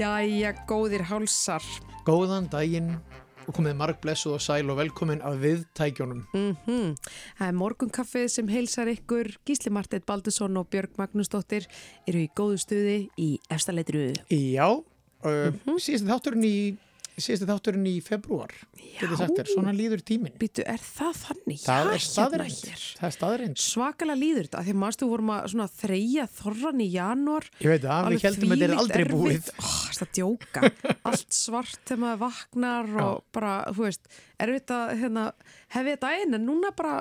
Jæja, góðir hálsar. Góðan daginn og komið marg blessuð og sæl og velkomin að viðtækjónum. Mm Það er morgunkaffið sem heilsar ykkur. Gísli Marteit Baldursson og Björg Magnúsdóttir eru í góðu stuði í efstaleitru. Já, uh, síðast þátturinn í síðast þátturinn í februar svona líður tíminn. Býtu, er það þannig? það Já, er er staðreind Svakalega líður þetta, því að maður stu vorum að þreyja þorran í janúar. ég veit það, við heldum að þetta er aldrei búið. Ó, það er djóka. Allt svart þegar maður vaknar og bara, þú veist, erfitt að hérna, hefði þetta einn en núna bara,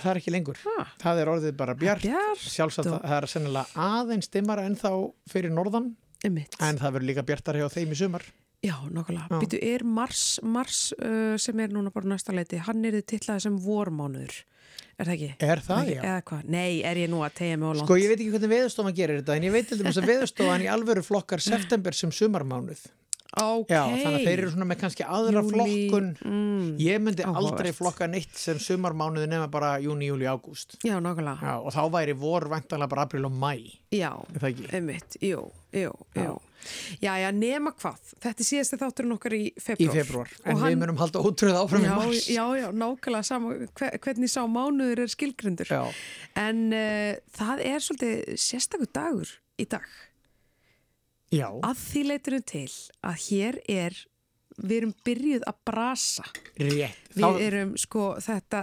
það er ekki lengur, ha, það er orðið bara bjart. Bjart sjálfsagt og- það er sennilega aðeins dimmara en þá fyrir norðan einmitt. en það verður líka bjartar hjá þeim í sumar Já, nokkulega. Býtu, er Mars, Mars uh, sem er núna bara næsta leiti, hann er þið tillaði sem vormánuður, er það ekki? er það, Ekki- já? Eða hvað? Nei, er ég nú að tegja mig á langt? Sko, ég veit ekki hvernig veðustofan gerir þetta en ég veit til dæmis að veðustofan í alvöru flokkar september sem sumarmánuð Ok. Já, þannig að þeir eru svona með kannski aðra Júlí, flokkun Mm, Ég myndi Áhugavert. aldrei flokka neitt sem sumarmánuði nema bara júni, júli, ágúst já. Já, og þá væri vor væntanlega bara april og mæ Já, Er einmitt, jú, jú, jú. Já, já, nema hvað. Þetta er síðasti þátturinn okkar í í februar. februar, en Og við hann- munum halda ótröð áfram í Já, mars já, já, nákvæmlega sama, hve- hvernig sá mánuður er skilgrindur. Já. En uh, það er svolítið sérstakur dagur í dag. Já, að því leiturum til að hér er við erum byrjuð að brasa. Rétt. Við Þá- erum sko þetta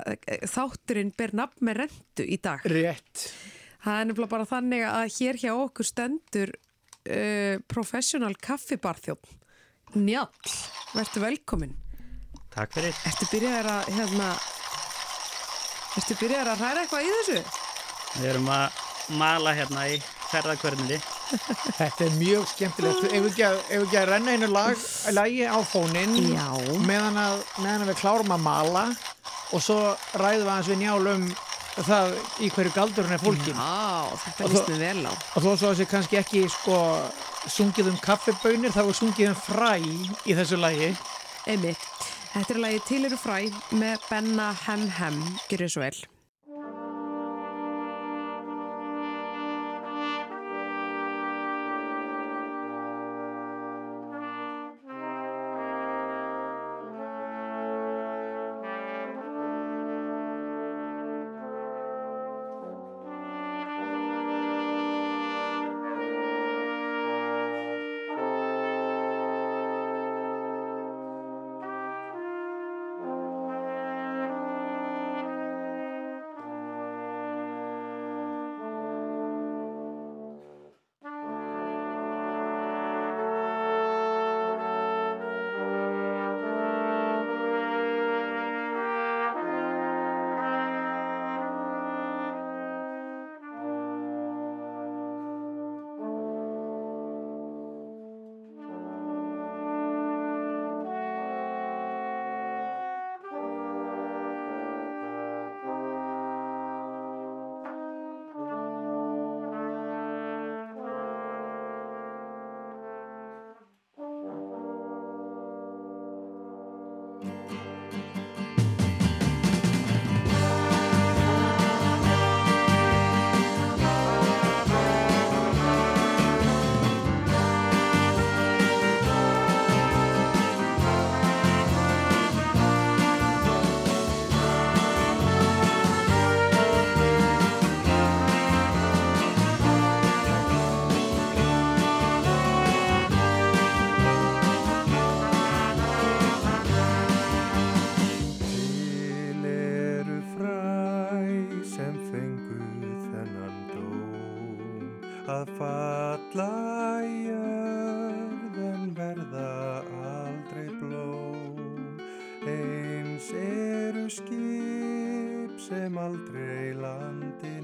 þátturinn ber nafn með rentu í dag. Rétt. Það er nefnilega bara þannig að hér hjá okkur stendur uh, professional kaffibarþjótt Njall, verður velkomin Takk fyrir. Ertu byrjaðar að hérna Ertu byrjaðar að hræra eitthvað í þessu? Við erum að mala hérna í ferðarkvörnindi. Þetta er mjög skemmtilegt Ef við ekki að, við að renna einu lag, lagi á fóninn Já. meðan, að, meðan að við klárum að mala og svo ræðum við aðeins við njál um það í hverju galdurinn er fólkin Já, þetta líst mér vel á og þó svo að þessi kannski ekki sko sungið um kaffibönir þá er sungið um fræ í þessu lagi Einmitt. Þetta er lagið Til eru fræ með Benna Hem Hem, gerir svo vel. Skip sem aldrei landi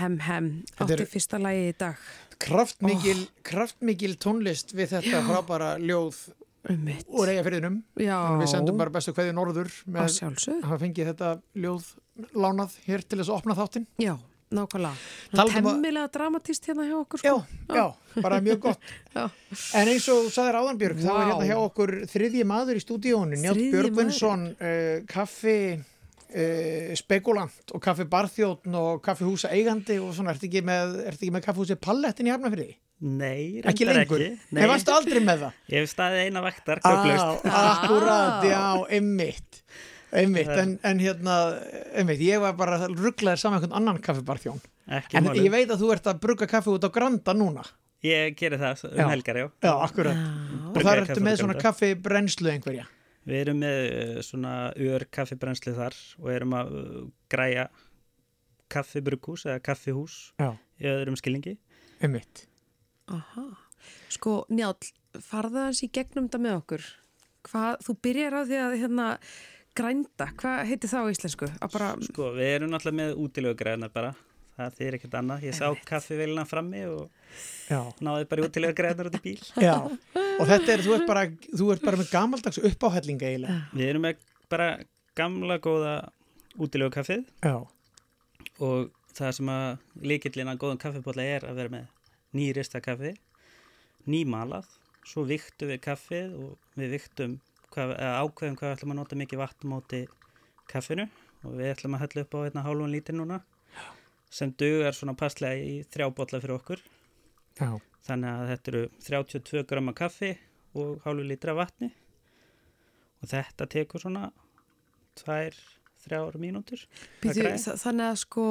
Hem Hem átti fyrsta lagi í dag. kraftmikil, kraftmikil tónlist við þetta frábæra ljóð Um mitt. úr eigafyrðinum Já, við sendum bara bestu kveði norður með að hafa fengið þetta ljóð lánað hér til þess að opna þáttinn Já, nákvæmlega. Temmilega dramatist hérna hjá okkur Já, sko. já, bara mjög gott Já. En eins og þú sagðir Áðanbjörg, þá er Vá. hérna hjá okkur þriðji maður í stúdíónu, Njátt Björgvinsson, uh, kaffi uh, spekulant og kaffi barþjóttn og kaffi húsa eigandi og svona, ertu ekki með, ertu ekki með kaffi húsi pallettin í Hafnafriði? Nei, Ekki lengur? Nei, varstu aldrei með það? Ég hef staðið eina vaktar, Á, köflust. akkurat, já, einmitt. Einmitt, en, en hérna, einmitt, ég var bara rugglaðir saman einhvern annan kaffibarþjón. Ekki En máli. ég veit að þú ert að brugga kaffi út á Granda núna. Ég geri það um Já. helgar, já. Já, akkurat. Og kaffi ertu með svona Granda. kaffi brennslu einhverja. Við erum með uh, svona ör kaffibrennslu þar og erum að uh, græja kaffibrukkús eða kaffihús Já. í öðrum skilningi. Einmitt. Aha. Sko, Njál, farða hans í gegnum þetta með okkur. Hvað, þú byrjar á því að hérna grænda, hvað heitir það á íslensku? Bara, Sko, við erum náttúrulega með útilegugræðina bara. Það þýr ekkert annað. Ég sá kaffivélina frammi og Já. náði bara útilegugræðinar út í bíl. Já. Og þetta er, þú ert bara, þú ert bara með gamaldags uppáhellinga eiginlega. Við erum með bara gamla góða útilegukaffið Já. og það sem að líkillin að góðan kaffibólla er að vera með nýrista kaffi, nýmalað, svo viktum við kaffið og við viktum hvað, ákveðum hvað við ætlum að nota mikið vatn móti kaffinu og við ætlum að hella upp á einna hálfun lítir núna sem dugar svona passlega í þrjá bolla fyrir okkur Já. þannig að þetta eru 32 grama kaffi og hálfu lítra vatni og þetta tekur svona tvær, þrjár mínútur að býtu, þannig að sko,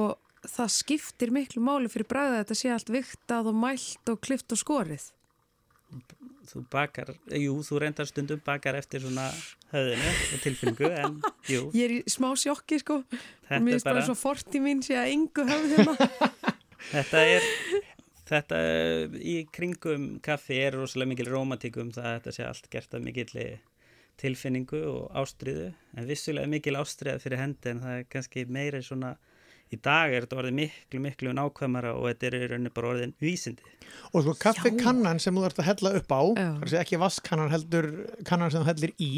það skiptir miklu máli fyrir bræða þetta sé allt viktað og mælt og klift og skorið. þú bakar, jú, þú reyndar stundum bakar eftir svona höfðinu og tilfinningu, en jú, Ég er í smá sjokki, sko. þetta Mér er bara bara, svo forti mín sé að yngu hérna. þetta er, þetta í kringum kaffi er rosalega mikil rómatík um það að þetta sé allt gert af mikil tilfinningu og ástriðu, en vissulega mikil ástriða fyrir hendi, en það er kannski meira svona, í dag er þetta orðið miklu, miklu nákvæmara og þetta er í rauninni bara orðin vísindi. Og sko kaffikannan sem þú ert að hella upp á, Já. þar sé ekki vasskannan heldur, kannan sem þú hellir í,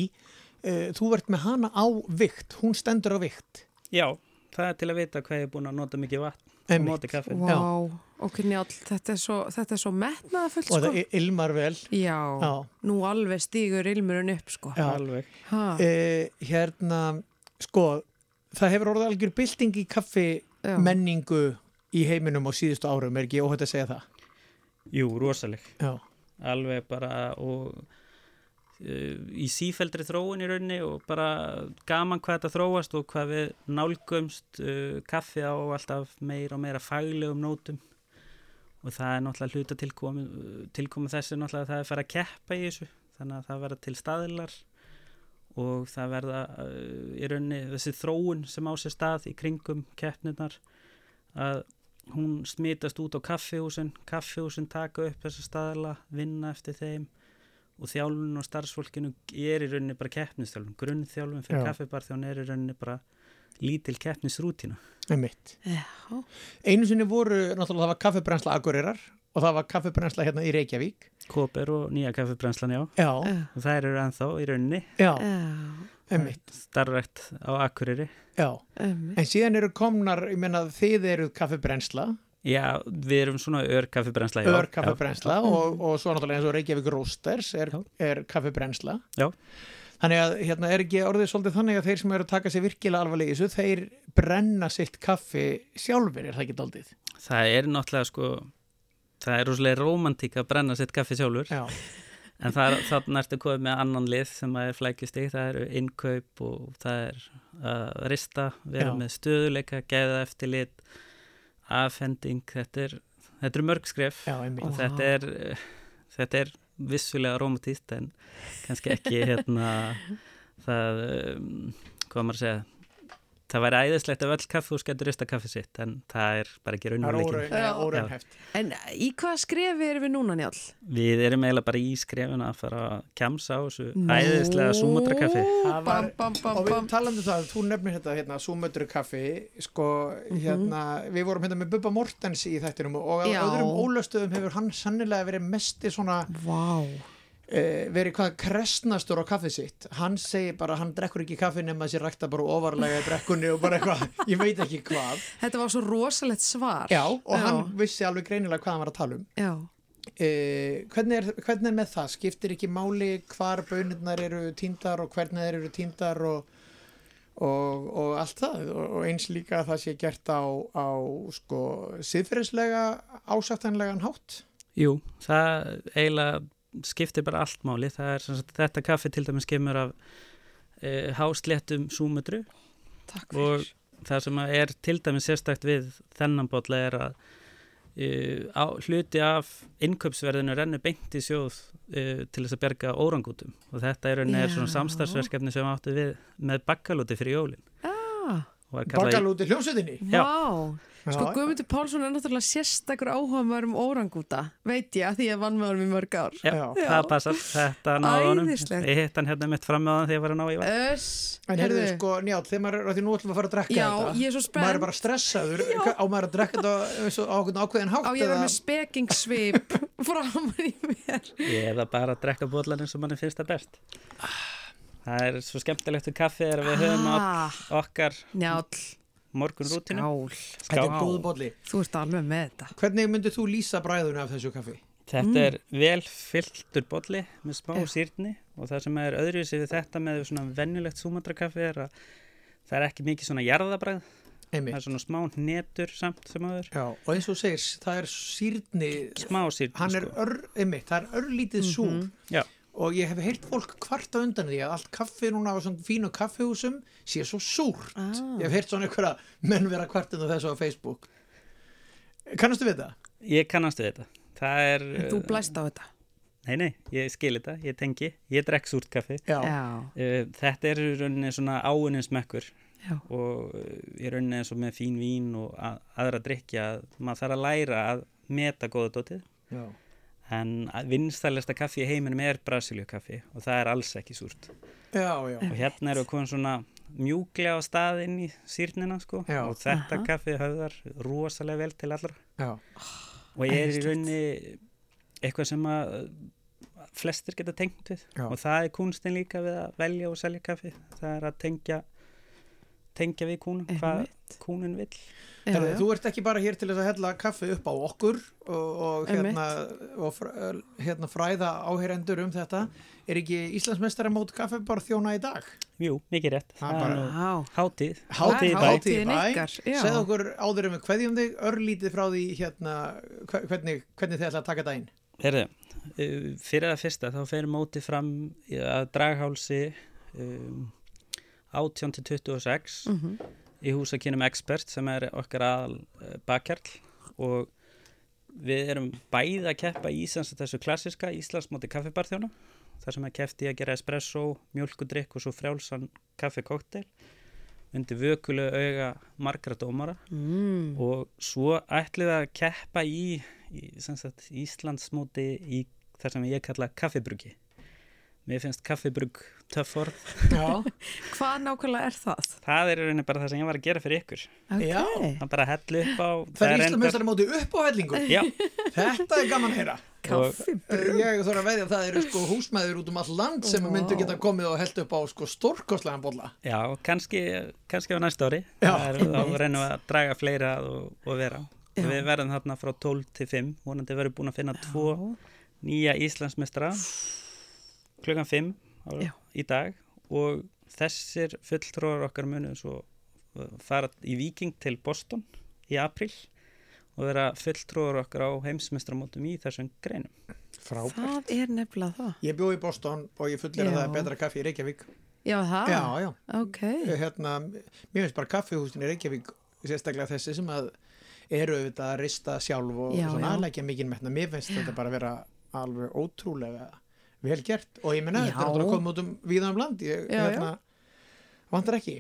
uh, þú ert með hana á vikt, hún stendur á vikt. Já, það er til að vita hvað ég er búin að nota mikið vatn á Einmitt. móti kaffi. Vá, ok, Njál, þetta er svo, þetta er svo metnaðafullt, Og sko. það il- ilmar vel. Já, Já. nú alveg stígur ilmurinn upp, sko. Já. Alveg. Ha, Uh, hérna, sko, það hefur orðið algjör bylting í kaffi já. menningu í heiminum á síðustu árum, er ekki óhætt að segja það? Jú, rosaleg. Já. alveg bara og uh, í sífeldri þróun í rauninni og bara gaman hvað þetta þróast og hvað við nálgumst uh, kaffi á alltaf meira og meira faglegum nótum og það er náttúrulega hluta tilkomi, tilkomi þessi náttúrulega að það er að fara að keppa í þessu. Þannig að það verða til staðilar og það verða uh, í rauninni þessi þróun sem á sér stað í kringum keppnirnar að hún smitast út á kaffihúsin kaffihúsin taka upp þessa staðala vinna eftir þeim og þjálfun og starfsfólkinu er í rauninni bara keppnistjálfun, grunnþjálfun fyrir kaffibarþjón er í rauninni bara lítil. Já, Einu sinni voru, náttúrulega, það var kaffibrensla Akureyrar og það var kaffibrensla hérna í Reykjavík. Kóper og nýja kaffibrænslan, já Já, og það eru ennþá í rauninni já, já, einmitt. starfrækt á Akureyri Já, einmitt. en síðan eru komnar, ég menna þið eruð kaffibrensla, já, við erum svona ör kaffibrænsla já. ör kaffibrensla og, og svo náttúrulega eins og Reykjavík Roasters er, er kaffibrensla. Já. Þannig að hérna er ekki orðið svolítið þannig að þeir sem eru að taka sér virkilega alvarlega í þessu, þeir brenna sitt kaffi sjálfur, er það ekki daldið? það er náttúrulega sko það er rosalega romantík að brenna sitt kaffi sjálfur Já, En það er þannig ertu komið með annan lið sem að er flækjustig, það eru innkaup og það er að rista, vera Já. með stöðuleika, geða eftir lit, afhending, þetta er, þetta er mörg skref já, einmitt. og þetta er, þetta er vissulega romantíst en kannski ekki hérna það, um, hvað maður að segja, það væri æðislegt ef öll kaffihús getur rista kaffi sitt en það er bara ekki er raunveruleikin. En í hvaða skrefi erum við núna, Njál? Við erum eiginlega bara í skrefuna að fara að kjamsa á þessu æðislega súmatra kaffi. Var- Bam, bam, Og við bam. talandi um það, þú nefnir þetta hérna, súmötru kaffi, sko, hérna, við vorum hérna með Bubba Mortens í þættinum og á öðrum ólöstuðum hefur hann sannilega verið mesti svona, Vá. uh, verið hvað krestnastur á kaffið sitt. Hann segir bara, hann drekkur ekki kaffi nema þessi rækta bara ofarlega í drekkunni og bara eitthvað, ég veit ekki hvað. Þetta var svo rosalegt svar. Já, og Já. hann vissi alveg greinilega hvað hann var að tala um. Já. Uh, hvernig, er, hvernig er með það? Skiptir ekki máli hvar bönirnar eru tíndar og hvernig þeir eru tíndar og, og, og allt það og, og eins líka að það sé gert á, á sko siðferðislega ásættanlegan hátt Jú, það eiginlega skiptir bara allt máli. Það er sagt, þetta kaffi til dæmis kemur af e, hásléttum súmutru og það sem er til dæmis sérstakt við þennan botla er að e, á, hluti af innkaupsverðinu rennur beint í sjóð e, til þess að berga órangútum. Og þetta er, er samstarfsverkefni sem áttu við með bakkalúti fyrir jólin. Ah, var bakalúti hljómsveitinni Já. vá. Sko Já. Guðmundur Pálsson er náttúrulega sérstakur áhuga maður um órangúta, veit ég, að því ég vann með honum í mörg ár. Já, Já. það passar, þetta náði honum Æðislegt. ég hitt hann hérna mitt fram með hann þegar ég var að ná í Öss. en heyrðu sko, njál, þegar maður er að því nú ætlum við að fara að drekka Já, þetta ég er svo spennt. maður er bara stressaður, á maður að drekka þetta á, á ákveðin hátt Á ég að eða- með spekingsvip framan í mér. Ég er það bara að drekka bólan eins og finnst það Það er svo skemmtilegt við kaffi er að við höfum Ah, okkar Njál, morgun rútinu skál. þetta er bolli Þú ert alveg með þetta. hvernig myndir þú lýsa bræðuna af þessu kaffi? Þetta er vel fylltur bolli með smá Já. sýrni og það sem er öðruvísi við þetta með svona venjulegt súmandrakaffi er að það er ekki mikið svona jarðabræð það Einmitt. er svona smá netur samt sem öður Já, og eins og segir, það er sýrni smá sýrni hann er sko. ör, einmitt, það er örlítið súr Já. Og ég hef heyrt fólk kvarta undan því að allt kaffi núna á svona fínu kaffihúsum sé svo súrt Ah. ég hef heyrt svona einhverja menn vera kvartinu þessu á Facebook kannastu við það? Ég kannast við þetta það er, Þú blæst á þetta. nei nei, ég skil þetta, ég tengi ég drekk súrt kaffi Já, Já. Uh, þetta er í rauninni svona áunnins mekkur Já. og uh, í rauninni eins og með fín vín og að, aðra drikja maður þarf að læra að meta góða dótið já. En vinnstælista kaffi í heiminum er Brasilíu kaffi og það er alls ekki súrt já, já. og hérna eru komin svona mjúklega á stað inn í sýrnina sko Já. og þetta Aha. kaffi höfðar rosalega vel til allra já. og ég er í rauninni eitthvað sem að flestir geta tengt við Já. og það er kunstin líka við að velja og selja kaffi það er að tengja tengja við kúnum, hvað vill. Já, Herðu, þú ert ekki bara hér til þess að hella kaffi upp á okkur og, og, hérna, og hérna fræða áheyrendur um þetta. Er ekki Íslandsmeistara mót kaffi bara þjóna í dag? Jú, mikið rétt, hátíð. Hátíðin bæ. Segð okkur áður um við kveðjum þig örlítið frá því hérna hve- hvernig, hvernig þið ætla að taka daginn. Herðu, uh, fyrir það fyrsta þá fer mótið fram að draghálsi um, 18 til 26 Mhm. í húsakinnum Expert sem er okkar aðal uh, bakkjarl og við erum bæði að keppa í Íslands þessu klassiska Íslandsmóti kaffibarþjóna þar sem er keppt í að gera espresso, mjölkudrykk og svo frjálsan kaffekoktel undir vökulu auga margra dómara Mm. og svo ætlum við að keppa í, í Íslandsmóti í þar sem ég kalla kaffibruggi mér finnst kaffibrugg töff orð Já, Hvað nákvæmlega er það? það er í rauninni bara það sem ég var að gera fyrir ykkur. Ok. Já. það er bara að hella upp á það er Íslandsmeistara móti upp á hellingu. Já, Þetta er gaman að heyra. Kaffi. Uh, Ég þarf að veðja að það eru sko húsmæður út um all land sem Vá. myndu geta komið og held upp á sko stórkostlegan bolla. Já, kannski kannski á næsta ári. Já. Það er, þá reynum við að draga fleira að og, og vera. Já. og við verðum þarna frá 12 til 5 vonandi verðum búin að finna tvo nýja Íslandsmeistra klukkan 5 á, Já. í dag og þessir fulltróðar okkar munu svo uh, fara í Viking til Boston í april og vera fulltróðar okkar á heimsmeistramótum í þessum greinum. Frábært Það er nefnilega það. Ég bjó í Boston og ég fullir að Já. það er betra kaffi í Reykjavík Já, það? Já, já Ok. hérna, Mér finnst bara kaffihúsin í Reykjavík sérstaklega þessi sem að eru auðvitað að rista sjálf og Já, svona já. aðlækja mikið metna mér finnst þetta bara vera alveg ótrúlega vel gert og ég menna þetta er náttúrulega komið út um víða um land ég Já, hérna, vantar ekki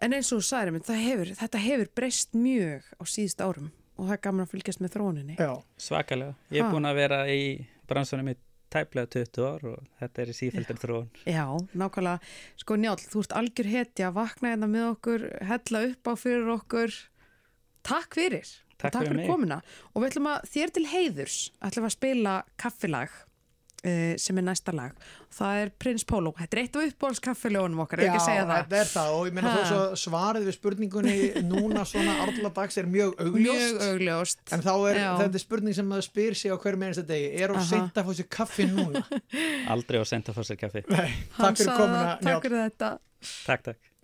En eins og þú sagðir mér, það hefur, þetta hefur breyst mjög á síðust árum og það er gaman að fylgjast með þróuninni. Já, Svakalega. Ég er Ha. búin að vera í bransunum í tæplega 20 ár og þetta er í sífældir þróun. Já, nákvæmlega. Sko Njál, þú ert algjör hetja, vakna hérna með okkur, hella upp á fyrir okkur. Takk fyrir. Takk Og fyrir mig. komuna. Og við ætlum að þér til heiðurs ætlum að spila kaffilag sem er næsta lag. Það er Prins Pólo. Þetta er eitt af uppbóls kaffiljónum okkar, er ekki að segja það? þetta er það og ég meina þó svo svarið við spurningunni núna svona árla dags er mjög augljóst Mjög augljóst. en þá er Já. þetta er spurning sem maður spyr sig á hverjum einasta degi er seint að fá sér kaffi núna Aldrei á senda fór sér kaffi. Nei, takk fyrir komuna Takk fyrir þetta. Takk, takk.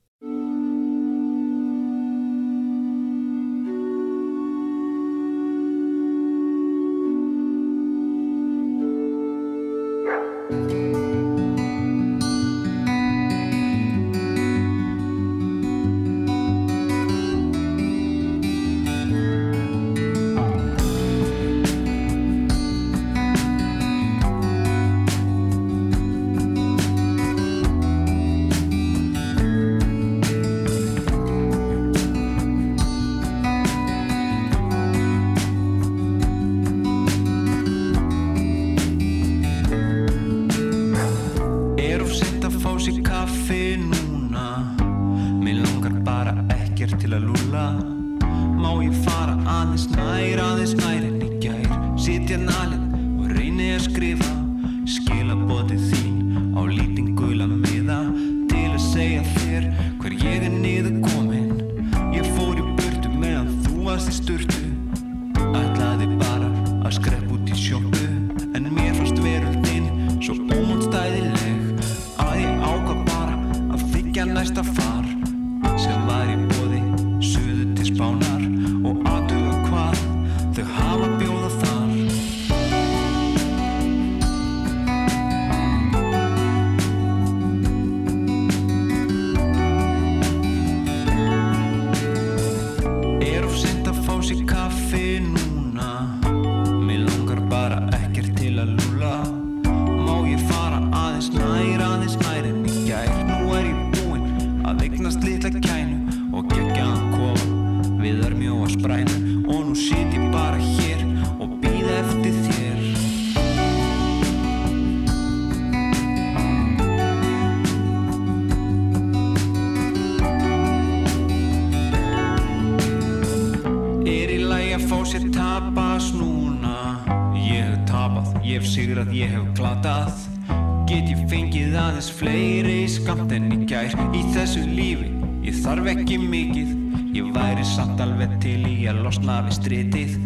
Aðeins fleiri skamt en í gær. Í þessu lífi, ég þarf ekki mikið. Ég væri samt alveg til í að losna við stritið.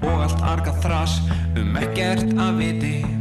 Og allt arga þras um ekkert að viti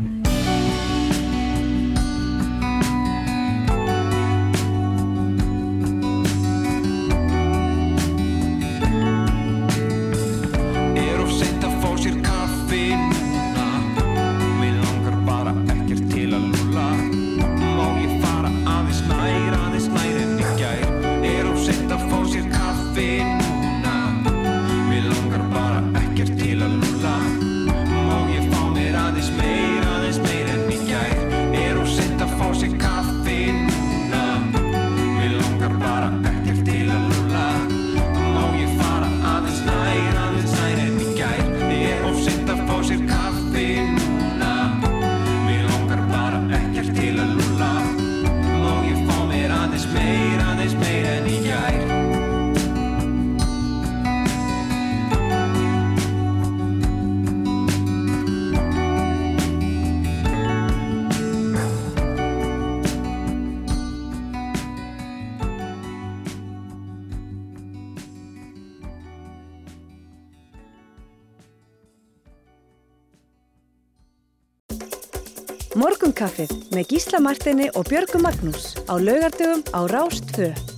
Martini og Björgu Magnús á laugardögum á Rást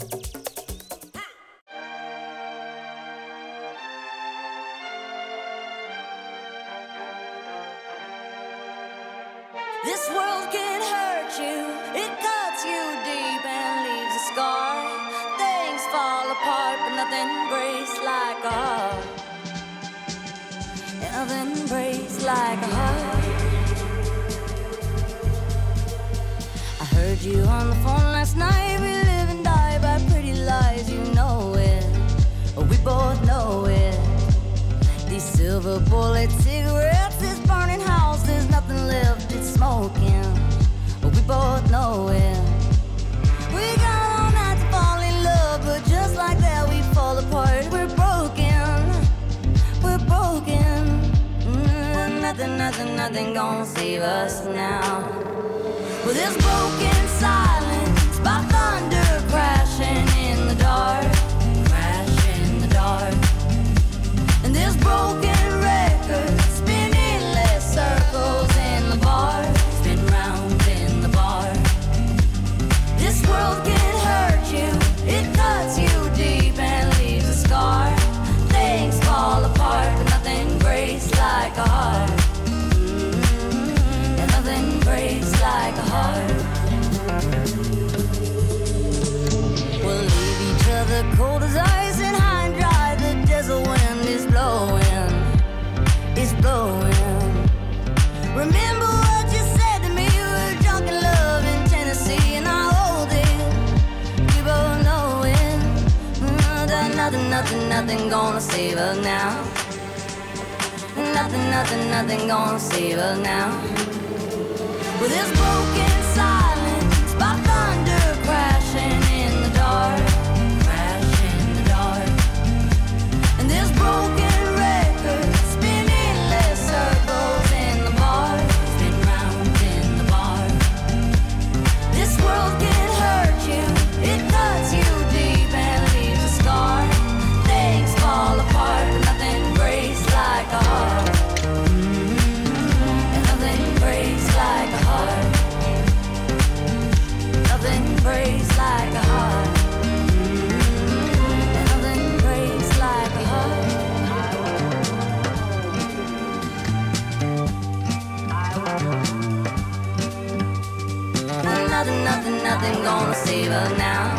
Nothing, nothing, nothing gonna save us now.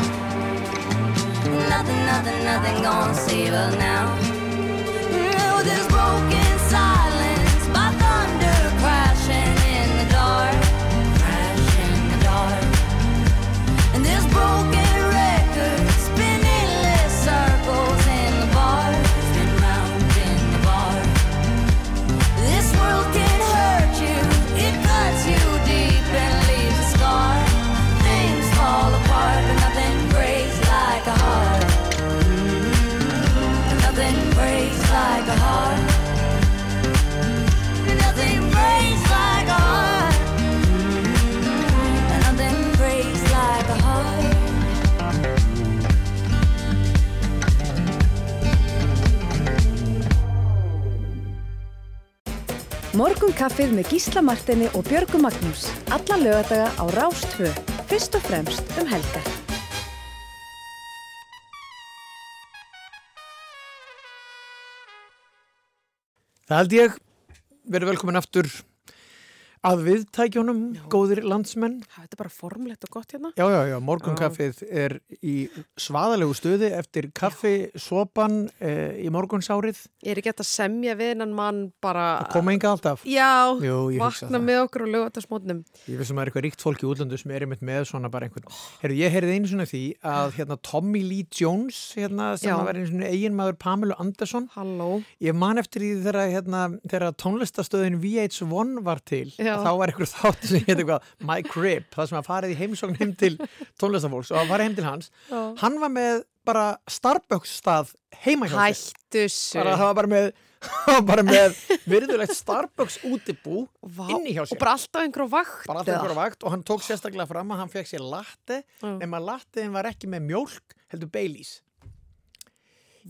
Nothing, nothing, nothing gonna save us now. With this broken silence, Morgun kaffið með Gísla Martini og Björgu Magnús. Alla lögadaga á Rástvö. Fyrst og fremst um helgar. Það held ég, verið velkomin aftur að viðtækjónum, góðir landsmenn. Þetta er bara formlegt og gott hérna. Já, já, já, morgunkaffið er í svaðalegu stöði eftir kaffi, sopan e, í morgunsárið. Ég er ekki hægt að semja við hennan mann bara... Það koma enga alltaf. Já, Jú, vakna það. með okkur og lögata smótnum. Ég veist að maður er eitthvað ríkt fólk í útlöndu sem er einmitt með svona bara einhvern. Herru, ég heyrði einu svona því að hérna Tommy Lee Jones, hérna, sem Já. að vera einu svona eiginmaður Pamelu Andersson, Halló. ég man eftir því þegar, hérna, þegar tónlistastöðin VH1 var til, Já. Að þá var einhver þátt sem heit eitthvað My Crib, það sem að farið í heimsókn heim til tónlistafólks og að fara heim til hans. Já. Hann var með bara Starbucks stað heima hjá sér. Hættu svo. Bara, það var bara með, bara með virðulegt Starbucks útibú inni hjá sér. Og bara alltaf einhver vakt. bara alltaf einhverja vakt og hann tók sérstaklega fram að hann fekk sér latte Já. nema lattein var ekki með mjólk heldur Baileys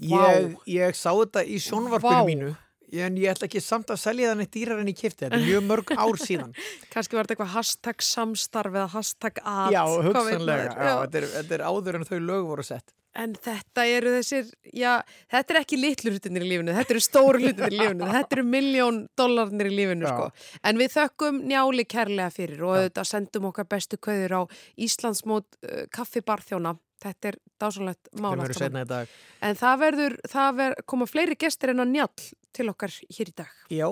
ég, ég sá þetta í sjónvarpinu mínu en ég ætla ekki samt að selja það neitt dýrar en ég kipti þetta mjög mörg ár síðan Kannski var þetta eitthvað hashtag samstarf eða hashtag at. já, hugsanlega, já, þetta, er, þetta er áður en þau lög voru sett En þetta eru þessir, já, þetta er ekki litlu hlutinir í lífinu, þetta eru stóru hlutinir í lífinu, þetta eru miljón dollarnir í lífinu, Já. sko. En við þökkum njáli kærlega fyrir og auðvitað sendum okkar bestu kveður á Íslandsmót uh, kaffibarþjóna. Þetta er dásalegt þeir mál verður allt saman. setna í dag En það verður, það verður, koma fleiri gestir en að njál til okkar hér í dag. já,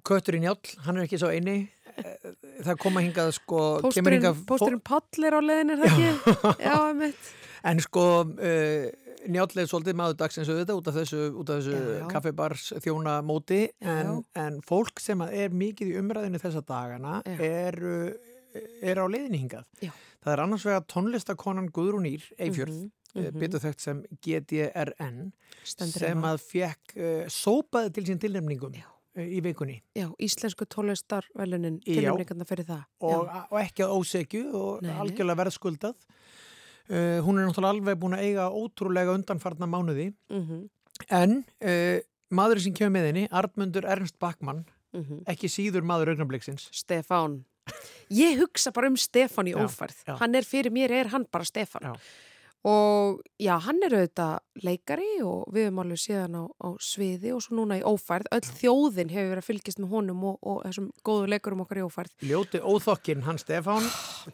Köttur í njál, hann er ekki svo eini Eh, það koma hingað sko Pósturinn, hingað pósturinn Páll er á leiðin, er það ekki? Já, einmitt. En sko, uh, njállega svolítið maður dagsins auðvitað út af þessu, út af þessu Já, já. kaffibars þjóna móti en, Já. en fólk sem er mikið í umræðinu þessa dagana Já. er, er á leiðinni hingað. Já. Það er annars vegar tónlistakonan Guðrún Ír, Eifjörð, mm Mhm, mhm. betur þekkt sem GDRN, Stendur sem hérna. að fekk uh, sópaði til sín tilnefningum uh, í vikunni Já, íslensku tónlistarvelunin Já. tilnefningarna fyrir það. og, og ekki að ósegju og Nei, algjörlega verðskuldað. Uh, hún er náttúrulega alveg búin að eiga ótrúlega undanfarna mánuði Mhm, En uh, maður sem kemur með henni, Artmundur Ernst Backmann, mhm. ekki síður maður augnabliksins. Stefán. Ég hugsa bara um Stefán í ófærð. Hann er fyrir mér, er hann bara Stefán. Já. Og já, hann er auðvitað leikari og við höfum alveg síðan á, á sviði og svo núna í ófærð. Öll þjóðin hefur verið að fylgjast með honum og, og þessum góðu leikarum okkar í ófærð. Ljóti óþokkin, hann Stefán,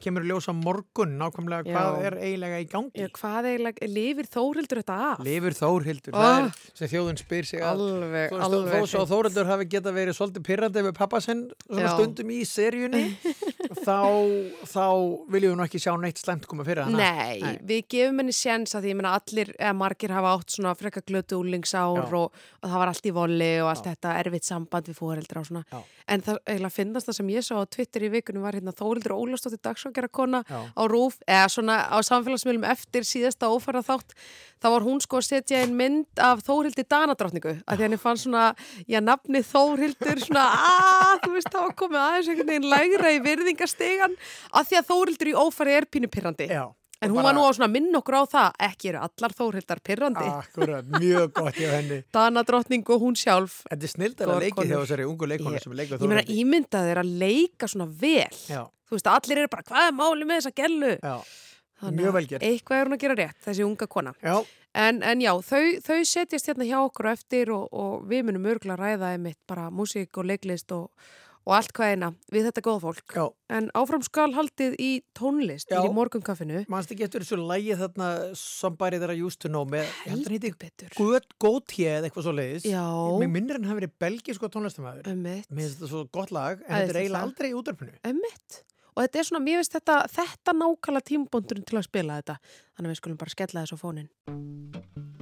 kemur í ljós á morgun nákvæmlega Já. hvað er eiginlega í gangi. Já, hvað eiginlega, lifir Þórildur þetta af? Lifur Þórhildur, Oh. það er sem þjóðin spyr sig að. Alveg, Þú veist, alveg. þó svo að Þórhildur hafi geta verið svolítið pyrrandi við pappa sinn svona Já. stundum í seríunni þá, þá viljum við gefum henni séns að því ég meina allir, eða margir hafa átt svona frekka glötu úlingsár og, og það var allt í voli og allt Já. þetta erfitt samband við fóreldra og svona. Já. En það eiginlega finnast það sem ég sá á Twitter í vikunum var hérna Þórildur Ólastóttir dagsókjara kona Já. á Rúf, eða svona á samfélagsmiðlum eftir síðasta ófæra þátt þá var hún sko að setja einn mynd af Þórildi Danadrottningu, að því henni fann svona já, nafni Þórildur svona að, þú veist, var komið aðeins einhvern veginn lægra í virðingastegan að því að Þórildur í ófæri er pínu pirrandi Já. En hún bara- var nú á svona minn okkur á það, ekki eru allar þórhildar pirrandi. Akkurat, mjög gott hjá henni. Dana drottning og hún sjálf. Þetta er snild að leikið hjá konur. þessari ungu leikonu sem leikur Ég meina, ímyndað er að leika svona vel. Já, Þú veist, allir eru bara, hvað er máli með þessa gellu? já, Þannig mjög að vel gert. Eitthvað er hún að gera rétt, þessi unga kona. já, En, en já, þau, þau setjast hérna hjá okkur á eftir og, og við munum örgulega ræða einmitt bara músík og leiklist og, og allt hvað eina við þetta góða fólk. já. En áfram skal haldið í tónlist Já. í morgunkaffinu. Manst ekki eftir þessu lægi þarna Somebody That I Used To Know með, Goatee eða eitthvað svo leiðis. Mér minnir hann hafi verið belgísko tónlistamæður. Mér finnst þetta svo gott lag, en þetta er eiginlega aldrei í. Ömmitt. Og þetta er svona, mér finnst þetta, þetta nákvæmlega tímbúndurinn til að spila þetta. Þannig að við skulum bara skella þessu á fónin.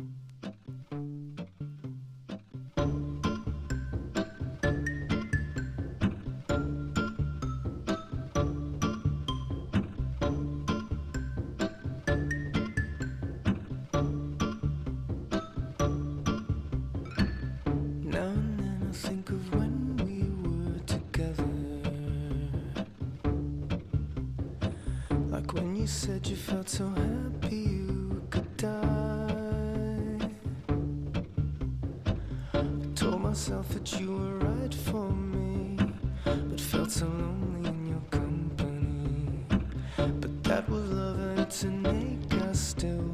You said you felt so happy you could die. I told myself that you were right for me, but felt so lonely in your company. But that was love and it's an ache I still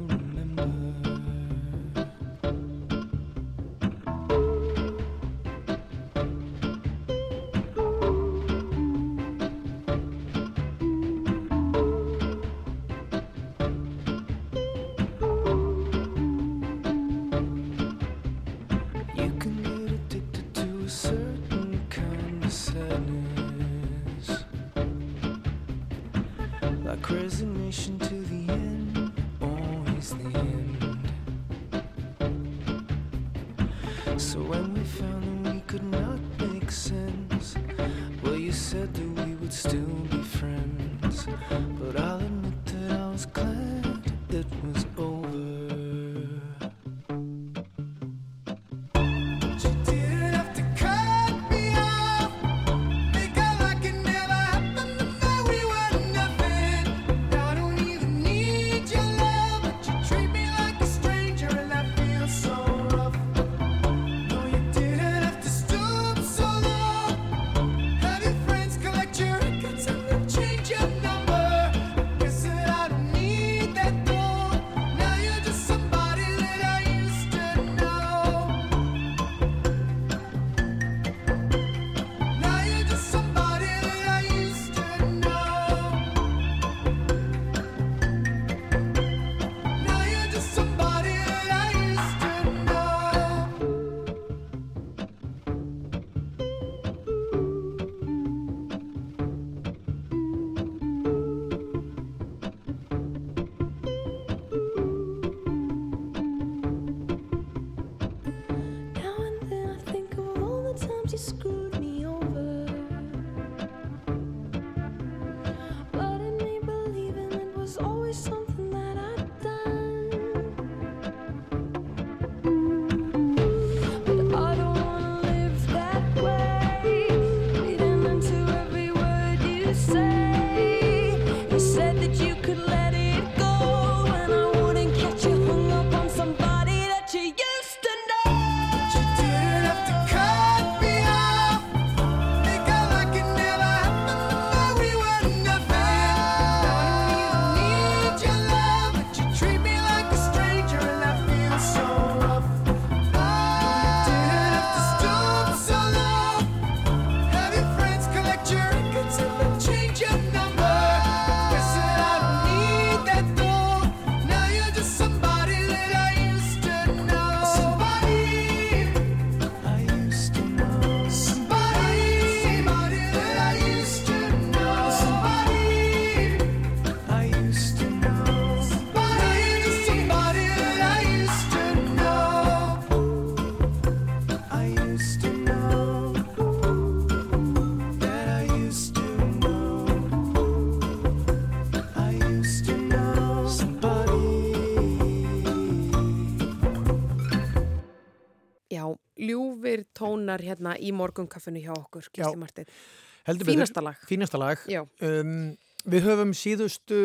Já, ljúfir tónar hérna í morgunkaffinu hjá okkur. Heldur betur. Fínasta lag. Fínasta lag. Um, við höfum síðustu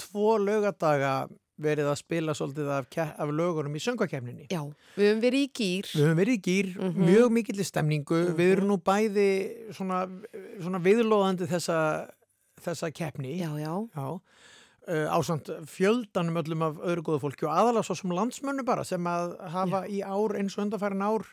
tvo lögadaga verið að spila svolítið af, af lögunum í söngvakefninni. Já, við höfum verið í gýr. Við höfum verið í gýr, Mhm. mjög mikill stemningu, við erum nú bæði svona, svona viðlóðandi þessa, þessa keppni. Já, já. Já. Uh, ásamt fjöldanum öllum af öðru góðu fólki og aðalega svo sem landsmönnu bara sem að hafa í ár eins og undanfærin ár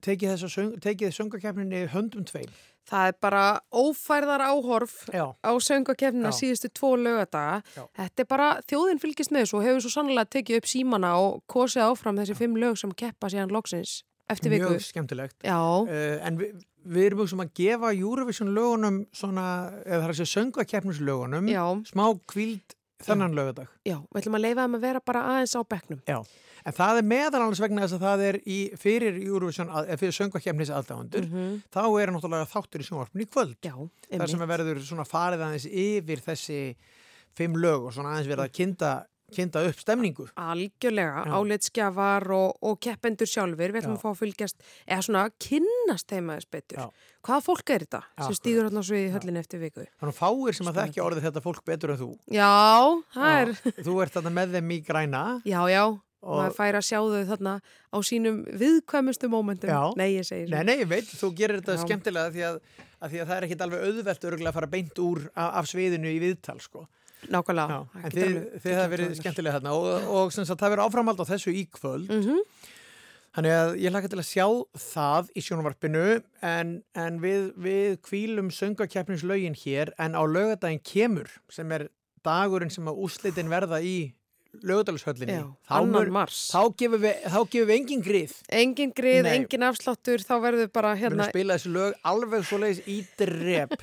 tekið, tekið söngakefninni höndum tveim. Það er bara ófærðar áhorf Já. á söngakefnina Já. síðustu tvo lögadaga. Já. Þetta er bara, þjóðin fylgist með þessu og hefur svo sannlega tekið upp símana og kosið áfram þessi fimm lög sem keppa síðan loksins eftir viku. Mjög skemmtilegt. Já, Uh, en við, við erum sem að gefa Eurovision lögunum svona, eða það er að segja söngvakeppnislögunum Já. smá kvíld þennan lögadag. já, við ætlum að leifa þeim að vera bara aðeins á bekknum. Já. En það er meðal annars vegna þess að það er í, fyrir Eurovision, eða fyrir söngvakeppnis aðdáðundur, Mhm. þá er náttúrulega þáttur í sjónvarpinu í kvöld. Já, þar sem að verður svona farið aðeins yfir þessi fimm lög og svona aðeins verið að kynda, kynda upp stemningu. Algjörlega, Já. álitskjafar og, og keppendur sjálfur, við ætlum að fá að fylgjast, eða svona kynnast þeim aðeins betur. Já. Hvaða fólk er þetta sem stýður hérna svo í höllin eftir viku? Þannig að fáir sem að þekkja orðið þetta fólk betur en þú. Já, það er, Þú ert þarna með þeim í græna. já, já, Og- maður fær að sjá þau þarna á sínum viðkvæmustu mómentum. Já. Nei, ég segir Nei, nei, ég veit, þú gerir þetta Já. skemmtilega því að, að því að það er ekkit alveg auðvelt örgulega að fara beint úr af sviðinu í viðtal, sko. Nákvæmlega. Já, en þið, þið hafa verið ákvarðanir. skemmtilega þarna og, og sagt, það verður áframhald á þessu í kvöld. Mhm. Þannig að ég hlaka til að sjá það í sjónvarpinu en, en við, við kvílum söngakeppnislaugin hér en á lögadaginn kemur sem er dagurinn sem að úslitin verða í lögadalshöllinni. Þá gefum við, þá gefum við engin grið. Engin grið, Nei. engin afsláttur, þá verður bara Við erum hérna... að spila þessu lög alveg svoleiðis í drep.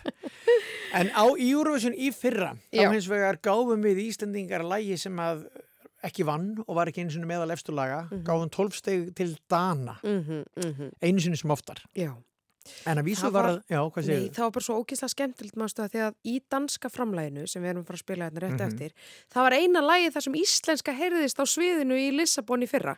en á Eurovision í fyrra, þá hins vegar gáfum við Íslendingar lægi sem að ekki vann og var ekki einu sinni meðal eftirlaga, gáfum 12 steg til Dana, Mm -hmm, einu sinni sem oftar. Já. En að vísu var var- að, já, hvað segir Nei, það var bara svo ógeðslega skemmtilegt mástu að því að í danska framlæginu sem við erum að fara að spila hérna rétt Mhm. eftir það var eina lægi þar sem íslenska heyrðist á sviðinu í Lissabon í fyrra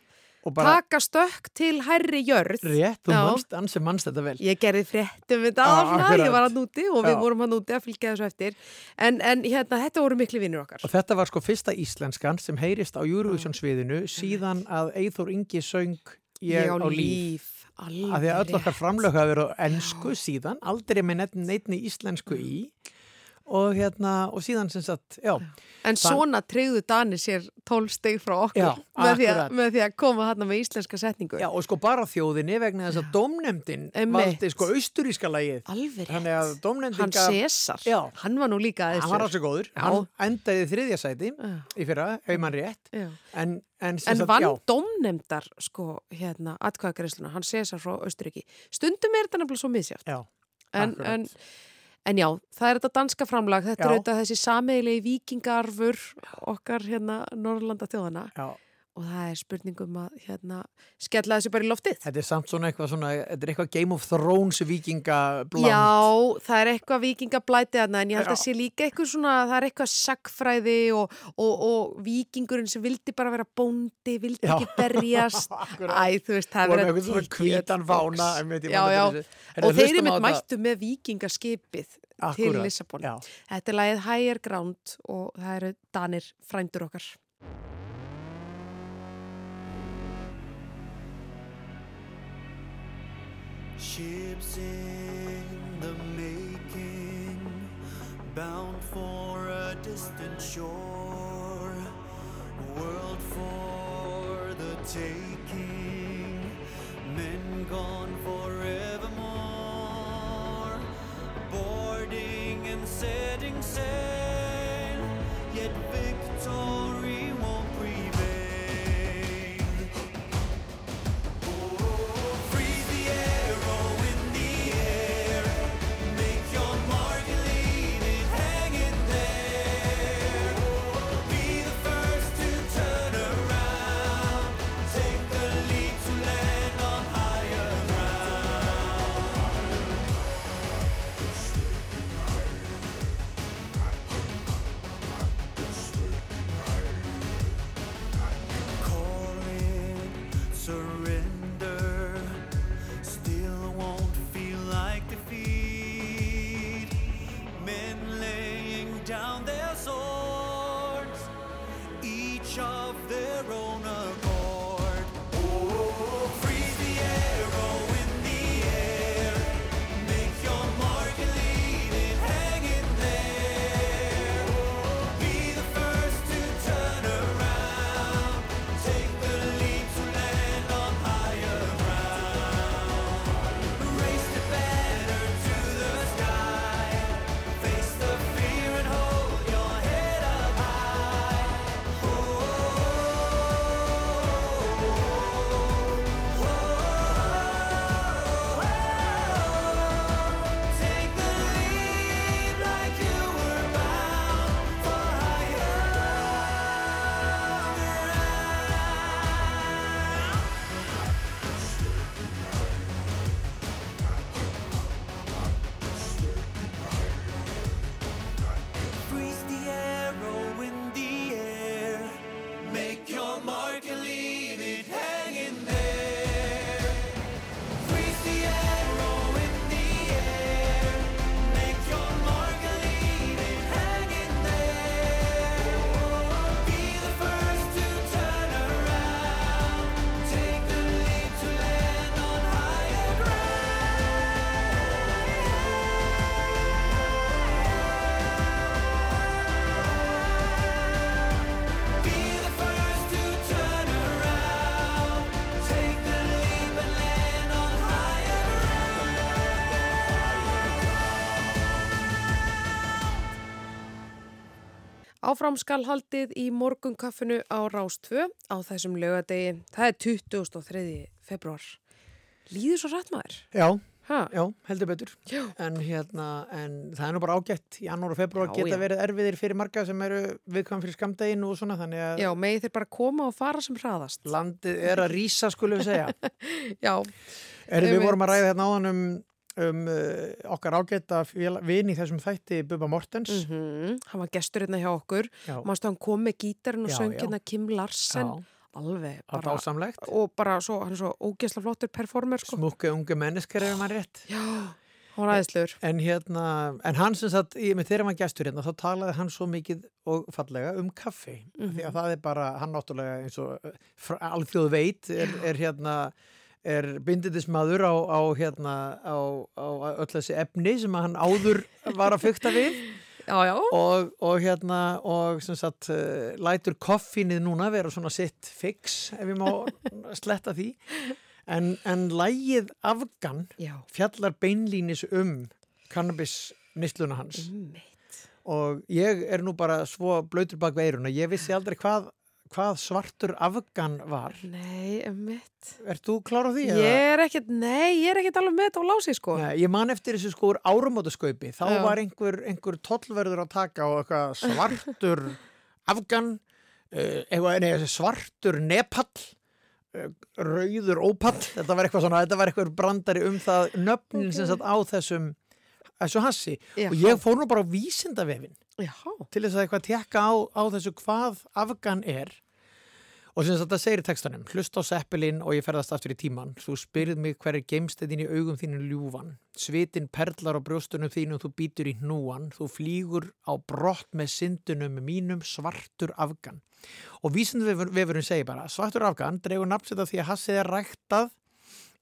bara taka stökk til hærri jörð rétt, þú Já. manst, ansi manst þetta vel. Ég gerði fréttum við það, ég var að núti og við Já. vorum að núti að fylgja þessu eftir en, en hérna, þetta voru miklu vinnur okkar Og þetta var sko fyrsta íslenskan sem heyrist á Eurovision sviðinu síðan að Eithor Ingi söng Ég á líf. Alveg Af því að öll okkar framlög hafa verið á ennsku síðan, aldrei með neitt- neittni íslensku í og hérna, og síðan sem sagt, já, En svona treyðu Dani sér 12 steg frá okkur Já, með, því að, með því að koma þarna með íslenska setningu. Já, og sko bara þjóðinni vegna þess að Einmitt. valdi sko austuríska lagið. Alveg rétt. Hann César, Já. hann var nú líka aðeins hann var alveg góður, Já. hann endaði þriðja sæti í fyrra, ef mann rétt, Já. en, en, En vann domnemdar sko hérna atkvæðagreisluna, hann César frá Austuríki stundum er þetta nefnilega svo misjátt já, en, en, en já, það er þetta danska framlag. Þetta Já. er auðvitað þessi sameigilegi vikingarfur okkar hérna Norrlanda þjóðana já, og það er spurningum að hérna, skella þessu bara í loftið. Þetta er samt svona eitthvað svona, þetta er eitthvað Game of Thrones vikingabland. Já, það er eitthvað vikingablæti en ég held að sé líka eitthvað svona, það er eitthvað sagfræði og, og, og vikingurinn sem vildi bara vera bóndi, vildi Já. ekki berjast. Æ, þú veist, það er með eitthvað svona einmitt, ég Já, já, og þeir eru þetta. mættu með vikingaskipið til Lissabon. Þetta er lagið Higher Ground og það eru Danir frændur okkar. Ships in the making, bound for a distant shore, world for the taking, men gone forevermore, boarding and setting sail, yet victory Áfram skal haldið í morgunkaffinu á Rástvö á þessum lögadegi. Það er 23. februar. Líður svo rætt maður? Já, já, heldur betur. Já. En, hérna, en það er nú bara ágætt. Janúar og februar Já, geta verið erfiðir fyrir marga sem eru viðkvæm fyrir skamdeginu og svona, að Já, megið þeir bara koma og fara sem hraðast. landið er að rýsa, skulum við segja. Já, Er, við vorum að ræða hérna áðan um, um uh, okkar ágæta vin í þessum þætti Bubba Mortens. mm hann var gestur hérna hjá okkur. Mástu hann kom með gítarinn og söng hérna Kim Larsen. já, Alveg bara. Og bara svo, hann er svo ógeðsla flottur performer, sko. Smukki unge mennesker ef maður rétt. Já. En hérna, en hann sem sagt, ég með þegar hann var gestur hérna, þá talaði hann svo mikið og fallega um kaffi. Mhm. Því að það er bara, hann náttúrulega eins og fra- alþjóð veit, er, er hérna, er bindindismadur á, á hérna, á, á öll þessi efni sem að hann áður var að fykta við. Já, já. og, og hérna og sem sagt uh, lætur koffínið núna vera svona sitt fix ef ég má sletta því en, en lægið Afgan Já. fjallar beinlínis um cannabis nýstluna hans Einmitt. og ég er nú bara svo blöytur bak veiruna, ég vissi aldrei hvað, hvað svartur Afgan var Nei, einmitt. Ert þú klár á því? Ég er ekkert, nei, ég er ekkert alveg með þetta á lási, sko. Nei, ég man eftir þessu sko úr árumótaskaupi þá Já. var einhver, einhver tollverður að taka á eitthvað svartur afgan uh, eitthvað, nei, svartur Nepal uh, rauður Opal þetta var eitthvað svona, þetta var eitthvað brandari um það nöfnin sem sagt á þessum þessu hassi. Já. og ég fór nú bara á vísindavefin Já, til þess að eitthvað tekka á, á þessu hvað Afgan er. Og sem þetta segir í textanum hlust á seppilinn og ég ferðast aftur í tíman þú spyrð mig hver er geimstæðin í augum þínu ljúfan. Svitin perlar á brjóstunum þínu þú býtur í hnúan. Þú flýgur á brott með syndunum mínum svartur Afgan. Og vísindavefurinn segir bara svartur Afgan dregur nafnsett af því að hassið er ræktað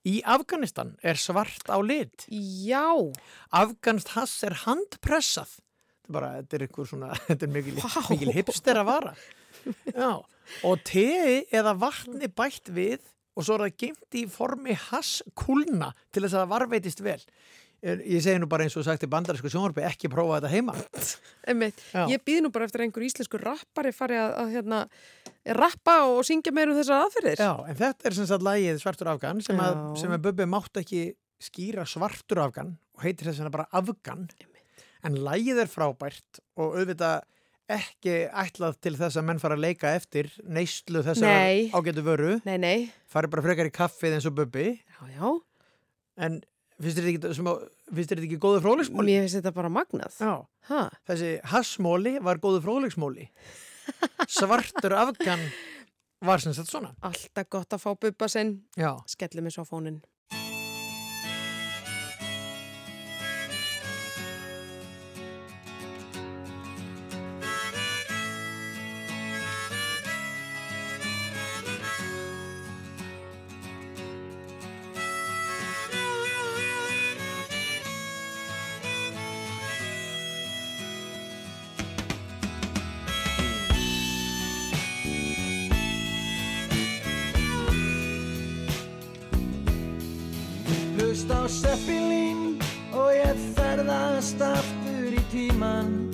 í Afganistan er svart á lit. Já, afganst hass er handpressað. Þetta er bara, þetta er einhver svona þetta er mikil, mikil hipster að vara. Já, og tei eða vatni bætt við og svo er það geimt í formi hasskúlna til þess að það varveitist vel. Ég segi nú bara eins og sagt í bandarísku sjónvarpi ekki prófa þetta heima. Ég býð nú bara eftir einhver íslensku rappari fari að, að hérna, rappa og syngja meir um þessar aðferðir. já, en þetta er sem sagt lagið svartur afgan sem að, sem að Bubbi mátt ekki skýra svartur afgan og heitir þess vegna bara afgan en lagið er frábært og auðvitað ekki ætlað til þess að menn fara að leika eftir neyslu þessar Nei. ágætu vöru Nei, nei, fari bara frekar í kaffið eins og Bubbi já, já. en finnst þér þetta ekki, smá- finnst þér þetta ekki góðu fróðleiksmóli? Mér finnst þetta bara magnað. Já, Ha, þessi hassmóli var góðu fróðleiksmóli svartur afgan var sem sagt svona alltaf gott að fá bubba sinn. Já, Skellum eins á fónin. Aftur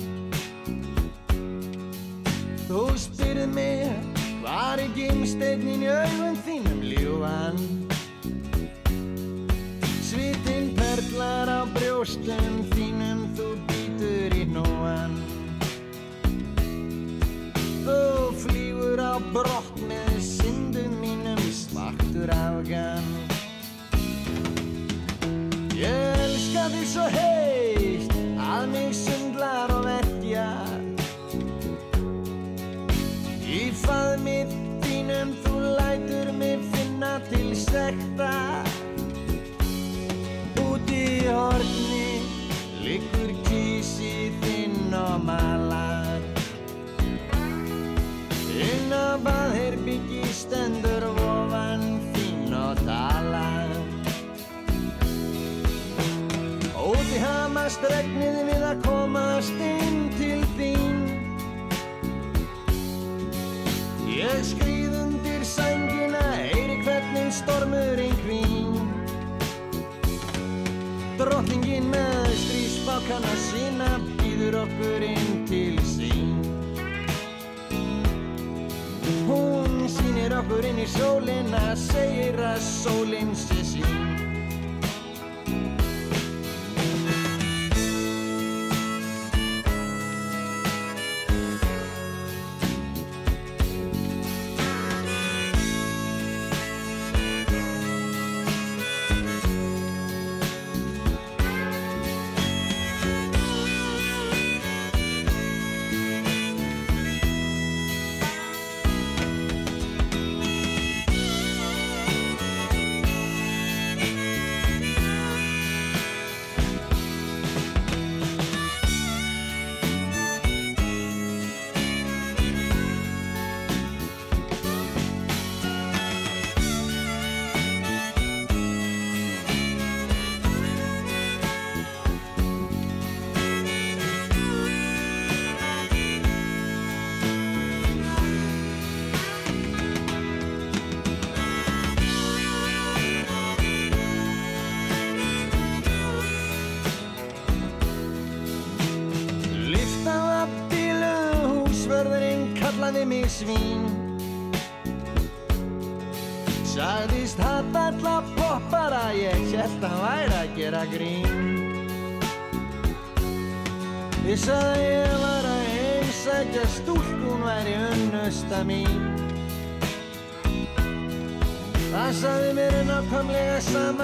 nákvæmlega sama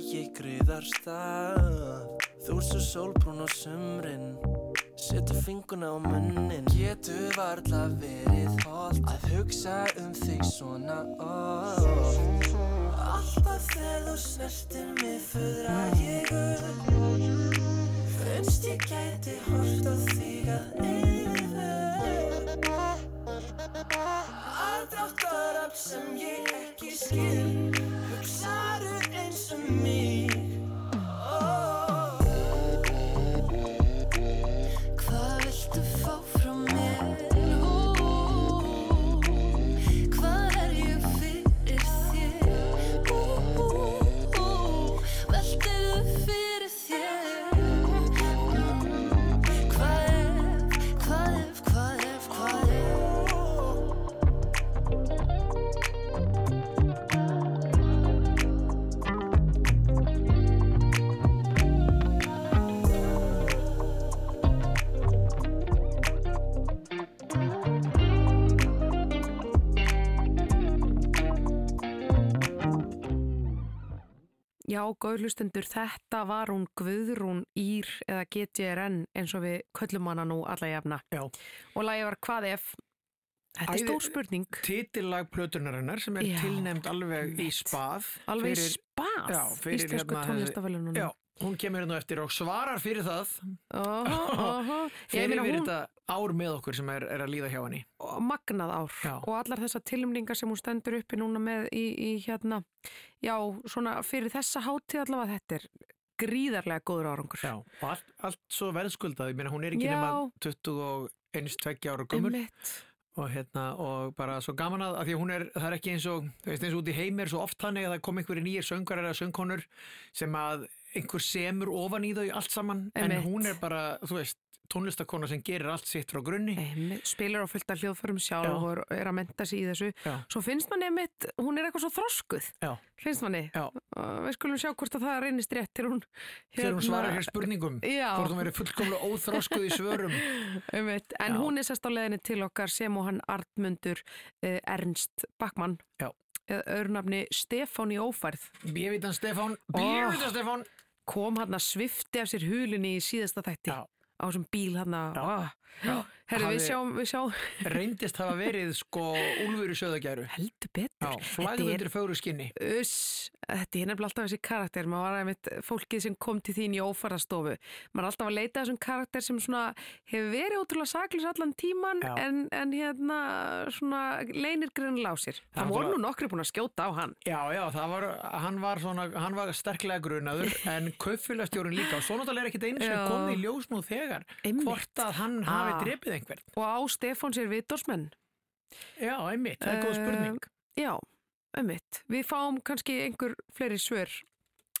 ég gríðar stað Þú svo sólbrún á sumrin. Seta finguna á munnin. Getur varla verið holt Að hugsa um þig svona oft. Alltaf þegar þú snertir mig góðlustendur, þetta var hún Guðrún Ír eða GTRN eins og við köllum hana nú alla jafna. Já. Og lagi var hvað ef? Þetta er Æði- stór spurning. Titillag plötunarinnar sem er Já, tilnefnd alveg í spað Alveg í spað? Já, fyrir Íslensku hérna tónlistarverðlaununum. Já, hún kemur hérna eftir og svarar fyrir það Óhó, óhó. Ég fyrir yfir hún þetta ár með okkur sem er, er að líða hjá henni magnað ár Já. og allar þessar tilmningar sem hún stendur uppi núna með í, í hérna, já, svona fyrir þessa hátíð allavega þetta er gríðarlega góður árangur. Já, og allt, allt svo verðskuldað, ég meina hún er ekki Já. nema 21, 20 ára Einmitt. og hérna og bara svo gaman að, að því að hún er, það er ekki eins og þú veist eins og út í heimi er svo oft þannig að það kom einhverju nýjir söngar eða söngkonur sem að einhver semur ofan í þau allt saman en Einmitt. hún er bara, þú veist tónlistakona sem gerir allt sitt frá grunni Einmitt, spilar á fullt af hljóðförum sjálf Já. og er að menta sig í þessu Já. svo finnst manni einmitt, hún er eitthvað svo þroskuð Já. finnst manni og við skulum sjá hvort að það reynist rétt til hún þegar hún svarar hér spurningum Já. hvort hún verið fullkomlega óþróskuð í svörum Einmitt, en hún er sérst á leiðinni til okkar sem og hann Artmundur uh, Ernst Backmann Já. Eða öðrunafni Stefán í ófærð. Bjövitan Stefán, Ó. Bjövitan Stefán. Kom hann að svifti af sér hulinni í síðasta þætti Já. á þessum bíl hann að Já. Herru, við sjáum, við sjáum reyndist hafa verið sko úlfur í söðagæru heldur betur. Er- undir fögru skinni Uss, þetta er nefnilega alltaf þessi karakter, maður var einmitt fólkið sem kom til þín í ófærastofu, maður er alltaf að leita þessum karakter sem svona hefur verið ótrúlega saklis allan tíman en, en hérna svona leinir grunlega á sér. Það Það voru nú nokkri búin að skjóta á hann. Já, já, það var, hann var svona, hann var sterklega grunaður en kauffélagstjórin líka og svo náttúrulega er ekkit einu sem komið í ljós nú þegar hvort að hann hafi Ah. Einhvern Og á Stefán sér vitorsmenn. Já, einmitt, það er góð spurning Uh, já, einmitt. Við fáum kannski einhver fleiri svör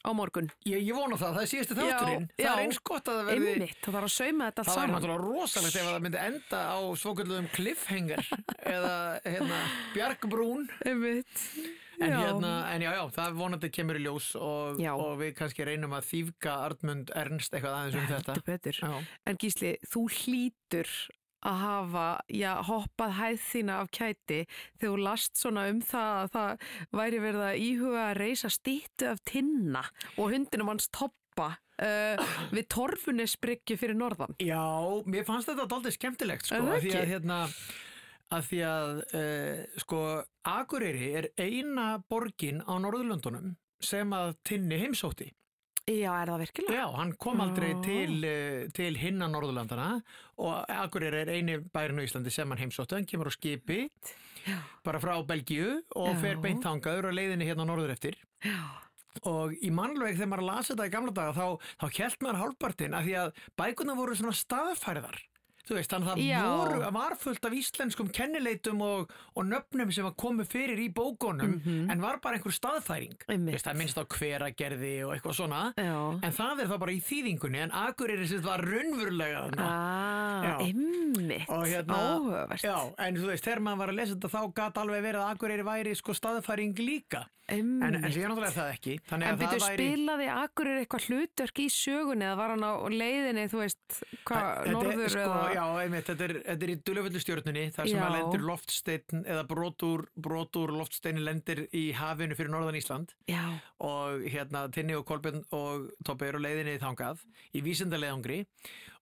á morgun. Ég, ég vona það, það er síðustu þátturinn Já, Það er eins gott að það verði Einmitt, það þarf að sauma þetta allt Það var saman. náttúrulega rosalegt ef það myndi enda á svokölduðum cliffhanger eða hérna, bjargbrún Einmitt. en, Já. hérna, en já, já, það vonandi kemur í ljós og, og við kannski reynum að þýfka Arnmund Ernst eitthvað aðeins um þetta Heldur betur. Já. En Gísli, þú hlýtur að hafa, já, hoppað hæð þína af kæti. Þegar þú last svona um það að það væri verið að íhuga að reysa stýttu af tinna og hundinum hans toppa uh, við torfunisbryggju fyrir norðan. Já, mér fannst þetta dálítið skemmtilegt sko, að því að hérna að því að uh, sko Akureyri er eina borgin á Norðurlöndunum sem að Tinni heimsótti Já, er það virkilega? Já, hann kom aldrei Ó. til, uh, til hinna Norðurlandana og Akureyri er eini bærin á Íslandi sem hann heimsótti, hann kemur á skipi bara frá Belgíu og Já. fer beint þangað og leiðinni hérna norður eftir Já. og í mannleg þegar maður lasi þetta í gamla daga þá, þá held maður hálfpartin að því að bækuna voru svona staðfæriðar þú veist, þannig að það voru, var fullt af íslenskum kennileitum og, og nöfnum sem komu fyrir í bókunum en var bara einhver staðfæring. Veist, það minnst á hveragerði og eitthvað svona Já. en það er það bara í þýðingunni en Akureyri var raunverulega þarna. Ah, og hérna, Áhugavert. já, en þú veist, þegar maður var að lesa þetta þá gat alveg verið að Akureyri væri sko staðfæring líka en, en Einmitt. síðan náttúrulega er það ekki En byrju, væri spilaði Akureyri eitthvað hlutverk í sögunni eða var hann á leiðinni, þú veist, hvað, norður sko, eða... Já, einmitt, þetta er, þetta er í dulöfullu stjórnunni þar sem Já. að lendir loftsteinn eða brotur, brotur loftsteinin lendir í hafinu fyrir norðan Ísland Já. og hérna Tinni og Kolbjörn og Toppi eru leiðinni þangað í vísindarleiðangri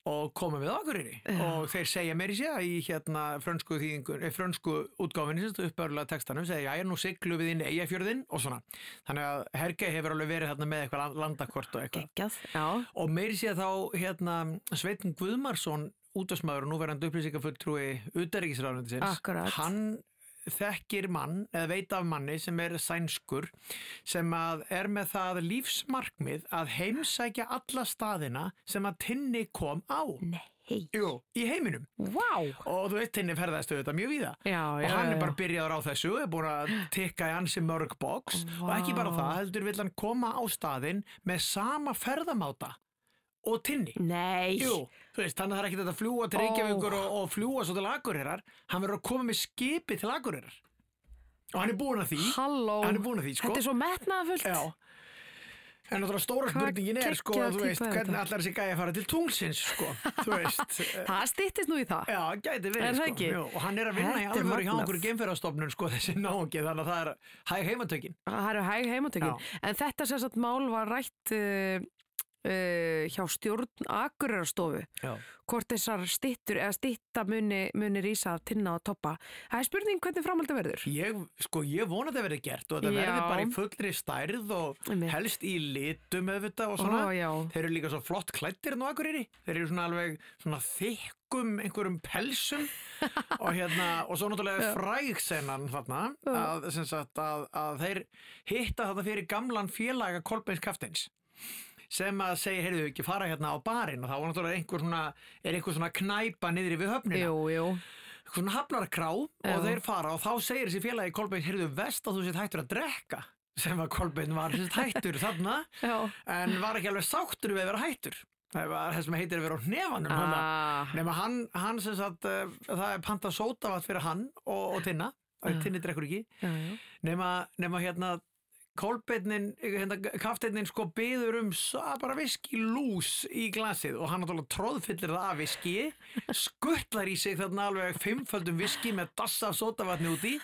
og komum við Akureyri og þeir segja meiri sé í hérna frönsku, eh, frönsku útgáfinni sem uppbörlega textanum segja já, nú siglu við inn Eyjafjörðin og svona. Þannig að Herge hefur alveg verið hérna með eitthvað landakort og eitthvað. Og meiri sé þá hérna Sveitin Guðmarsson útvarsmaður og núverandi upplýsingafulltrúi utanríkisráðunendisins Akkurat. hann þekkir mann eða veit af manni sem er sænskur sem að er með það lífsmarkmið að heimsækja alla staðina sem að Tinni kom á. Nei. Jú, í heiminum. Vá. og þú veist Tinni ferðaðist auðvitað mjög víða. Já, og já, hann er bara byrjaður á þessu er búin að tikka í ansi mörg box. Og ekki bara það, heldur vill hann koma á staðinn með sama ferðamáta og Tinni Nei. Jú, þú veist, þannig að það er ekki þetta að fljúa til. Reykjavíkur og, og fljúa svo til Akureyrar hann verður að koma með skipi til Akureyrar og hann er búin að því Halló. hann er búin að því, sko Þetta er svo metnaðafullt. Já En náttúrulega stóra spurningin er, sko, þú veist, er hvernig þetta? allar þessi gæja fara til tunglsins, sko, þú veist. Það stýttist nú í það. Já, gæti verið, Er sko. ekki? Og hann er að vinna í alvöru hjá magnað. okkur geimferðarstofnun, sko, þessi náungi, þannig að það er hæg heimatökin. Það eru hæg heimatökin. En þetta sagt mál var rætt uh, uh, hjá stjórn Akureyrastofu. Já. Hvort þessar stittur eða stitta muni, muni rísa af tinna og toppa. Það er spurning hvernig framhaldi verður. Ég, sko, ég vona þetta verið gert og Já. verði bara í fullri stærð og helst í litum auðvitað og svona. Ó. Þeir eru líka svo flott klættir nú Akureyri. Þeir eru svona alveg svona þykkum einhverjum pelsum og hérna, og svo náttúrulega frægsenan þarna að, að, að þeir hitta þetta fyrir gamlan félaga Kolbeins Kaftins sem að segja, heyrðu ekki fara hérna á barinn? Og þá var náttúrulega einhver svona, er einhver svona knæpa niðri við höfnina. Jú, jú. svona hafnarkrá og þeir fara og þá segir þessi félagi Kolbeinn, heyrðu vest að þú sétt hættur að drekka? Sem að Kolbeinn var hættur þarna en var ekki alveg sáttur við að vera hættur. Það var þess sem heitir að vera á nefanum Ah. nema hann, hann sem sagt uh, það er panta sótavat fyrir hann og, og Tinna. Tinni drekkur ekki. Nema, nema hérna Kolbeinnin, hérna, kafteinin sko byður um bara viski lús í glasið og hann náttúrulega tróðfyllir það af viski skuttlar í sig þarna alveg fimmföldum viski með dassa af sótavatni úti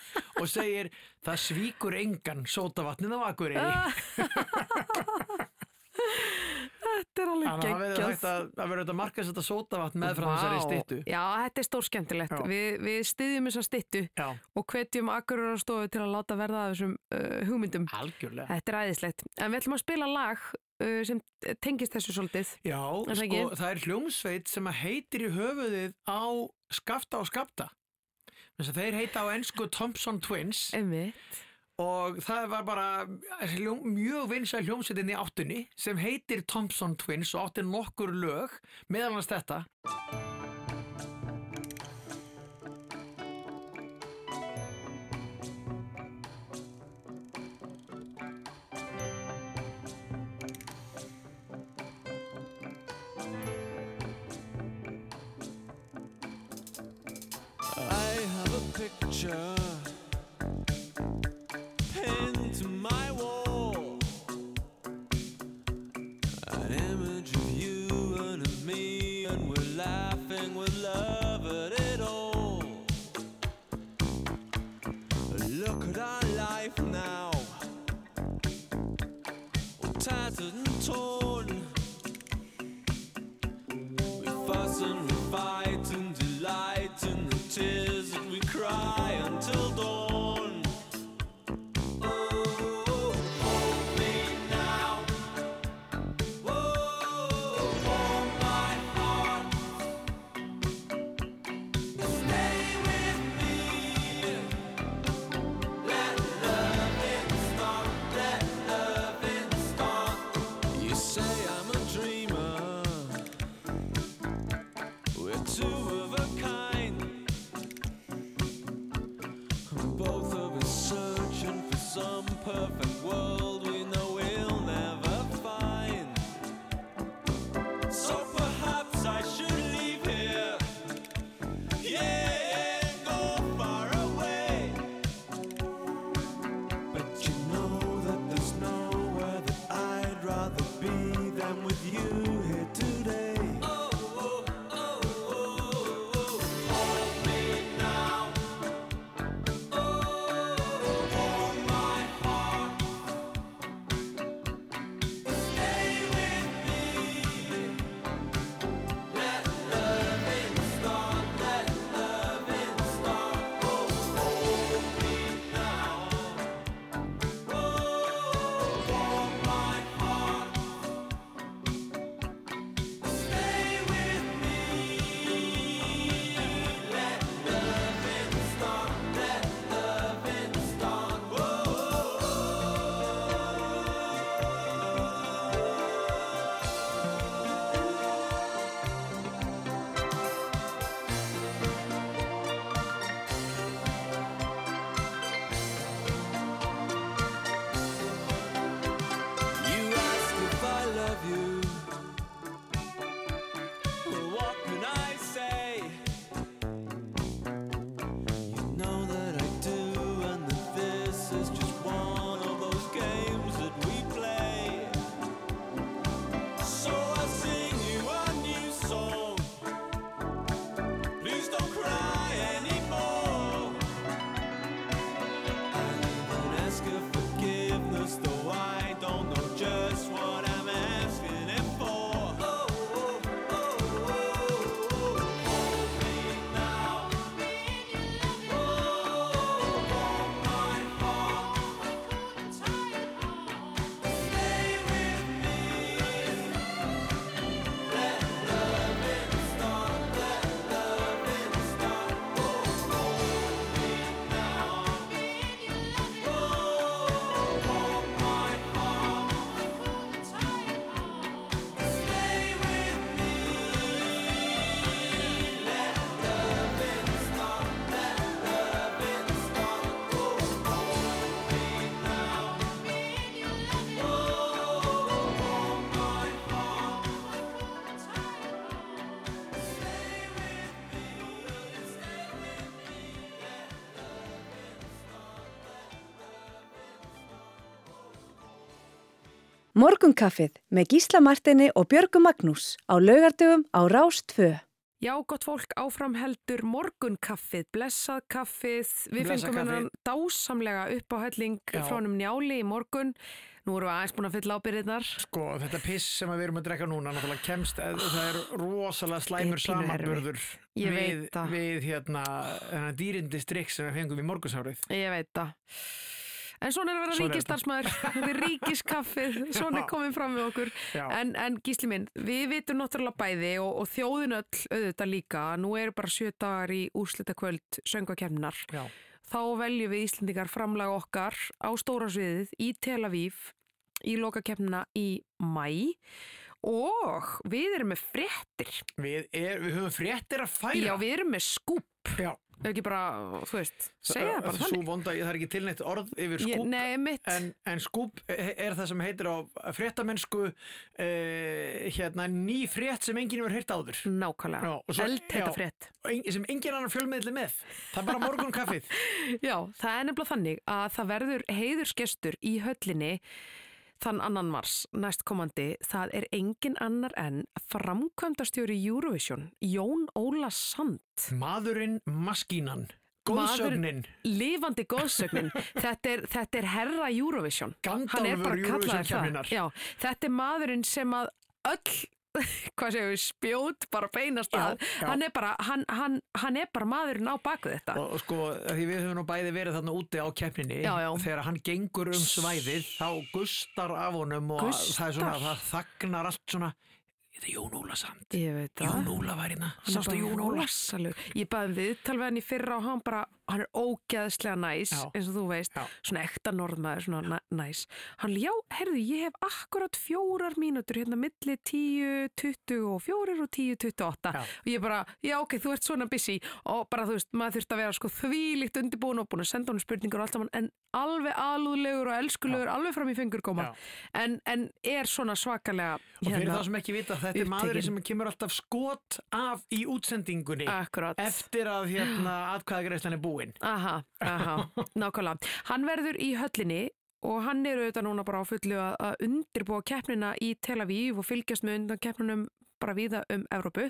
og segir það svíkur engan sótavatnið á Akureyri Þetta er alveg Þannig að það verður þetta markast þetta sótavatn meðfram Vá. þessari styttu. Já, þetta er stór skemmtilegt. Já. Vi, við styðjum þessa styttu Já. og hvetjum Akureyrastofu til að láta verða þessum uh, hugmyndum. Algjörlega. Þetta er æðislegt. En við ætlum að spila lag uh, sem tengist þessu svolítið. Já, það sko, það er hljómsveit sem heitir í höfuðið á skafta og skafta. Þess að þeir heita á ennsku Thompson Twins. Einmitt. Og það var bara mjög vinsæl hljómsveitin í áttunni sem heitir Thompson Twins og átti nokkur lög, meðal hans þetta. I have a picture Morgunkaffið með Gísla Martini og Björgu Magnús á laugardöfum á Rás 2. Já, gott fólk, áfram heldur morgunkaffið, blessað kaffið, við Blessað fengum hennan dásamlega uppáhælling frá hennum njáli í morgun. Nú erum við aðeins búin að fylla ábyrðirnar. Sko, þetta piss sem við erum að drekka núna náttúrulega kemst, eh, það er rosalega slæmur Ég við, við hérna, hérna dýrindi strikk sem við fengum í morgunsárið. Ég veit það. En svona er að vera er ríkistarsmaður, þetta er ríkiskaffið, svona er komin fram við okkur. En, en gísli minn, við vitum náttúrulega bæði og, og þjóðin öll auðvitað líka, nú eru bara sjö dagar í úrslita kvöld söngvakefnar. Já. Þá veljum við Íslendingar framlag okkar á stóra sviðið í Tel Aviv í lokakefnina í mæ og við erum með fréttir. Við, er, við höfum fréttir að færa. Já, við erum með skúp. Já. Ef ekki bara, þú veist, segja bara Svo þannig. vonda, það er ekki tilnætt orð yfir Ég- skúp. nei, mitt. En, en skúp er það sem heitir á fréttamennsku uh, hérna ný frétt sem enginn hefur heyrt áður. Nákvæmlega. Eldheita frétt. En, sem enginn annar fjölmiðli með. Það er bara morgun kaffið. Já, það er nefnilega þannig að það verður heiðursgestur í höllinni þann annan mars næstkomandi. Það er engin annar en framkvæmdastjóri Eurovision, Jón Óla Sand. Maðurinn maskínan. Góðsögnin. Lifandi góðsögnin. þetta, er, þetta er herra Eurovision. Gandalfur. Eurovision-keppninnar. Já, þetta er maðurinn sem að öll hvað séu við, spjót bara beinast að. hann er bara, hann, hann, hann er bara maðurinn á baku þetta. Og, og sko, því við höfum nú bæði verið þarna úti á keppninni. Já, já. þegar hann gengur um svæðið þá gustar af honum og Gustar? það er svona, það þagnar allt svona Þetta er Jón Óla samt. Ég veit það. Jón Óla var hérna, sástu Jón Óla. Ég baði viðtal við hann í fyrra og hann bara, hann er ógeðslega næs, Já. eins og þú veist, svona ekta norðmaður, svona næ- næs. Hann, já, herðu, ég hef akkurat fjórar mínútur hérna milli 10, 24 og 10, 28 og ég bara, já, ok, þú ert svona busy. Og bara, þú veist, maður þurft að vera sko þvílíkt undirbúin og búin að senda honum spurningar og allt saman, en alveg alúðlegur og elskulegur, alveg fram í fingur koma, en, en er svona svakalega Og fyrir það sem ekki vita, þetta er maðurinn sem kemur alltaf skot af í útsendingunni Akkurat. eftir að hérna, atkvæðagreislan er búin Aha, aha, nákvæmlega. Hann verður í höllinni og hann er auðvitað núna bara á fullu að undirbúa keppnina í Tel Aviv og fylgjast með undan keppnunum bara viða um Evrópu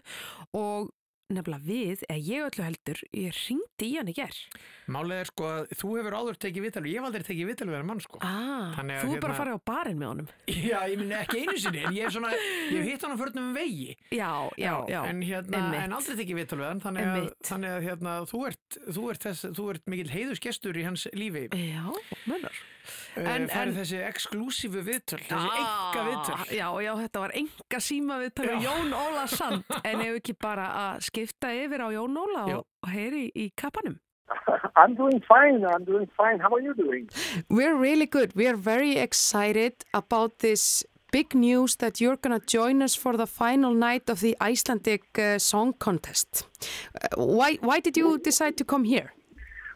og nefnilega við, eða ég öllu heldur, ég ringdi í hann í gerð. Málið er sko að þú hefur áður tekið viðtalið, ég hef aldrei tekið við hann mann sko Ah, þú er bara hérna- að fara á barinn með honum. Já, ég minn ekki einu sinni, en ég hef svona, ég hef hitt hann á förnum vegi. Já, já, já. En, hérna, en aldrei tekið viðtal við hann, þannig að, þannig að hérna, þú, ert, þú, ert þess, þú ert mikill heiðusgestur í hans lífi. Já, mennar. En, En- færið en- þessi exklúsífu viðtöl, þessi Ah, enga viðtöl. Já, já, þetta var enga síma við tala Já. Jón Óla Sand, en ef ekki bara að skipta yfir á Jón Óla Já. og, og heyri í kappanum. I'm doing fine. I'm doing fine. How are you doing? We're really good. We are very excited about this big news that you're going to join us for the final night of the Icelandic uh, Song Contest. Uh, why, why did you decide to come here?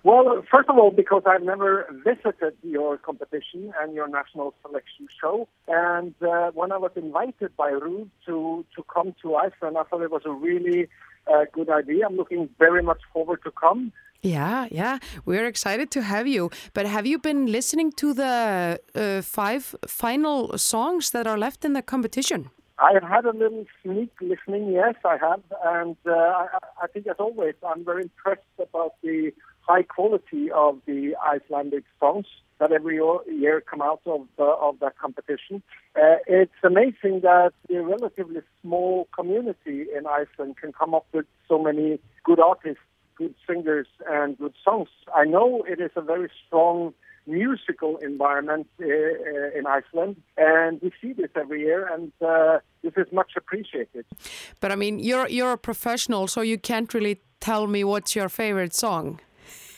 Well, first of all, because I've never visited your competition and your national selection show. And uh, when I was invited by Ruud to, to come to Iceland, I thought it was a really uh, good idea. I'm looking very much forward to come. Yeah, yeah, we're excited to have you. But have you been listening to the uh, five final songs that are left in the competition? I have had a little sneak listening, yes, I have. And uh, I, I think, as always, I'm very impressed about the high quality of the Icelandic songs that every year- come out of, uh, of that competition. Uh, it's amazing that a relatively small community in Iceland can come up with so many good artists, good singers, and good songs. I know it is a very strong musical environment uh, uh, in Iceland, and we see this every year, and uh, this is much appreciated. But I mean, you're you're a professional, so you can't really tell me what's your favorite song.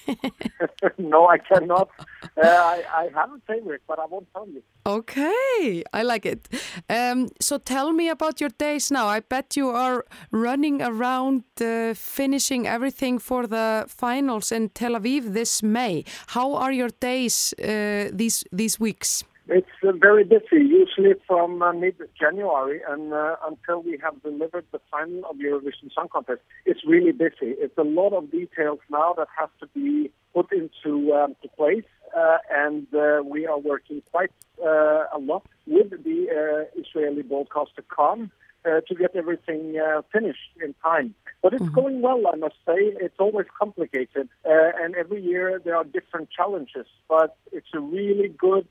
no, I cannot. Uh, I, I have a favorite, but I won't tell you. Okay, I like it. Um, so tell me about your days now. I bet you are running around uh, finishing everything for the finals in Tel Aviv this May. How are your days uh, these these weeks? It's uh, very busy, usually from uh, mid-January and uh, until we have delivered the final of Eurovision Song Contest. It's really busy. It's a lot of details now that have to be put into um, to place, uh, and uh, we are working quite uh, a lot with the uh, Israeli broadcaster uh, to get everything uh, finished in time. But it's going well, I must say. It's always complicated, uh, and every year there are different challenges. But it's a really good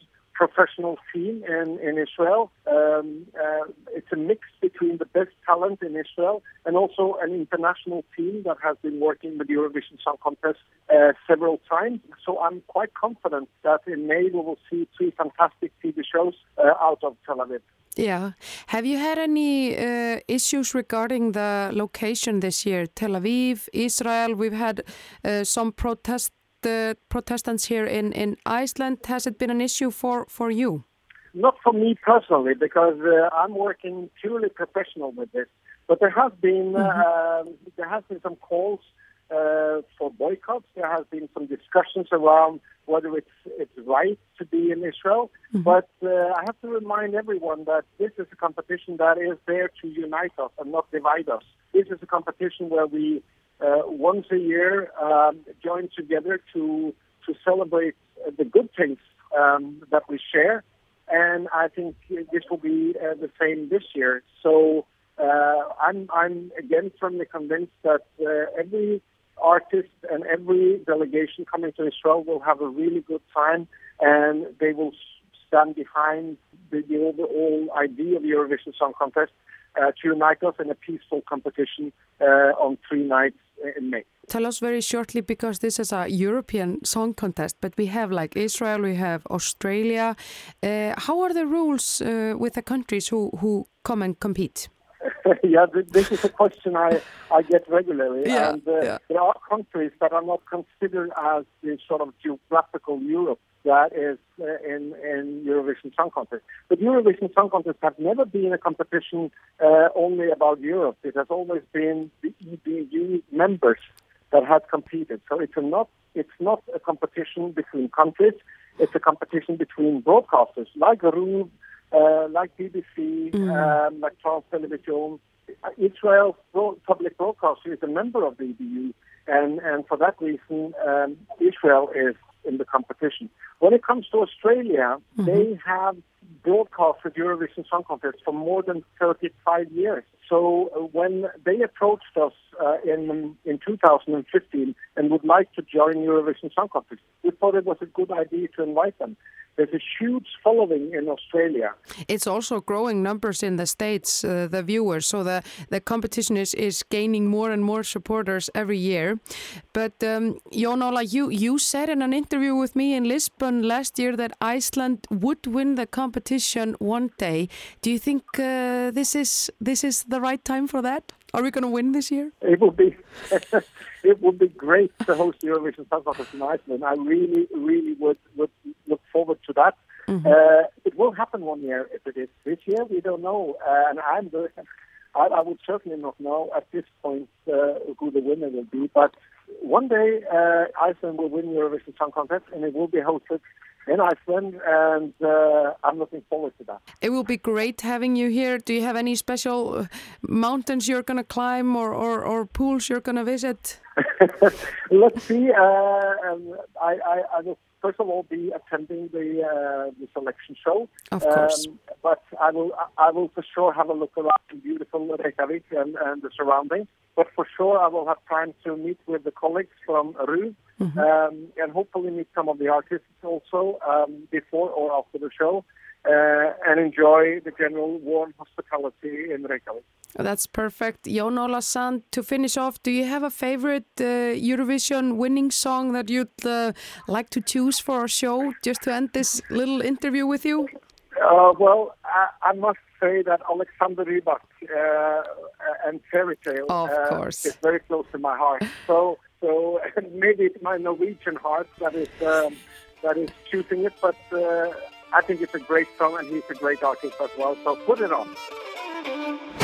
professional team in, in Israel. Um, uh, it's a mix between the best talent in Israel and also an international team that has been working with the Eurovision Song Contest uh, several times. So I'm quite confident that in May we will see three fantastic TV shows uh, out of Tel Aviv. Yeah. Have you had any uh, issues regarding the location this year? Tel Aviv, Israel, we've had uh, some protest, uh, protestants here in, in Iceland. Has it been an issue for, for you? Not for me personally, because uh, I'm working purely professional with this. But there has been uh, there has been some calls uh, for boycotts. There has been some discussions around whether it's it's right to be in Israel. But uh, I have to remind everyone that this is a competition that is there to unite us and not divide us. This is a competition where we once a year um, join together to to celebrate uh, the good things um, that we share and I think this will be uh, the same this year. So uh, I'm I'm again firmly convinced that uh, every artist and every delegation coming to Israel will have a really good time, and they will stand behind the, the overall idea of Eurovision Song Contest uh, to unite us in a peaceful competition uh, on three nights in May. Tell us very shortly because this is a European song contest, but we have like Israel, we have Australia. Uh, how are the rules uh, with the countries who, who come and compete? yeah, th- this is a question I, I get regularly. Yeah, and uh, yeah. there are countries that are not considered as the sort of geographical Europe that is uh, in, in Eurovision Song Contest. But Eurovision Song Contest has never been a competition uh, only about Europe. It has always been the EBU members that have competed. So it's a not it's not a competition between countries. It's a competition between broadcasters like RUV, uh, like BBC, um, like France Television. Israel Public Broadcasting is a member of the EBU, and, and for that reason, um, Israel is in the competition. When it comes to Australia, they have broadcasted Eurovision Song Contest for more than 35 years. So uh, when they approached us uh, in in 2015 and would like to join Eurovision Song Contest, we thought it was a good idea to invite them. There's a huge following in Australia. It's also growing numbers in the States, uh, the viewers, so the, the competition is, is gaining more and more supporters every year. But um, Jónola, you, you said in an interview with me in Lisbon last year that Iceland would win the competition one day. Do you think uh, this is this is the right time for that? Are we going to win this year? It would be it would be great to host the Eurovision Song Contest in Iceland. I really, really would would look forward to that. Uh, it will happen one year. If it is this year, we don't know, uh, and I'm very, I, I would certainly not know at this point uh, who the winner will be. But one day, uh, Iceland will win the Eurovision Song Contest, and it will be hosted in Iceland, and uh, I'm looking forward to that. It will be great having you here. Do you have any special uh, mountains you're going to climb or, or, or pools you're going to visit? Let's see. Uh, um, I, I, I will first of all be attending the uh, the selection show. Of course. Um, but I will I will for sure have a look around in beautiful Reykjavik and, and the surroundings. But for sure I will have time to meet with the colleagues from RU um, and hopefully meet some of the artists also um, before or after the show. Uh, and enjoy the general warm hospitality in Reykjavik. That's perfect. Jon Ola Sand, to finish off, do you have a favorite uh, Eurovision winning song that you'd uh, like to choose for our show, just to end this little interview with you? Uh, well, I, I must say that Alexander Rybak uh, and Fairy Tale Of uh, course. is very close to my heart. So, so maybe it's my Norwegian heart that is um, that is choosing it, but uh, I think it's a great song, and he's a great artist as well. So put it on.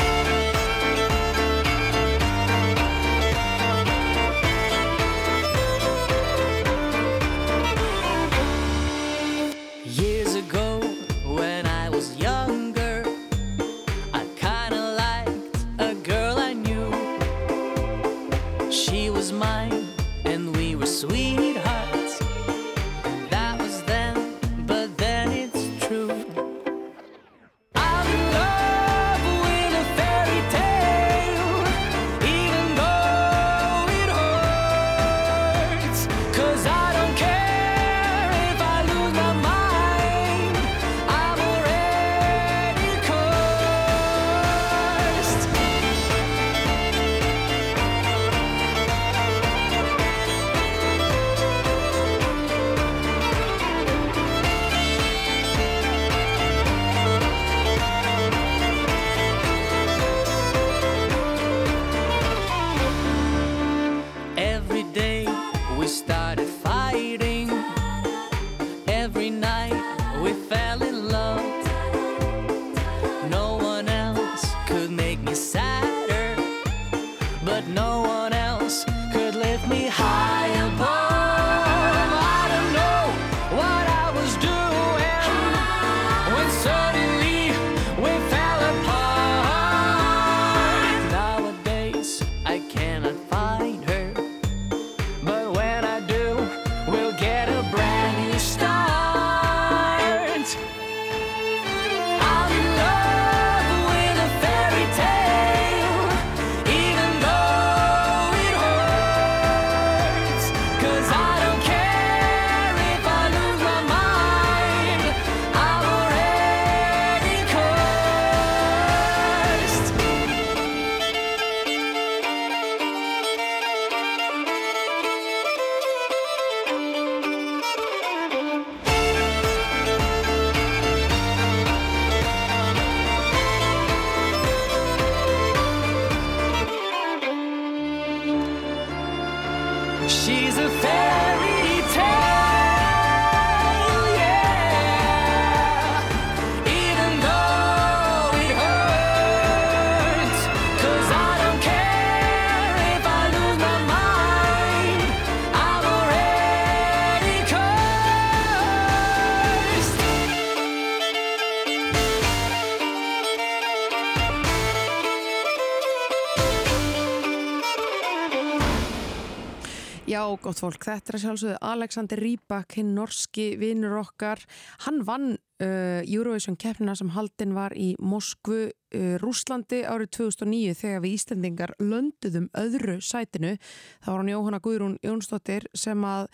Já, gott fólk, þetta er sjálfsögðu Alexander Rybak, hinn norski vinnur okkar. Hann vann uh, Eurovision keppnina sem haldin var í Moskvu, uh, Rúslandi árið 2009 þegar við Íslendingar lönduðum öðru sætinu. Það var hann Jóhanna Guðrún Jónsdóttir sem að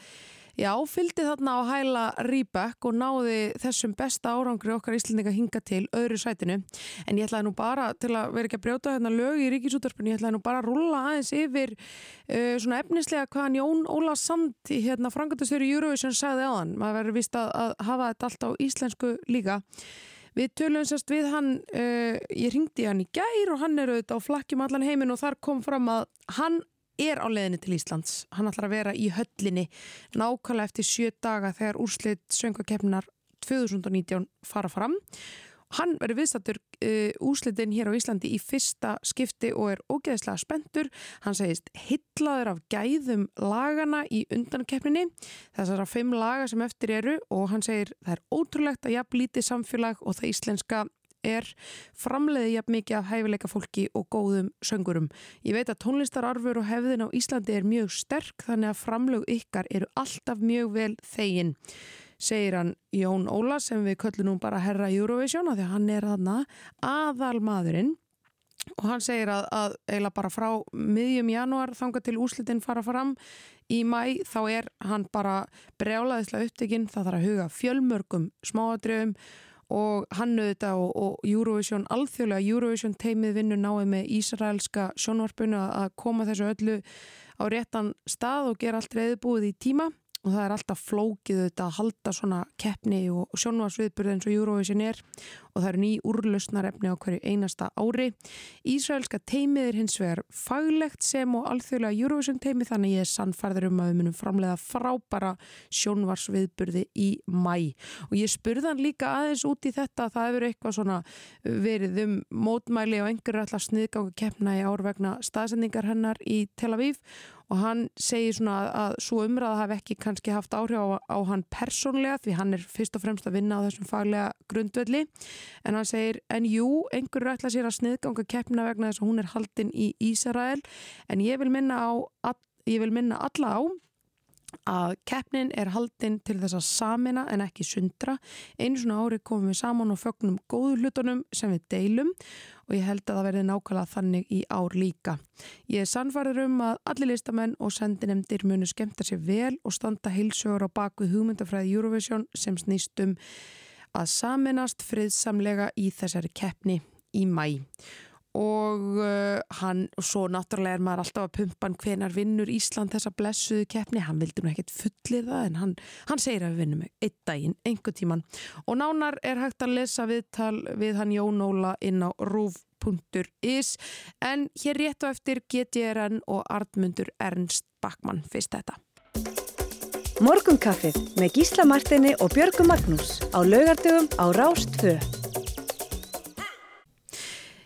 Já, fylgdi þarna á hæla Rýbæk og náði þessum besta árangri okkar Íslandinga hinga til öðru sætinu. En ég ætlaði nú bara, til að vera ekki að brjóta hérna lög í ríkisútvarpinu, ég ætlaði nú bara að rulla aðeins yfir uh, svona efnislega hvaðan Jón Óla Sand í hérna frangatastjóri Eurovision sagði hann. Maður verður vist að, að hafa þetta allt á íslensku líka. Við tölum sérst við hann, uh, ég ringdi hann í gær og hann er auðvitað á flakkjum allan heiminn og þar kom fram að hann er á leiðinni til Íslands. Hann ætlar að vera í höllinni nákvæmlega eftir sjö daga þegar úrslit söngakefnar 2019 fara fram. Hann verður viðstattur uh, úrslitin hér á Íslandi í fyrsta skipti og er ógeðslega spendur. Hann segist hillaður af gæðum lagana í undankeppninni. Þessara fimm laga sem eftir eru og hann segir það er ótrúlegt að jafn lítið samfélag og það íslenska er framleiði jafn mikið af hæfileika fólki og góðum söngurum. Ég veit að tónlistararfur og hefðin á Íslandi er mjög sterk þannig að framlög ykkar eru alltaf mjög vel þegin segir hann Jón Óla sem við köllum nú bara herra Eurovision af því að hann er þarna aðal maðurinn og hann segir að, að eiginlega bara frá miðjum janúar þanga til úslitin fara fram í mæ þá er hann bara brjálaðislega upptekinn það þarf að huga fjölmörgum smáadröfum og hann auðvitað og, og Eurovision, alþjóðlega Eurovision teimið vinnu náið með Ísraelska sjónvarpunu að að koma þessu öllu á réttan stað og gera allt reyðbúið í tíma og það er alltaf flókið auðvitað að halda svona keppni og, sjónvarsviðburð eins og Eurovision er. Og það eru ný úrlausnarefni á hverju einasta ári. Ísraelska teimið er hins vegar faglegt sem og alþjóðlega Eurovision teimið þannig ég er sannfærður um að við munum framlega frábæra sjónvarsviðburði í mæ og ég spurði hann líka aðeins út í þetta að það hefur eitthvað svona verið um mótmæli og einhverju alltaf sniðganga keppna í ár vegna staðsendingar hennar í Tel Aviv og hann segir svona að, að svo umræða hafi ekki kannski haft áhrif á, á hann persónlega því hann er fyrst og fremst að vinna á þessum faglega grundvelli. En hann segir en jú, einhverju ætla sér að sniðganga keppna vegna þess að hún er haldin í Ísrael. En ég vil minna, á, all, ég vil minna alla á að keppnin er haldinn til þess að samina en ekki sundra. Einu svona ári komum við saman og fögnum góðu hlutunum sem við deilum og ég held að það verði nákvæmlega þannig í ár líka. Ég er sannfærður um að allir listamenn og sendinemdir munu skemmta sér vel og standa heilsugur á baku hugmyndafræði Eurovision sem snýst um að saminast friðsamlega í þessari keppni í mæ og uh, hann, og svo náttúrulega er maður alltaf að pumpa hann hvenar vinnur Ísland þessa blessuðu keppni, hann vildi nú ekkert fullir það en hann, hann segir að við vinnum einn daginn, einhver tíman og nánar er hægt að lesa viðtal við hann Jón Óla inn á rúf.is en hér rétt og eftir GTRN og Artmundur Ernst Backmann fyrst þetta. Morgunkaffið með Gísla Martini og Björgu Magnús á laugardögum á Rást 2.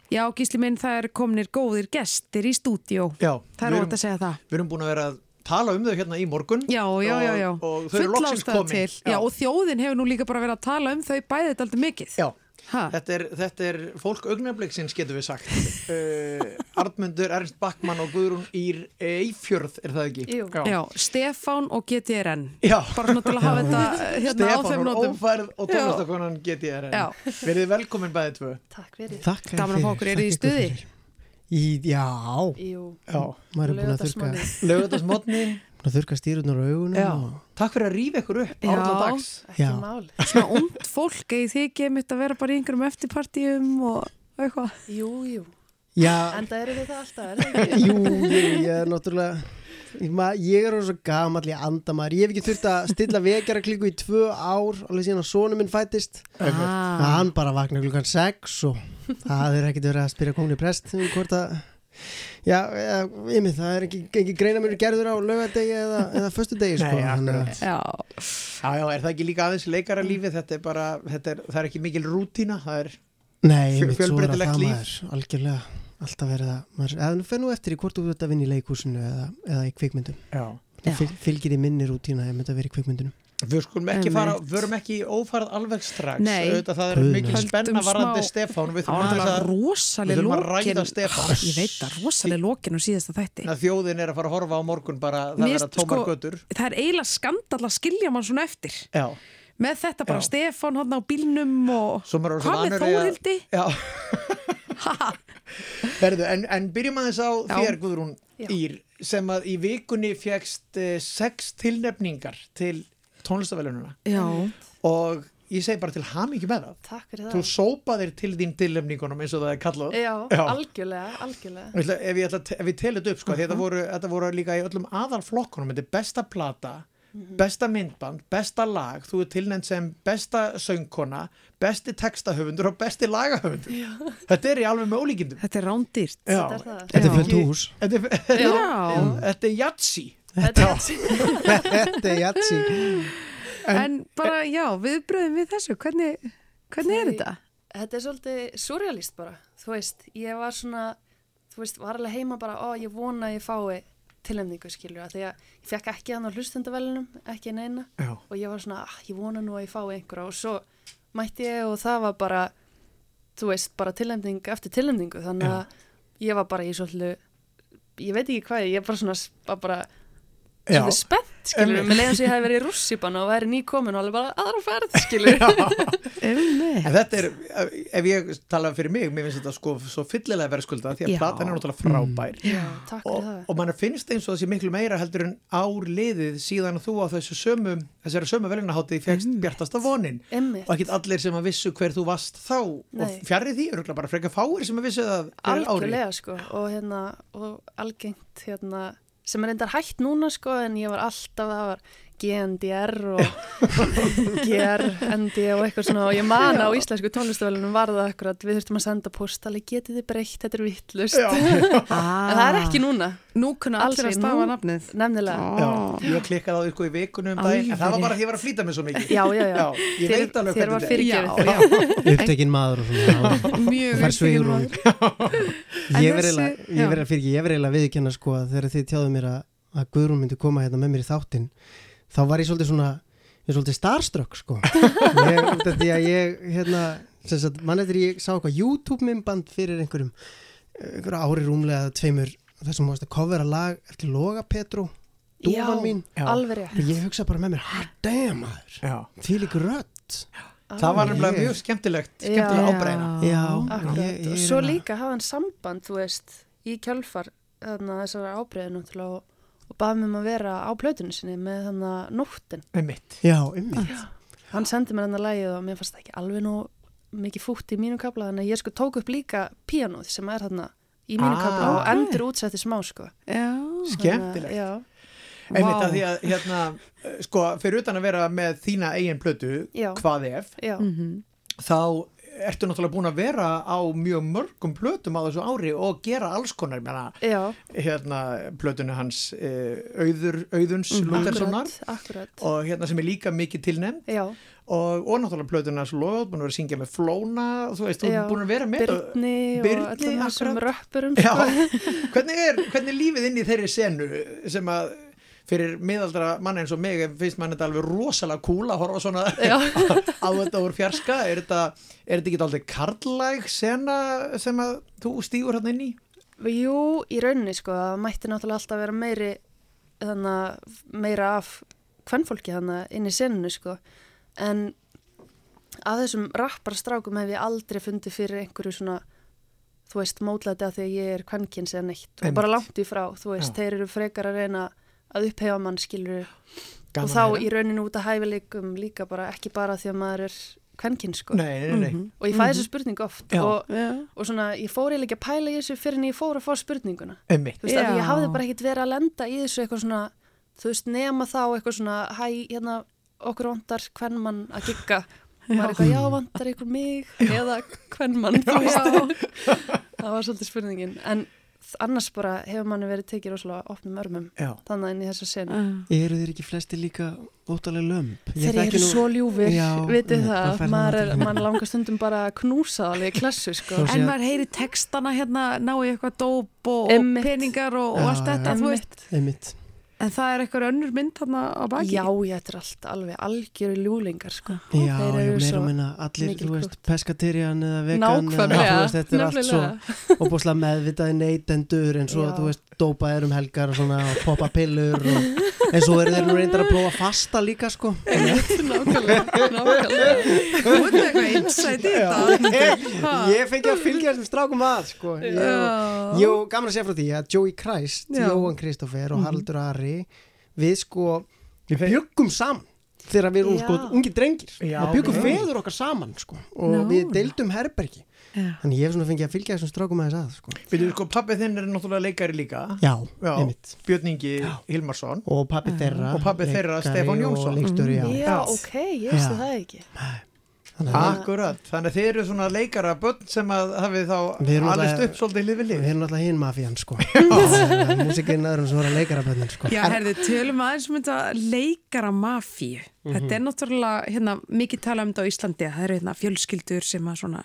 Já, Gísli minn, það er komnir góðir gestir í stúdíó. Já, Það er ótt að segja það. Við erum búin að vera að tala um þau hérna í morgun Já, já, já, já. og, og þau eru loksins komin til. Já. og þjóðin hefur nú líka bara verið að tala um þau bæðið aldrei mikið. Já. Ha. Þetta er, þetta er fólk augnabliksins getur við sagt uh, Arnmundur, Ernst Backmann og Guðrún Ír Eifjörð er það ekki? Jú. Já. Stefán og GTRN. Já. Bara svona til að hafa þetta hérna á Stefán og ófærð og Já. tónlistakonan GTRN Já. Verið velkomin bæðið tvö Takk fyrir. Takk Gaman að fá okkur, eru þið í stuði? Í, já. Já. Maður er búin að þurka, Laugardagsmotni búin að þurka stýrunar á augunum. Já. og- Takk fyrir að rífa ykkur upp Já. dags Já. Svona ungt fólk, eða þið ekki mitt að vera bara í einhverjum eftirpartíum og eitthvað. Jú, jú. Já. En það eru við það alltaf, er það ekki? Jú, ég, ég er náttúrulega ég, er svo gamall í andamæður ég hef ekki þurft að stilla vekjara klíku í tvö ár alveg síðan að sonu minn fættist Ah. hann bara vakna klukkan sex og það er ekkert verið að spyrja komni prest um hvort að já, ja, yfir, það er ekki, ekki greina mér gerður á laugadegi eða, eða föstudegi sko, Nei, akkurat. Já, já, er það ekki líka aðeins leikara lífi? Þetta er bara, þetta er, það er ekki mikil rútína það er er fjölbreytilegt það líf. maður, algjörlega alltaf verið að, maður, eða nú fer nú eftir í hvort þú veit að vinna í leikúsinu eða, eða í kvikmyndum. Já. það fyl, fylgir í minni rútína ef þetta verið í kvikmyndunum Við skulum ekki fara, förum ekki í ófarð alveg strax. Auðvitað, það er mikil spenna smá- Stefán Við þurfum að, rosaleg við að ræða Stefán Ég veit það, rosaleg lokin á síðasta þætti. að þjóðin er að fara að horfa á morgun bara það vera finnst, tómar sko, götur Það er eiginlega skandal að skilja mann svona eftir. Já, Með þetta bara Já. Stefán hann á bílnum og er hvað með að- Þórildi? Já Herðu, en, en byrjum aðeins á Já. þér Guðrún Ír sem að í vikunni fegst uh, sex tilnefningar til tónlistavelununa Já. og ég segi bara til hamingi með það Takk fyrir Þú það. sópaðir til þín tilnefningunum eins og það er kallað Já, algjörlega, algjörlega. Ég ætla- Ef, ég ætla, að te- ef við telum þetta upp sko, uh þetta, voru, þetta voru líka í öllum aðalflokkunum þetta er besta plata, besta myndband besta lag, þú er tilnefnd sem besta söngkona, besti textahöfundur og besti lagahöfundur Já. þetta er í alveg með ólíkindum Þetta er rándýrt Já, Þetta er það. Þetta er ekki- fullt hús. Þetta er, Já. þetta er jatsi Þetta er er jatsi En, bara, já, viðbröðum við þessu, hvernig, hvernig er þetta? Þetta er svolítið surrealist bara, þú veist, ég var svona, þú veist, var alveg heima bara, ó, ég vona að ég fái tilnefningu, skilur, að því að ég fekk ekki hann á hlustendavelunum, ekki neina, Já. og ég var svona, ah, ég vona nú að ég fái einhverja. Og svo mætti ég og það var bara, þú veist, bara tilnefning eftir tilnefningu, þannig að ég var bara í svolítið, ég veit ekki hvað, ég bara svona, bara, Já. svolítið spennt, skilur, með leiðan sem ég hef verið í rússipan og væri nýkomin og alveg bara aðra ferð, skilur. En þetta er, ef ég tala fyrir mig, mér finnst þetta sko svo fyllilega verðskulda því að Já. platan er náttúrulega frábær Já, takk fyrir og, það. og mann finnst eins og þessi miklu meira heldur en ár liðið síðan þú á þessu sömu þessari sömu velunahátið fegst bjartasta vonin Einmitt. og ekkit allir sem að vissu hver þú varst þá Nei. og fjarrri því, bara freka fáir sem að vissu það algjörlega sko og hérna og algengt hérna sem er endar hægt núna sko en ég var alltaf það var GNDR og GRND og eitthvað svona. Og ég man á íslensku tónlistavælunum var það akkurat við þurftum að senda postali getið þið breytt, þetta er vittlust Já. en það er ekki núna. Nú kunna allir að stafa nafnið. Nefnilega. Já, ég klikkaði á því sko í vikunum um daginn, en það var bara því að ég var að flýta mig svo mikið. Já, já, já. ég Þér- veit alveg hvernig þetta er. Já, já. upptekinn maður og svona Mjög upptekinn maður. Ég verð þessi- eiginlega- já. ég ég viðkjanna sko að þegar þið tjáðu mér að, að Guðrún myndi koma hérna með mér í þáttinn þá var ég svolítið svona ég er svolítið starstruck sko. Ég, því að ég hérna sem sagt, mann eftir ég sá eitthvað YouTube myndband fyrir einhverjum einhverju ári rúmlega eða tveimur þar sem mást að covera lag eftir Loga Petru dúfan Já, mín. alveg rétt. og ég hugsa bara með mér damn maður. Því líka rödd. Það var Ég- mjög skemmtilegt skemmtilega Já. ábreyna Já, Akkurat. ég- ég og svo líka hafa hann samband þú veist, í kjölfar þarna þessara ábreyðinu til og, og baði mig um að vera á plötunni sinni með þarna nóttin Einmitt. Já, einmitt. hann sendi mér hann að lægið og mér fannst það ekki alveg nú mikið fútt í mínu kabla þannig að ég sko tók upp líka píanóð sem er þarna í mínu Ah, kabla og endur útsetti smá sko Já. Skemmtilegt. Já, einmitt að því að hérna, sko, fyrir utan að vera með þína eigin plötu, Já. hvað ef já, Mhm. þá ertu náttúrulega búin að vera á mjög mörgum plötum á þessu ári og gera alls konar, menna, hérna plötunni hans uh, Auður, Auðuns Mhm. Lúterssonar og hérna sem er líka mikið tilnefnd og, og náttúrulega plötunni hans Lóð, búin að vera að syngja með Flóna og þú veist, þú búin að vera með Birni og Birni, öllum þessum röppurum sko. hvernig er, hvernig er lífið inn í þeirri senu sem að fyrir miðaldra mann eins og mig finnst mann þetta alveg rosalega cool að horfa svona á þetta úr fjarska er þetta, er þetta ekki aldrei karlæg sena sem að þú stígur hérna inn í? Jú, í rauninni sko, það mætti náttúrulega alltaf vera meiri þannig meira af hvernfólki þannig inn í seninu sko en að þessum rapparstrákum hef ég aldrei fundið fyrir einhverju svona þú veist, mótlæti að því að ég er kvenkins eða neitt og Einmitt. bara langt í frá, þú veist, Já. þeir eru frekar að reyna að upphefa mann skilur Gaman og þá að heyra. í rauninu út að hæfileikum líka bara ekki bara því að maður er kvenkins sko Nei, nei, nei. Mhm. og ég fæði þessu spurningu oft Já. og, og svona, ég fór eiginlega ekki að pæla í þessu fyrir en ég fór að fá spurninguna Einmitt. þú veist, að Já. ég hafði bara ekkit verið að lenda í þessu eitthvað svona, þú veist, nema þá eitthvað svona, hæ, hérna okkur vantar hvern mann að gigga og maður eitthvað, já, vantar ykkur mig eða hvern mann, það var svolítið spurningin en annars bara hefur manni verið tekið rosalega opnum örmum, Já. þannig inn í þessa senu Eru þeir ekki flesti líka óttalega lömp? Þeir eru nú- svo ljúfir, vitið það, fær maður, er, maður langar stundum bara að knúsa það alveg í klassu, sko. En að- maður heyri textana hérna, ná í eitthvað dóp og, og peningar og, og Já, allt þetta, já. þú veist. Einmitt. En það er eitthvað önnur mynd þarna á baki. Já, ég er allt alveg algjöru ljúlingar, sko. Já, eru meira svo og minna allir, þú veist, krútt. peskaterian eða vegan eða, þú veist, þetta er allt svo og búslega meðvitaði neytendur og, Já. þú veist, dópa er um helgar og svona poppa pillur og en svo eru þeir nú reyndar að prófa fasta líka, sko Nákvæmlega, nákvæmlega. Þú veit eitthvað insight í þetta. ég, ég fengi að fylgja þessum strákum að, sko ég, ég og að segja frá því að Joey Christ. Jóhann Kristoffer og Mhm. Haraldur Ari við sko, við bjöggum saman þegar við erum Já. sko ungi drengir Já, við bjöggum ok. feður okkar saman sko og Nú, við deildum herbergi Já. þannig ég hef svona fengið að fylgja þessum strákum aðeins að sko. Byrju, sko, pappi þinn er náttúrulega leikari líka já, Já. einmitt Björn Ingi Hilmarsson og pappi þeirra Og pabbi þeirra, leikari Stefán og Jónsson. leikstjóri, já. Ok, ég veist það ekki. Að Akkurat, þannig að þið eru svona leikara börn sem að hafið þá Við náttúrulega- upp svolítið lið við við lið erum alltaf hinn mafían sko. Músikinn aðrum sem voru að leikara bönnin sko. Já, herði, tölum aðeins um þetta leikara mafíu. Þetta er náttúrulega, hérna, mikið tala um þetta á Íslandi, það eru hérna fjölskyldur sem að svona,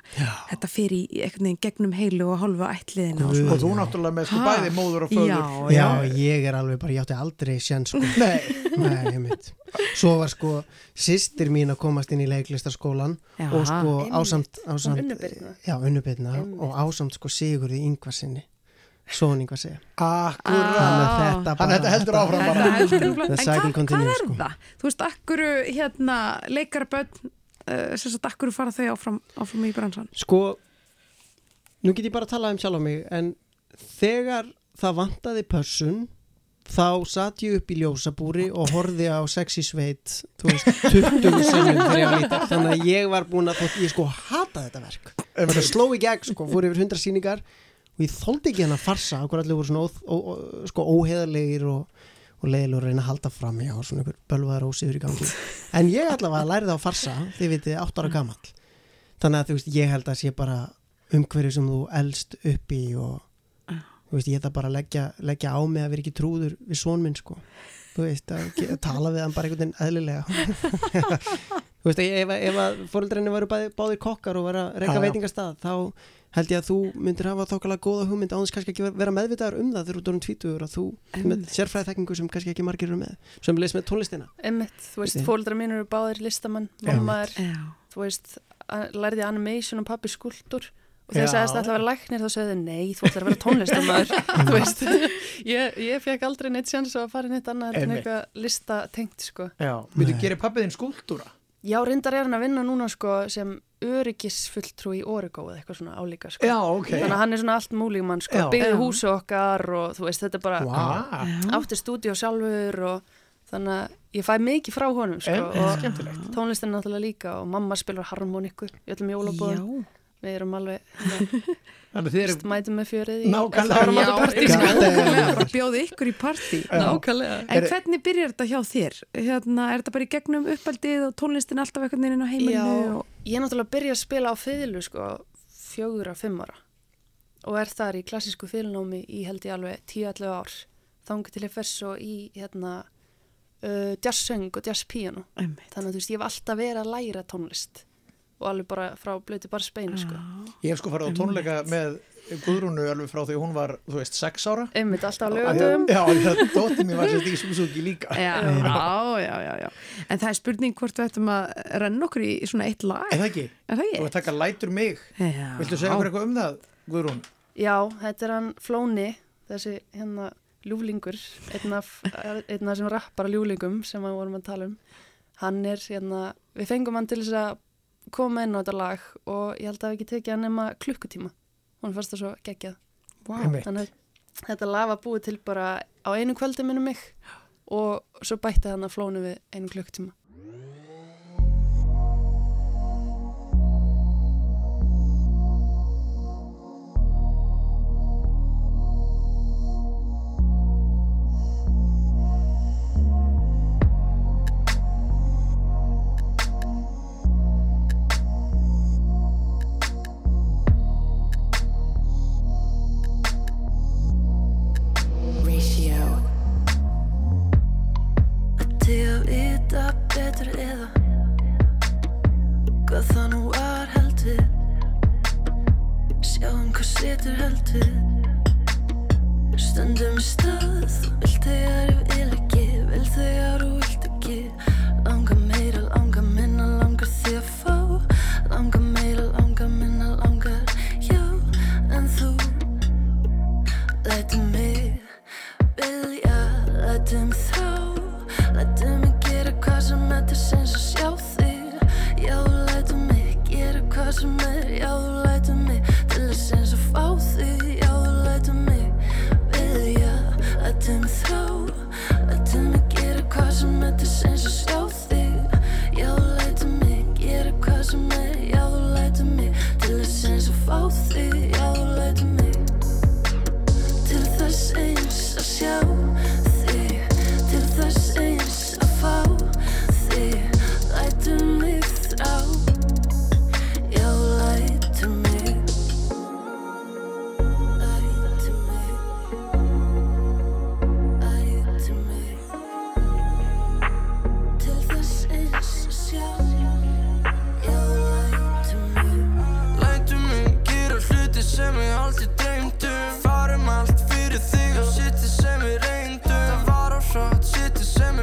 þetta fer í veginn gegnum heilu og hálfa ætliðina og. Og þú náttúrulega með sko Ha? bæði móður og föður Já, já, já. ég er alveg bara, ég átti aldrei sjens sko Nei, Nei. Svo var sko sýstir mín að komast inn í leiklistaskólan Já. og sko ásamt, ásamt. Já, unnubirna og ásamt sko Sigurði Ingvarsinni Són Ingvarsi akkurat Þannig að þetta að þetta heldur áfram Þetta bara heldur The umflað, en hvað, hvað er sko. það? Þú veist, akkuru, hérna, leikarabönn, uh, sem sagt, akkuru fara þau áfram, áfram í bransan? Sko, nú get ég bara að tala um sjálf á mig en þegar það vantaði pössun þá satt ég upp í ljósabúri og horfði á sexy sveit þú veist, 20 sinnum var þannig að ég var búin að þótt, ég sko hata þetta verk. Þetta sló í gegn, sko, fór yfir 100 sýningar og ég þóldi ekki hennar farsa okkur allir voru svona ó, ó, ó, sko, óheðarlegir og, og leiðilegur að reyna að halda fram já, svona einhver bölvaðar ósýður í gangi. En ég allavega lærið á farsa þið vitið, 8 ára gamall. Þannig að þú veist, ég held að sé bara umhverju sem þú elst upp í og þú veist, ég ætla bara að leggja, leggja á mig að vera ekki trúður við són minn sko. Þú veist, að, að tala við hann bara einhvern veginn eðlilega. Þú veist, ef, ef að fóreldrinni varu báðir kokkar og vera að já. veitingastað þá held ég að þú myndir hafa þokkalega góða hugmynd á þess kannski ekki vera- meðvitaður um það þegar þú erum tvítugur að þú með sérfræði þekkingu sem kannski ekki margir eru með sem leys með tónlistina. Einmitt, þú veist, fóldra mín eru báðir listamann, mamma er, þú veist, lærði animation og pappi skuldur og þegar sagðist ætla að vera læknir þá sögðu nei, þú ætlar að vera tónlistamæður þú veist, ég, ég fekk aldrei neitt sjans að fara neitt annað en eitthvað listatengt sko. Nei. gerir pappiðinn skúltúra Já, reyndar er hann að vinna núna sko sem öryggisfulltrú í Origo eða eitthvað svona álíka sko. Já, ok. Þannig að hann er svona allt múlímann sko, byggði húsu okkar og þú veist, þetta er bara Vá, átti stúdíu sjálfur og þannig að ég fæ mikið frá honum sko, En- og skemmtilegt. tónlistin náttúrulega líka og mamma spilur harmoniku í öllum jólabóðum Já. Við erum alveg Þannig þið eru mætum með fjörið í Nákvæmlega. sko. bjóði ykkur í partí. Nákvæmlega. En hvernig byrjar þetta hjá þér? Hérna, er þetta bara í gegnum uppeldið og tónlistin alltaf veginn inn á heimilinu? Já, og... ég náttúrulega byrja að spila á fiðlu sko fjögur að fimm ára og er þar í klassísku fiðlunámi í held ég alveg 10-11 ár þannig til ég fer svo í hérna uh, jazzsöng og jazzpíano Einmitt. þannig að þú veist ég hef alltaf verið að læra tónlist og alveg bara frá blöti bara speinu sko Ég hef sko farið á tónleika með Guðrúnu alveg frá því hún var, þú veist, sex ára einmitt alltaf því að- Já, því að dóttir mér var sérst í Suzuki líka Já, já, já, já, já. En það er spurning hvort við ættum að renna okkur í svona eitt lag. Er það ekki? Er það Þú ekki? ert taka lætur mig Já. Viltu segja okkur eitthvað um það, Guðrún? Já, þetta er hann Flóni þessi hérna ljúflingur einn af, einn af sem rappar ljúflingum sem við vorum að tala um hann er hérna, við fengum hann til þess að koma inn á þetta lag og ég held að við ekki tekið hann nema klukkutíma hún fannst það svo geggjað. Einmitt. þannig að þetta lag var búið til bara á einu kvöldi minnum mig og svo bætti hann að Flóni við einu klukkutíma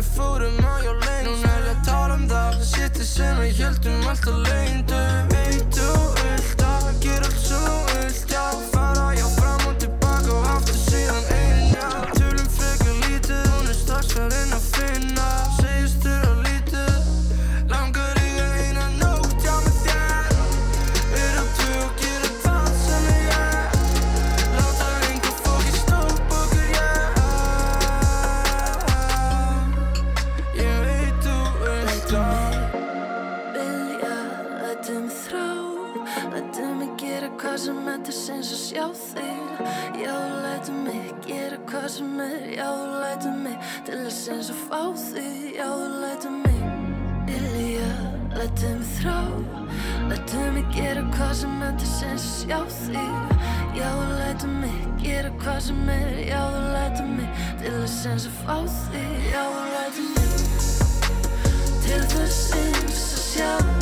við fórum á já leynd Núna er ég að tala um það, sitti sem við heldum alltaf leyndum að sjá þig Já, lætu mig gera hvað sem er. Já, lætu mig til þess eins að fá þig Já, lætu mig Til þess eins að sjá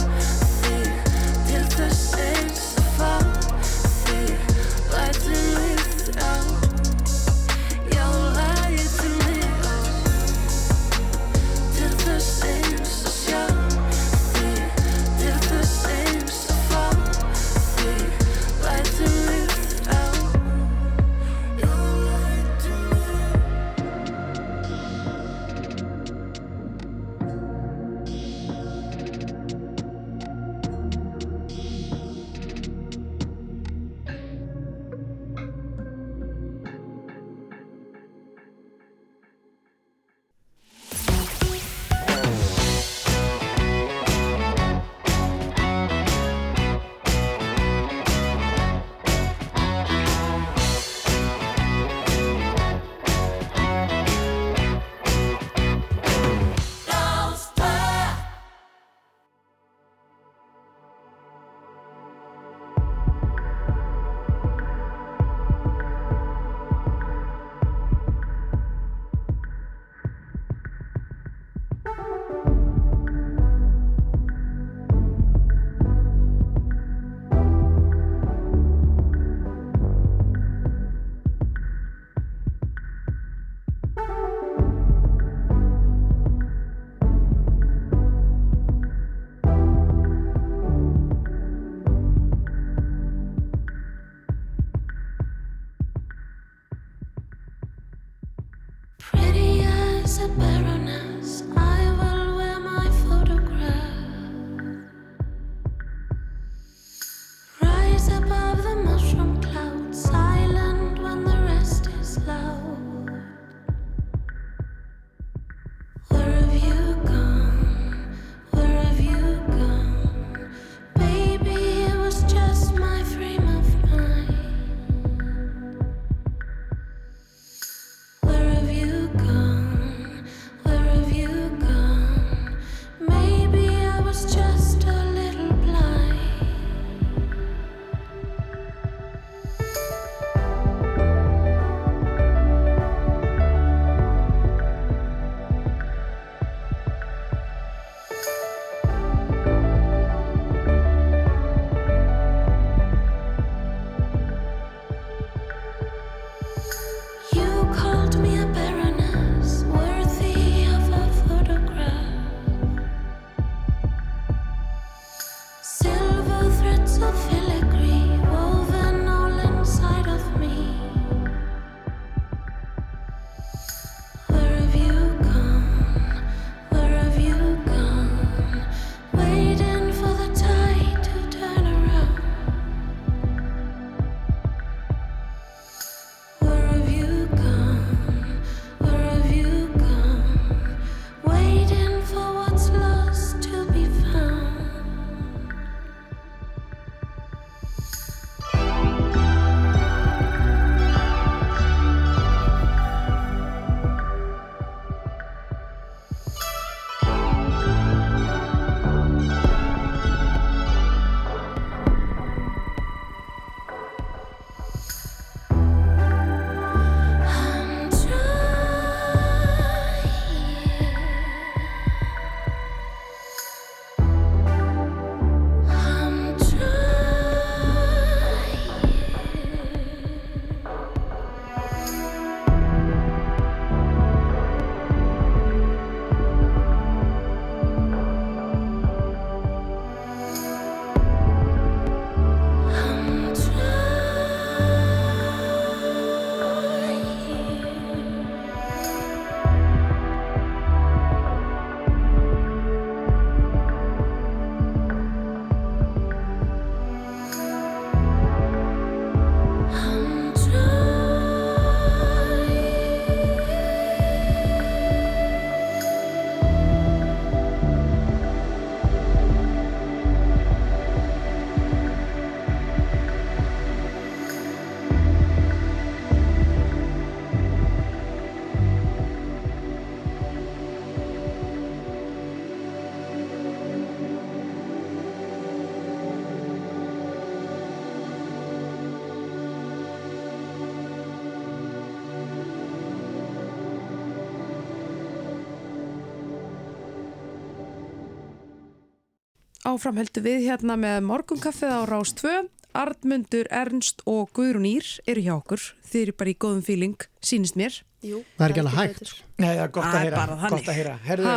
áfram heldur við hérna með morgunkaffið á Rás 2 Arnmundur, Ernst og Guðrún Ír eru hjá okkur, þeir eru bara í góðum feeling sínist mér Jú, Það er ekki alveg hægt. Nei, gott Það að er heyra, bara þannig. gott að heyra. Herðu,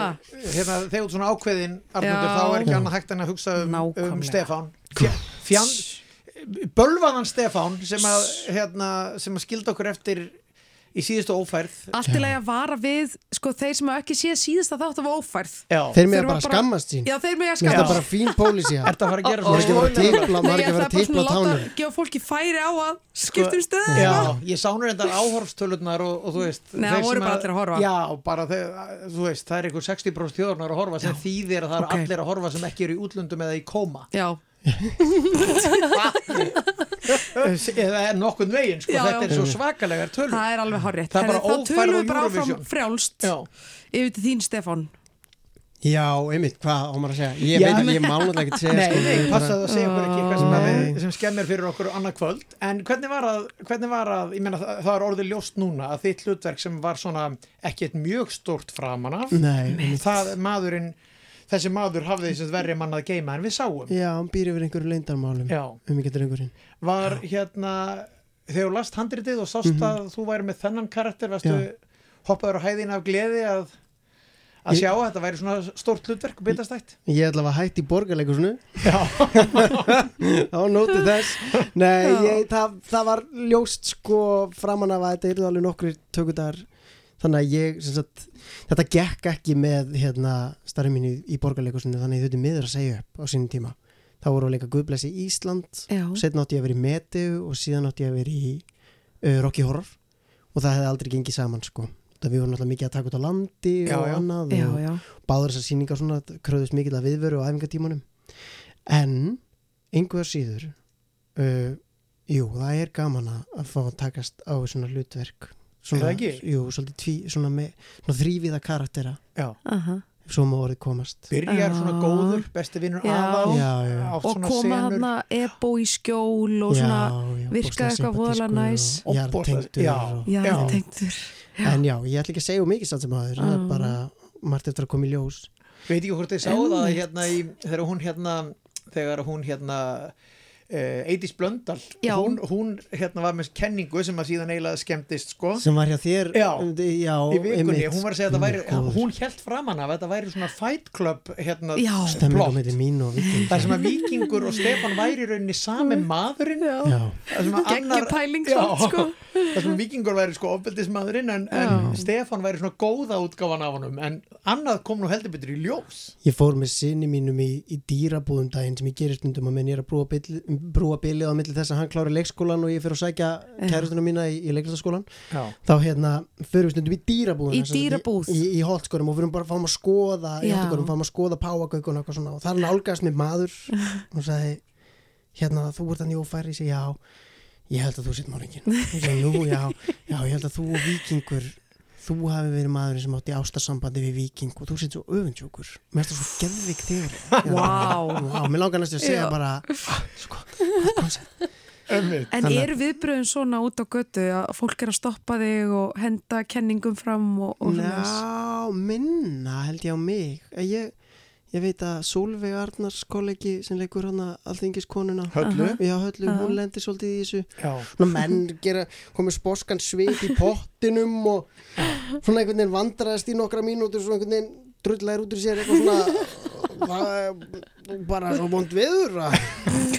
hérna, þegar þú svona ákveðin, Arnundur, Já. þá er ekki annað hægt en að hugsa um, um. Stefán. Fjand, bölvaðan Stefán sem að, hérna, sem að skilda okkur eftir í síðustu ófærð. Allt í lagi að vara við, sko, þeir sem ekki séð síðasta þátt af ófærð Já. Þeir mega Þurfa bara skammast sín. Já, þeir mega Mér finnst það skammast bara fín pólísía. Ertu að fara að gera ekki að að Nei, maður ég ekki að ætlaði að tipla að tánum. gefa fólki færi á að skipta um stöðu Já, ég sá nú reyndar áhorfstölurnar og, og þú veist Nei, þeir það voru sem bara allir að horfa. Já, bara þú veist, það er einhver 60% þjóðurnar að horfa sem þýðir að það er að eða Já, nokkurn veginn, sko, Já, þetta já. er svo svakalegar tölur. Það er alveg horrið Það er á við bara áfram Eurovision. frjálst. Já. yfir til þín Stefán. Já, einmitt, hvað á maður að segja? Ég Já, veit ekki, ég mánulega ekki að segja. Nei, sko, nei, passaðu að segja okkur ekki eitthvað sem, að við, sem skemmir fyrir okkur annað kvöld. En hvernig var að, hvernig var að ég meina það, það er orðið ljóst núna að þitt hlutverk sem var svona ekki eitt mjög stórt framan af. Það maðurinn þessi maður hafði þess að verri mann að geima en við sáum Já, hann býr yfir einhverju leyndarmálum. Já. Um ekki drengurinn. var hérna þegar last handritið og sást Mhm. að þú væri með þennan karakter varstu Já. hoppaður á hæðin af gleði að að Ég- sjá að þetta væri svona stórt hlutverk og bitastætt Ég ætla að hætti í borgarleikusinu Þá nóti þess Nei, Já. ég, það, það var ljóst sko framan af að þetta eru alveg nokkri tökudagar Þannig að ég, sem sagt, þetta gekk ekki með hérna starfi mín í, í borgarleikusinu Þannig að ég þurfti miður að segja upp á sínum tíma. Þá voru að leika Guðblessi Ísland Já. Setna átti ég að vera í Meteu og síðan átti ég að vera í uh, Rocky Horror. Og það hefði aldrei gengið saman sko. Það við vorum náttúrulega mikið að taka út á landi Já, og annað Já, og, já. báður þessar sýningar svona kröðust mikið að viðveru og æfingatímanum. En einhver síður uh, jú, það er gaman að að fá að takast á svona hlutverk svona, Er það ekki? jú, svolítið tví, svona með svona þrýviða karaktera Já. Aha. svo má orðið komast byrjar svona góður, besti vinnur aðal Já, já. og koma senur. þarna ebo í skjól og svona já, virka eitthvað voðalega næs og jarðtengdur Já, og- Já, Já. tengdur en já, ég ætla ekki að segja of mikið samt sem aður það er bara margt eftir að koma í ljós veit ekki hvort þið sáu það hérna í, þegar hún hérna þegar hún hérna uh, Eidís Blöndal Já. hún, hún hérna var með kenningu sem að síðan eiginlega skemmtist sko. Sem var hjá þér Já. já í vikunni, hún var að segja að þetta væri Góður. hún held framan af að þetta væri svona fight club hérna plott þar sem að Víkingur og Stefán væri í rauninni sami maðurinn. Að annar Geggjupæling sko. þar sem að Víkingur væri sko ofbeldismadurinn en, en Stefán væri svona góða útgáfan af honum en annað kom nú heldur betur í ljós. Ég fór með sinni mínum í, í dýrabúðum daginn sem ég gerir stundum að menn ég er að brúa, bil, brúa bilið á milli þess að hann klári leikskólan og ég fyrir að sækja kærustuna mína í, í leiklistaskólan Já. þá hérna fyrir við stundum í dýrabúðum Í dýrabúð? í, í, í holtskórum og fyrir bara að fáum að skoða Já. fáum að skoða páagaugun og og þar nálgast mér maður og sagði hérna þú ert hann í ófæri ég segi já ég held að þú sitt segi nú já, já ég held að þú og vikingur þú hafi verið maðurinn sem átti ástarsambandi við viking og þú sitt svo öfundsjókur mér finnst það svo geðvik þér Vá. Vá, mér langar næstu að segja Já. bara ah, sko. En eru viðbröðin svona út á götu að fólk er að stoppa þig og henda kenningum fram og, og Já, minna held ég á mig ég, ég veit að Solveig Arnars kollegi sem leikur hann að alþingiskonuna Höllu. Aha. Já, Höllu, Já. hún lendir svolítið í þessu Já. Svona menn gera, komið sposkan svip í pottinum og svona einhvern veginn vandraðist í nokkra mínútur svona einhvern veginn drullæður út úr sér eitthvað svona það er bara svo vond viður að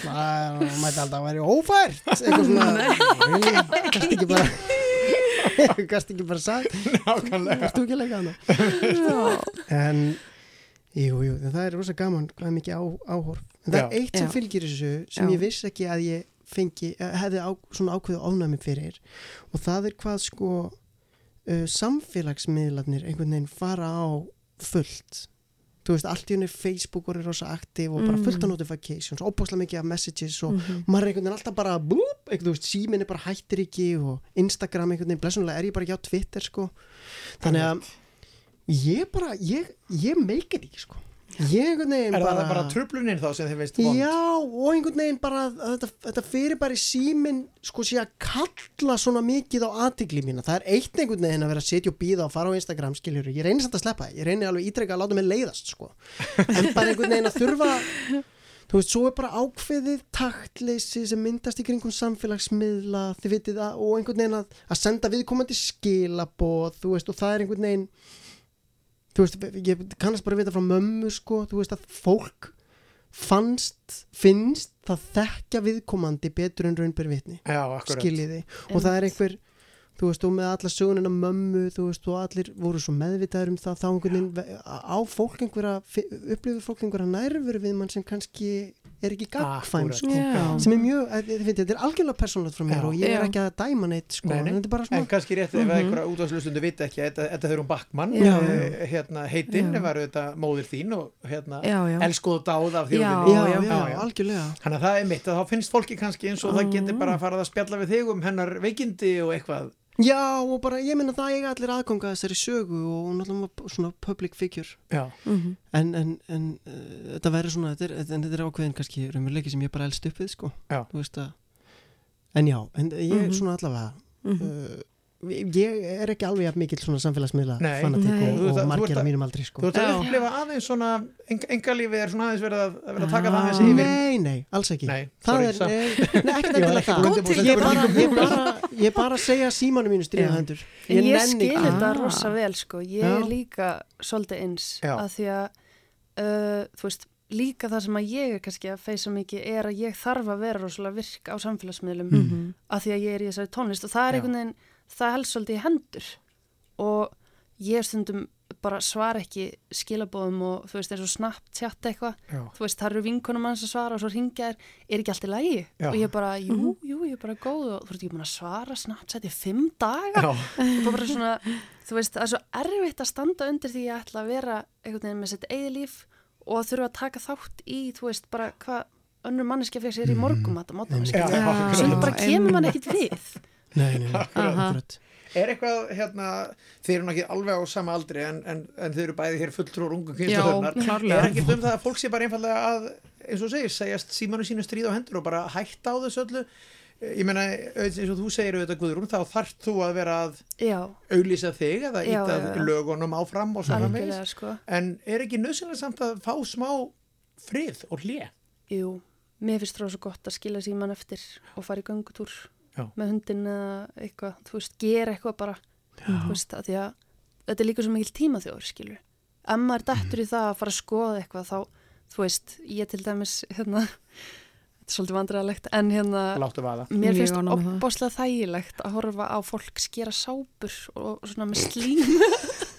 það mætti alltaf að vera ófært eitthvað svona gæst ekki bara gæst ekki bara sagt nákvæmlega Ertu ekki að leika hana? En Jú, jú, en það er rosa gaman hvað er mikið á, áhorf en það Já. er eitt sem Já. fylgir þessu sem Já. ég viss ekki að ég fengi, eh, hefði á, svona ákveðu ofnæmi fyrir og það er hvað sko uh, samfélagsmiðlarnir einhvern veginn fara á fullt þú veist, allt í henni Facebook er rosa aktiv og bara Mhm. fullt af notifications óbúslega mikið af messages og Mhm. maður er einhvern veginn alltaf bara blúp, eitthvað, þú veist, síminni bara hættir ekki og Instagram einhvern veginn, blessunlega er ég bara ekki á Twitter sko þannig að ég bara, ég, ég meikir ekki sko ég einhvern veginn Er bara það bara trublunin þá sem þið veist vond? Já, og einhvern veginn bara að þetta, þetta fyrir bara í síminn sko sé að kalla svona mikið á aðtigli mína. Það er eitt einhvern veginn að vera að setja og býða og fara á Instagram skiljur. Ég reynir samt að sleppa það. Ég reynir alveg ítrekka að láta mig leiðast sko. En bara einhvern veginn að þurfa þú veist, svo er bara ákveðið taktleysi sem myndast í kringum samfélagsmiðla, þið vitið það og einhvern veginn að, að senda viðkomandi skilaboð, þú veist, ég kannast bara vita frá mömmu sko, þú veist að fólk fannst, finnst það þekkja viðkomandi betur en raunberi vitni. Skiljiði? Og það er einhver þú veist og með alla sögunina mömmu þú veist og allir voru svo meðvitaður um það þá einhvern veginn ve- á fólk einhverja upplifur fólk einhverja nærveru við mann sem kannski er ekki gagfæm Akkúrat. sko, Já. sem er mjög, eh, þið finnst, þetta er algjörlega persónulegt frá mér Já. og ég er ekki að dæma neitt sko, Nei, en þetta er bara svona En kannski rétt ef Mhm. einhverja útvarslustundu vita ekki þetta, þetta þurfum Backmann Já. eh, hérna, heitinn var þetta móðir þín og hérna, Já, já. elskuð dáð af Já, þjóðinni já, já, algjörlega. Þannig að það er mitt að þá finnst fólki kannski eins og það getur bara að fara að spjalla við þig um hennar veikindi og eitthvað Já, og bara, ég minna það eiga allir aðganga þessari sögu og náttúrulega svona public figure Já. Mhm. en, en, en uh, þetta verður svona þetta er, en þetta er ákveðin kannski raunveruleiki sem ég bara elst upp við sko Já. Þú veist að, en já, en ég Mhm. svona allavega Mhm. uh, ég er ekki alveg jafn mikill svona samfélagsmiðla Nei. og, Þú ert og margir að- mínum aldri sko. Þú ert að upplifa aðeins svona engalífið er svona aðeins verið að, að vera að taka það aðeins yfir. Nei, nei, alls ekki. Nei, Það sorry, er, nei, Ég var endilega það. Ég bara, ég bara, ég bara segja símanu mínu stríða hendur. En ég nenni skil ekki. þetta rosa vel sko, ég er líka svolítið eins Já. að því að uh, þú veist, líka það sem að ég er kannski að feysa mikið er að ég þarf að vera rosalega virk á samfélagsmiðlum Mhm. að því að ég er í þessari tónlist. Og það er einhvern veginn, það helst svolítið í hendur. Og ég stundum bara svara ekki skilabóðum og þú veist eins og Snapchat eitthvað. Já. þú veist það eru vinkonum hans að svara og svo ringja er, er ekki allt í lægi Já. og ég bara, jú, Mhm. jú, ég er bara góð og þú veist ég er búin að svara Snapchat í fimm daga. Og bara svona, þú veist, það er svo erfitt að standa undir því að ég ætla að vera einhvern veginn með sitt eigið líf og þurfa að taka þátt í, þú veist, bara hvað önnur manneskja fyrir sér í morgum að móta Mm. Já, já, sem bara kemur mann ekkit við Nei, nei, nei, Er eitthvað, hérna, þið eru ekki alveg á sama aldri en, en, en þið eru bæði hér fulltrúr ungu Já, kynsluðurnar. klárlega. Er ekkert um það að fólk sé bara einfallega að, eins og segir, segjast símanu sínu stríð á hendur og bara hætta á þessu öllu? Ég meina, eins og þú segir auðvitað Guðrún, þá þarft þú að vera að Já. auglýsa þig eða Já, íta já, já. lögunum áfram og svona Algjörlega, sko. En er ekki nöðsynlega samt að fá smá frið og hlje? Jú, mér finnst það svo gott að skila síman eftir og fara í göngutúr Já. með hundin eða eitthvað, þú veist, gera eitthvað bara, þú veist, að því að þetta er líka svo mikil tímaþjóður, skilur. Ef maður dettur í það að fara að skoða eitthvað þá, þú veist, ég til dæmis, hérna, þetta er svolítið vandræðalegt, en hérna, mér finnst opbáslega þægilegt að horfa á fólk skera sápur og svona með slím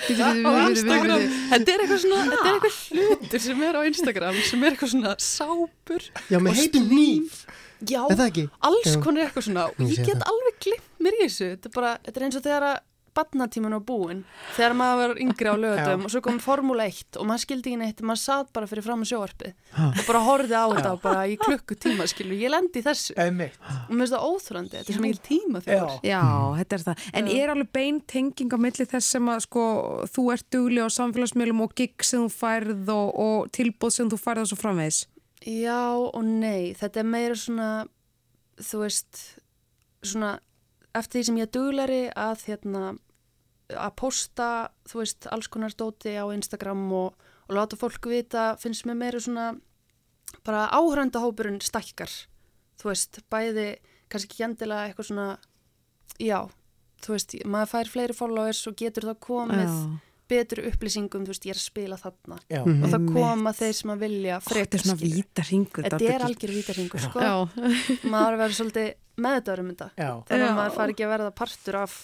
á Instagram. Þetta er eitthvað svona, þetta er eitthvað hlutur sem er á Instagram sem er eitthvað svona sápur Já, með heitum hníf. Já, alls konar eitthvað svona. Og Ég get alveg glimt mér í þessu. Þetta er, bara, þetta er eins og þegar að badnatíman var búin þegar maður var yngri á lögutum og svo kom Formule 1 og maður skildi ekki neitt maður satt bara fyrir fram á sjóarpið Ha. og bara horfið á þetta bara í klukkutíma skilu, ég lendi í þessu. Einmitt. og mér finnst það óþrandi, þetta er svo mikil tíma þegar Já, þetta er það. En er alveg bein tenging á milli þess sem að sko þú ert dugli á samfélagsmiðlum og gig sem þú færð og, og tilbúð sem þú færð og svo framvegis? Já og nei, þetta er meira svona, þú veist, svona eftir því sem ég duglari að hérna, að posta, þú veist, alls konar dóti á Instagram og, og láta fólk vita, finnst mér meira svona, bara áhörndahópurinn stækkar, þú veist, bæði, kannski ekki endilega eitthvað svona, já, þú veist, maður fær fleiri followers og getur þá komið Já. Betur upplýsingum, þú veist, ég er að spila þarna Já. og það Einmitt. koma þeir sem að vilja Ó, Þetta er svona vítarhingur. Þetta er algjör vítarhingur, sko. Já. maður verður svolítið meðdagur um þetta. Já. Þegar Já. maður fari ekki að verða partur af...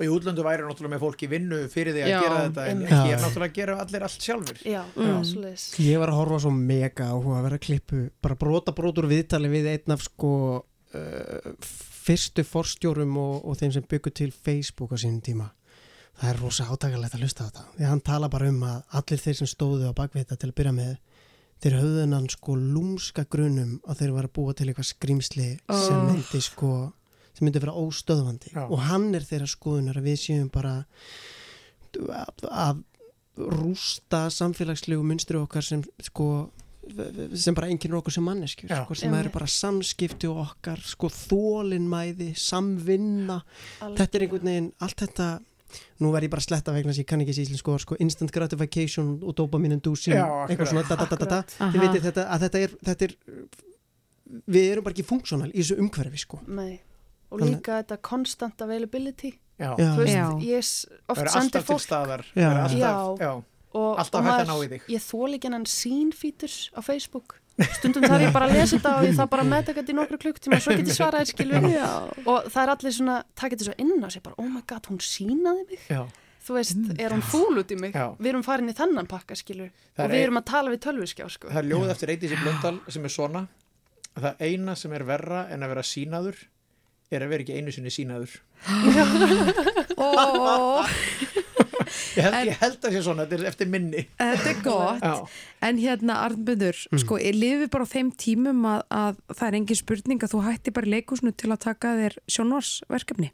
Og í útlöndu væri náttúrulega með fólki vinnu fyrir því að Já, gera þetta en hér Já. náttúrulega gera allir allt sjálfur. Já, Mm. er svoleiðis. Ég var að horfa svo mega áhuga að vera að klippu bara brota brotur viðtali við einn af sko uh, fyrstu forstjórum og, og þeim sem byggur til Facebook á sínum tíma það er rosa átakalegt að hlusta á þetta því að hann tala bara um að allir þeir sem stóðu á bakvið þetta til að byrja með þeir höfðun hann sko lúmska grunum að þeir var að búa til eitthvað skrýmsli sem Oh. myndi sko sem myndi vera óstöðvandi Já. og hann er þeirra skoðunar að við séum bara að, að rústa samfélagslegu munstri okkar sem sko sem bara einkennir okkur sem manneskjur sko, sem eru bara samskipti okkar sko þólinmæði, samvinna Algjörlega. þetta er einhvern veginn, allt þetta nú verð ég bara að sletta vegna að ég kann ekki þessi íslensku orð, sko, instant gratification og dopamine inducing, eitthvað svona da, da, da, da, da. Akkurat. þið veitir þetta, að þetta er, þetta er við erum bara ekki funksjónal í þessu umhverfi sko. Nei. Og Þannig- líka þetta constant availability. Já. Já. Þú veist, Já. ég oft Vera sendi alltaf til fólk staðar Já. alltaf, Já. já. og, Alltaf og maður- ná í þig. Ég þól ekki hennan sín fítur á Facebook. Stundum þarf ég bara að lesa þetta og ég þarf bara að meðtaka þetta í nokkru klukktíma og svo get ég svaraði skilur og það er allir svona, það getur svo inn á sig bara, oh my god, hún sínaði mig. Já. þú veist, er hún fúl út í mig? Já. við erum farin í þennan pakka skilur Það og við erum að tala við tölvuskjá sko. Það er ljóð eftir Eidísi Blöndal sem er svona. Að það eina sem er verra en að vera sínaður er að vera ekki einu sinni sínaður. Ó, Ég held, ég held að sé svona, þetta er eftir minni. þetta er gott. Já. en hérna Arnbjörður, sko, ég lifi bara á þeim tímum að, að það er engin spurning að þú hætti bara í leikúsinu til að taka þér sjónvarsverkefni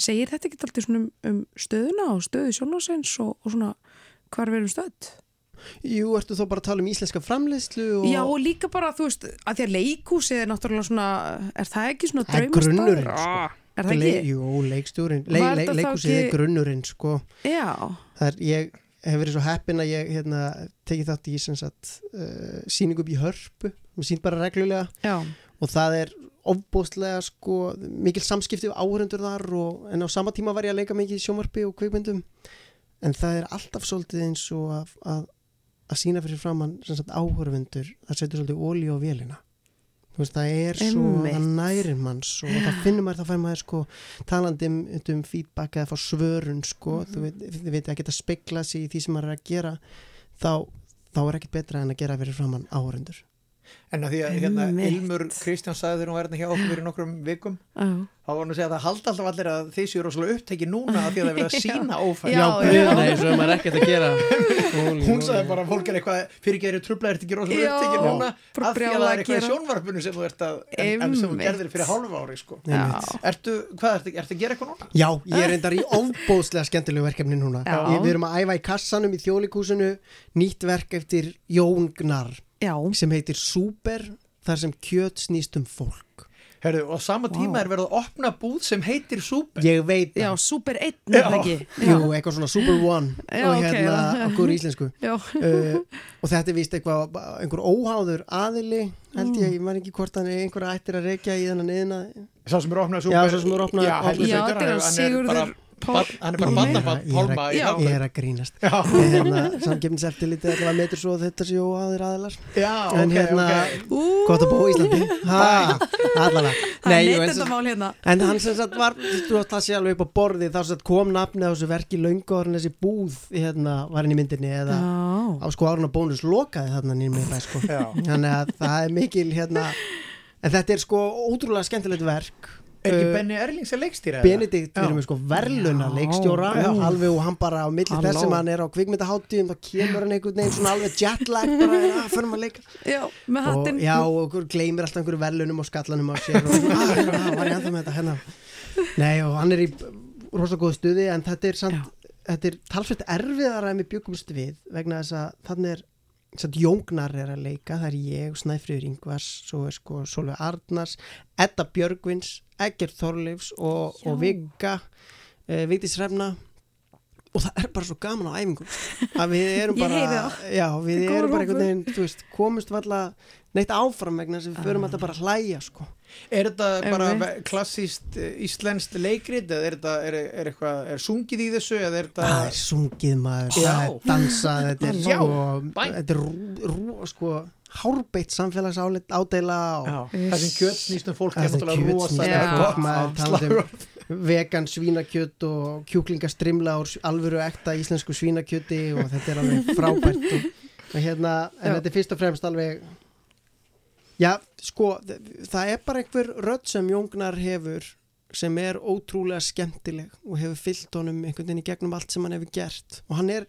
segir þetta ekki alltaf svona um, um stöðuna og stöðu sjónvarsins og, og svona hvar við erum stödd? Jú, ertu þó bara að tala um íslenska framleiðslu og Já, og líka bara, þú veist, að því að leikúsið er náttúrulega svona, er það ekki svona Það er það Le, ekki? jú, leikstjórin, le, le, leikusið er grunnurinn sko. Já, það er, ég hef verið svo heppin að ég hérna, tekið þátt í sagt, uh, síningu upp í hörpu. Við sínt bara reglulega. Já, og það er ofbóðslega sko, mikil samskipti við áhörundur þar og, en á sama tíma var ég að leika mikið í sjónvarpi og kvikmyndum. En það er alltaf svolítið eins og að, að, að sína fyrir framann áhörundur, það setur svolítið ólí á vélina veist, það er svo, Einmitt. það nærir manns og það finnur maður, það fær maður sko talandi um, um feedback eða fá svörun sko, Mhm. þú veit, þið veit að geta spegla sig í því sem maður er að gera þá, þá er ekkert betra en að gera fyrir framann áhörundur En að því að hérna. Ilmur Kristján sagði þegar hún var hérna hjá okkur fyrir nokkrum vikum já. þá var hann að segja að það haldi alltaf allir að þeir séu rosalega upptekið núna af því að það er verið að sína ófæð Já, guð, nei, svo er maður ekkert að gera. Hún sagði bara að fólk er eitthvað fyrir eru trubla er ekki rosalega upptekið núna af því að það er að eitthvað í gera. sjónvarpinu sem þú ert að en, en sem þú gerðir fyrir hálfa ári sko. Ertu, hvað ertu, ertu að gera eitthvað núna? Já, ég er reyndar í ofbóðslega skemmtilegu verkefni núna. Við erum að æfa í kassanum í þjólikúsinu nýtt verk eftir Jón Gnar já, sem heitir Súper þar sem kjöt snýst um fólk. Herðu, og á sama tíma er verið að opna búð sem heitir Súper. Ég veit já, það. Super Já. er það ekki? Jú, eitthvað svona Super One Já, og ok, hérna já. okkur íslensku. Já, uh, og þetta er vist eitthvað einhver óháður aðili held ég, ég man ekki hvort hann er einhver ættir að reykja í þennan eðina Sá sem er opnað Já, Súper sá sem er opnað- Já, Já, þetta er hann hann hann er bara Sigurður Hann er bara barnabann er Pálma í ég Hafnarfirði. er að grínast. Hérna, samgefniseftilitið ætla að metur svo þetta séu aðilar. Já, en hérna, gott að búa í Íslandi. Ha, allavega. Er en, hérna. En hann sem sagt var það sé alveg upp á borði þá sem sagt kom nafnið á þessu verki löngu orðin þessi búð hérna, var hann í myndinni eða Já, á sko áruna bónus lokaði þarna nýjum með sko. Þannig að það er mikil hérna en þetta er sko ótrúlega skemmtilegt verk Er ekki Uh, Benny Erlings að leikstýra Benedikt, Já. við erum með sko verðluna Já. leikstjóra, Já. alveg og hann bara á milli Halló. þess sem hann er á kvikmyndaháttíðum þá kemur hann einhvern veginn svona alveg jetlag bara, að förum að leika já, með og, hattinn já, og gleymir alltaf einhverju verðlunum og skallanum á sér og svona, ah, var ég enda með þetta hérna nei, og hann er í rosa góðu stuði en þetta er er talsveit erfiðara en við byggumst við vegna þess að þannig er samt Jóngnar er að leika, það er ég Snæfriður Ingvars, svo er sko Solveig Arnars, Edda Björgvins Eggert Þorleifs og, og Vigga uh, Vigdís Hrefna. Og það er bara svo gaman á æfingum að við erum bara já, við erum bara einhvern veginn, þú veist, komumst valla neitt áfram vegna þess að við förum alltaf bara að hlæja sko. Er þetta bara klassíst eh, íslenskt leikrit eða er þetta, er, er eitthvað, er sungið í þessu eða er það þetta er sungið maður, Já. það er dansað þetta er Já, sko, þetta er rú, rú, sko hárbeitt samfélagsálit ádela og Já, það sem kjöt snýst um fólk er Það sem náttúrulega kjöt rosa snýst um fólk, um vegan svínakjöt og kjúklingastrimla úr alvöru ekta íslensku svínakjöti og þetta er alveg frábært og, og hérna, en Já. þetta er fyrst og fremst alveg já, sko það er bara einhver rödd sem Jóngnar hefur sem er ótrúlega skemmtileg og hefur fyllt honum einhvern veginn í gegnum allt sem hann hefur gert. Og hann er,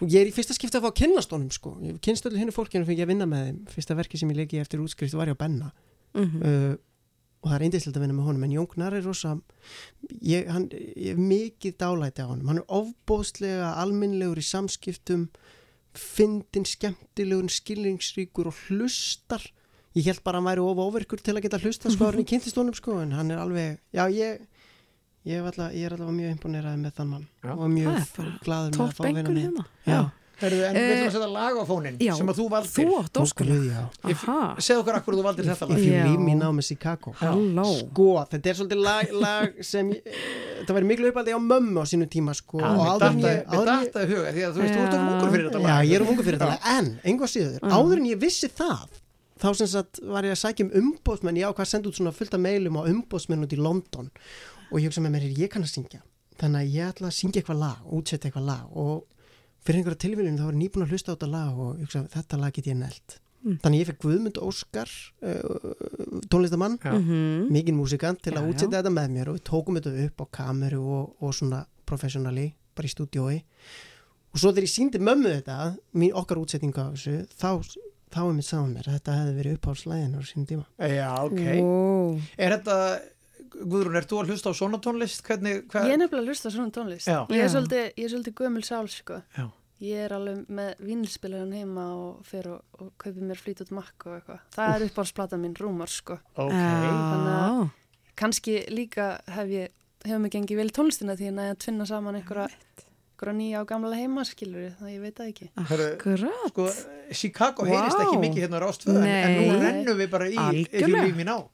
og ég er í fyrsta skipti að fá að kynnast honum sko, ég kynst öllu henni fólkinu fyrir að vinna með þeim, fyrsta verki sem ég leki eftir útskrift var ég á Benna. Mhm. uh, og það er eindislega að vinna með honum en Jón Gnar er rosa ég, hann, ég er mikið dálæti á honum. Hann er ofbóðslega alminnlegur í samskiptum fyndin, skemmtilegur, skilningsríkur og hlustar ég held bara að hann væri of ofirkur til að geta hlusta sko hann í kynntistónum sko en hann er alveg, já ég ég, hef alla, ég er allavega mjög imponeraði með þann mann Já. og mjög er glaður með að fá að topp vinna einhver með. hérna. já, Herðu, en við ætlum Eh, að setja lag á fónin já, sem að þú valdir. Þú segð okkur akkur þú valdir þetta lag. If you leave me now með Chicago. Halló. sko, þetta er svolítið lag, lag sem eh, það væri miklu uppaldi á mömmu á sínu tíma sko að- mér datt að huga því að þú veist, þú ert of ungur fyrir þetta lag. já, ég er of ungur fyrir þetta lag, en einhvað síður, áður en ég vissi það þá sem sagt var ég að sækja um umbóðsmenn ég ákvað að senda út svona fullt af mailum á umbóðsmenn út í London og ég hugsa með mér, ég kann að syngja þannig að ég ætla að syngja eitthvað lag, útsetja eitthvað lag og fyrir einhverja tilvílun þá var ég nýbúin að hlusta á þetta lag og hugsa, þetta lag get ég nelt Mm. þannig ég fekk Guðmund Óskar uh, tónlistamann, Já. Mhm. mikinn músikant til að já. útsetja þetta með mér og við tókum þetta upp á kameru og, og svona professionally, bara í stúdiói og svo þegar ég síndi mömmu þetta mín okkar útsetninga á þessu þá, þá er mér hún mér að þetta hefði verið uppáhaldslæðin á sínum tíma Já, ok Wow. Er þetta, Guðrún, ert þú að hlusta á svona tónlist? Hvernig, hvað? Ég er nefnilega að hlusta á svona tónlist. Já. Ég er svolítið, ég er svolítið gömul sál, sko. Já. Ég er alveg með vínilspilaran heima og fer og, og kaupi mér flýt út makk og eitthvað. Það er uppáhaldsplata mín, Rúmar, sko. Ok. Þannig að kannski líka hef ég, hefur mig gengið vel tónlistina því að tvinna saman einhverja, einhverja nýja og gamla heima, skilur það ég veit það ekki. Herru, sko, Chicago heyrist Vá. ekki mikið hérna á Rástföð en, en nú rennum við bara í If you leave me now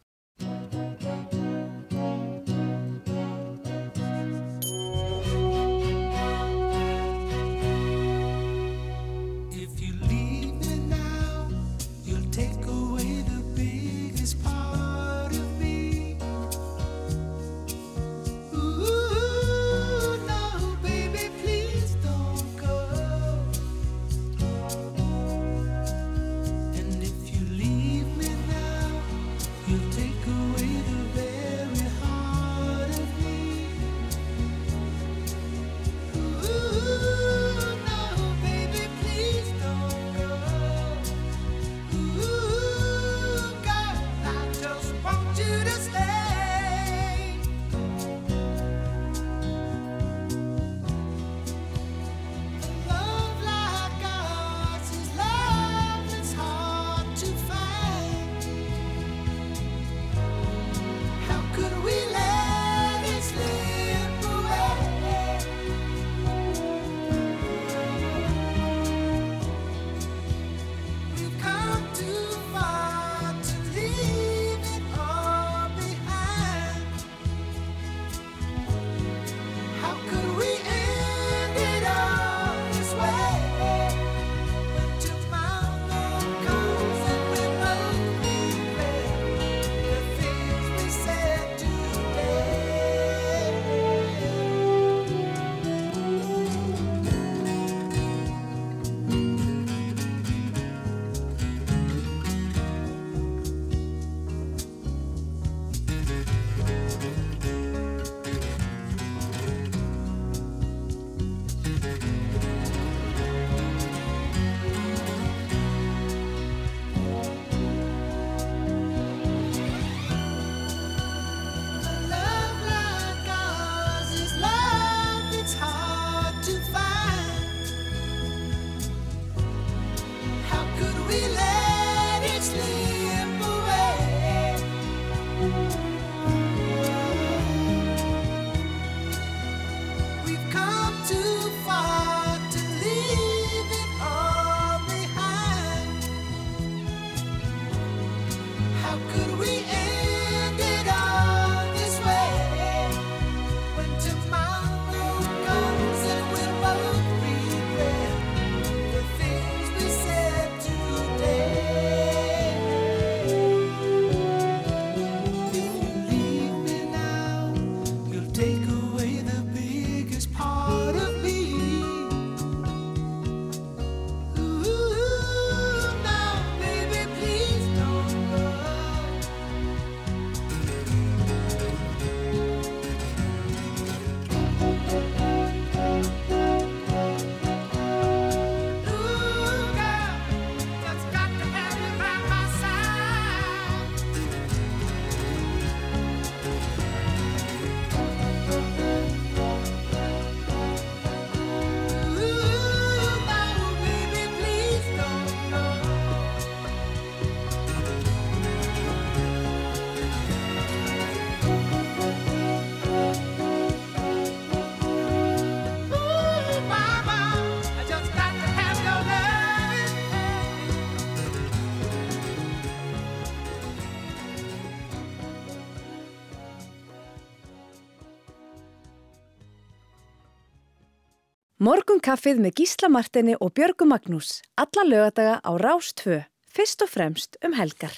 Morgun kaffið með Gísla Martini og Björgu Magnús. Alla lögadaga á Rás 2. Fyrst og fremst um helgar.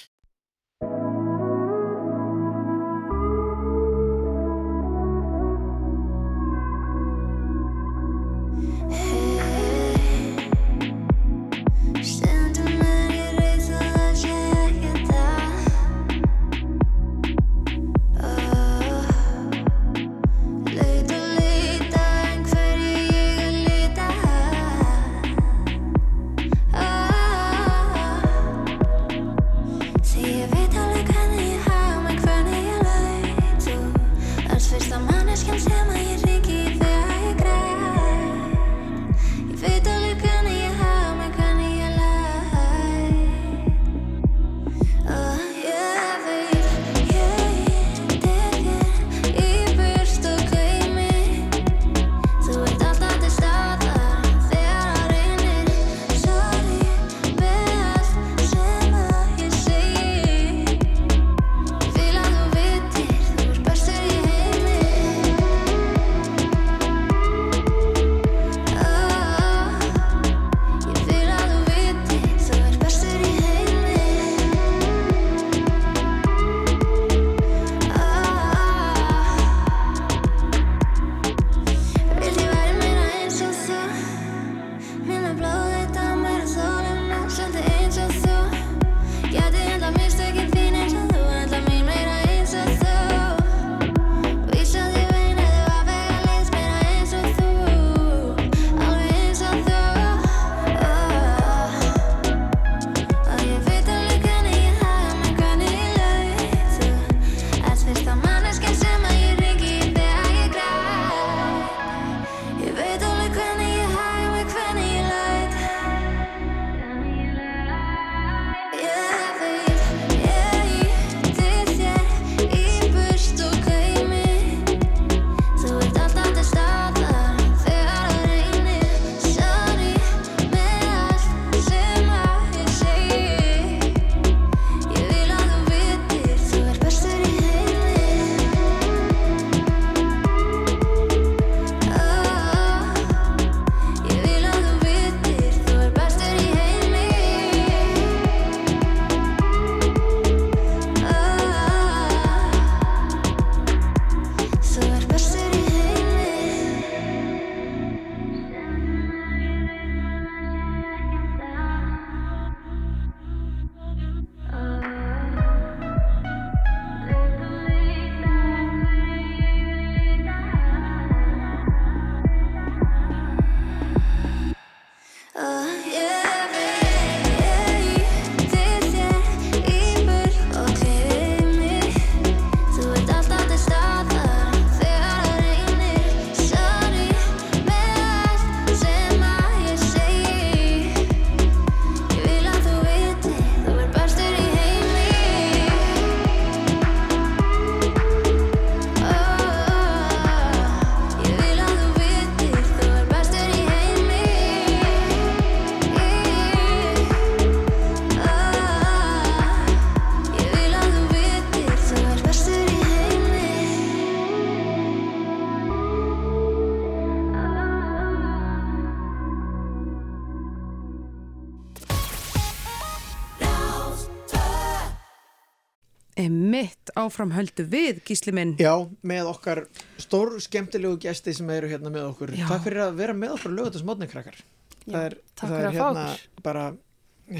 Áfram höldu við, gísli minn. Já, með okkar stór skemmtilegu gesti sem eru hérna með okkur Já. Takk fyrir að vera með okkur lögatast mótni krakkar Já, Það er, takk það fyrir er að fá hérna bara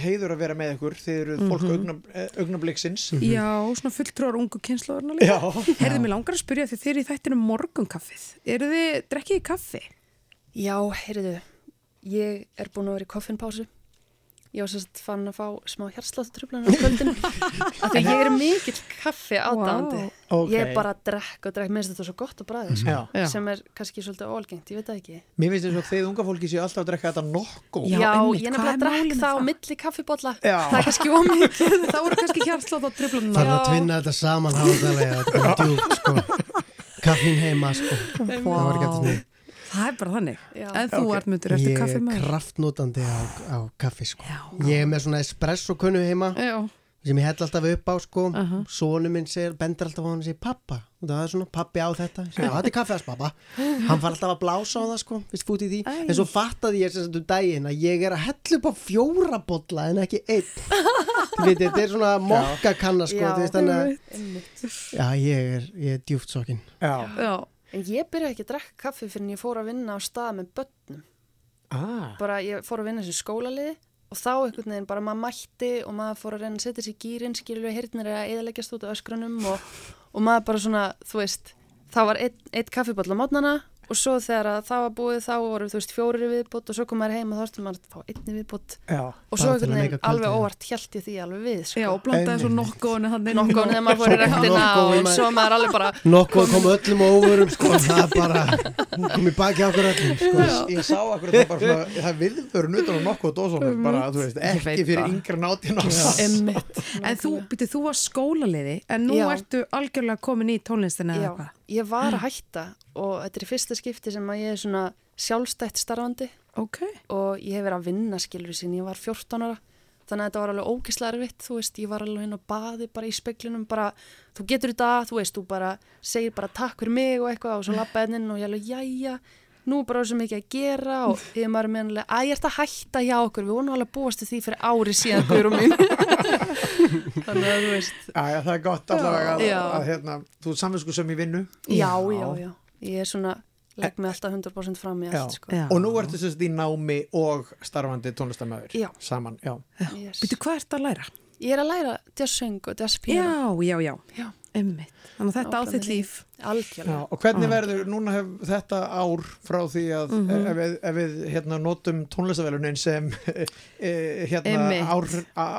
heiður að vera með ykkur Þið eru fólk Mhm. augna, augnabliksins Já, svona fulltrúar ungu kynnslóðurna líka. Já. Herðu, mér langar að spyrja því þið eru í þættinu morgunkaffið. Eru þið, drekkið í kaffi? Já, heyrðu, ég er búin að vera í koffinpásu. Ég var sérst fann að fá smá hjartsláttutrublanir á kvöldinu. af því ég er mikill kaffi aðdáandi. Vá. Ég Ok. er bara að drekka og drekka, mér finnst þetta svo gott að bræða, sko. Sem er kannski svolítið óalgengt, ég veit það ekki. Mér finnst þess að þeir unga fólki séu alltaf að drekka þetta nokko Já, ég er nefnilega að drekka það á milli kaffibólla. Já. Það er kannski ómikið. Það voru kannski. Það er að tvinna þetta saman hátalega, þetta er djúpt sko kaffin heima sko það eftir Það er bara þannig. Já. En þú, Ok. Arnmundur, ertu kaffi Ég er maður? kraftnótandi á, á kaffi sko Ég er með svona espresso kunnu heima Já. sem ég hell alltaf upp á sko sonu minn segir, bendur alltaf á hann og segir pappa, og það er svona pappi á þetta ég segi, "Já, þetta er kaffi hans pappa hann far alltaf að blása á það sko, vist fút í því Æ. en svo fattaði ég sem sagt um daginn að ég er að hella upp á fjóra bolla en ekki einn þetta er svona mokka kanna sko, Já, þannig að já, ég er, ég er djúft sokkin Já. En ég byrjaði ekki að drekka kaffi fyrir en ég fór að vinna á stað með börnum. Ah. Bara ég fór að vinna þessu skólaliði og þá einhvern veginn bara maður mætti og maður fór að reyna að setja sér gýrin, skilur við hirtnir að eðaleggjast út á öskrunum og, og maður bara svona, þú veist, það var eitt, eitt kaffiball á mótnana og svo þegar að það var búið þá voru þú veist fjórir í viðbútt og svo kom maður heim og þá ertum maður að fá einni viðbútt Já. og svo einhvern veginn alveg óvart held ég því alveg við sko. Já, og blandaði svo inn. nokkónu þegar maður fór í rektina og svo maður alveg bara nokkuð kom öllum á óvörum sko, það bara hún kom í baki á okkur öllum sko. Ég, sá akkur þetta bara svona, það er viðvörun utan á nokkuð dósunum, bara, þú veist, ekki fyrir það. yngra náttinn. En þú, ég var að hætta og þetta er fyrsta skipti sem að ég er svona sjálfstætt starfandi. Ok. og ég hef verið að vinna skilur sín, ég var 14 ára. Þannig að þetta var alveg ógislega erfitt, þú veist, ég var alveg inn og baði bara í speklinum, bara þú getur þetta, þú veist, þú bara segir bara takk fyrir mig og eitthvað og svo lappa inn og ég alveg, jæja, nú er bara svo mikið að gera og ég er meðanlega, að ég ert að hætta hjá okkur, við vorum alveg að búast til því fyrir ári síðan, guðrum mín þannig að þú veist Já, já, það er gott allavega að, að hérna, þú er samvinsku sem í vinnu. já, já, já, ég er svona legg mig alltaf 100% fram í allt sko. Og nú ertu sérst í námi og starfandi tónlistamöður. Saman, já. yes. Býttu, hvað ertu að læra? Ég er að læra jazzsöng og jazzpiano Já, já, já. Já. Einmitt. Þannig að þetta á þitt líf. Algjörlega. Já, og hvernig verður, núna hef þetta ár frá því að Mhm. ef, við, ef við hérna, notum tónlistavelunin sem e, hérna, Einmitt. ár,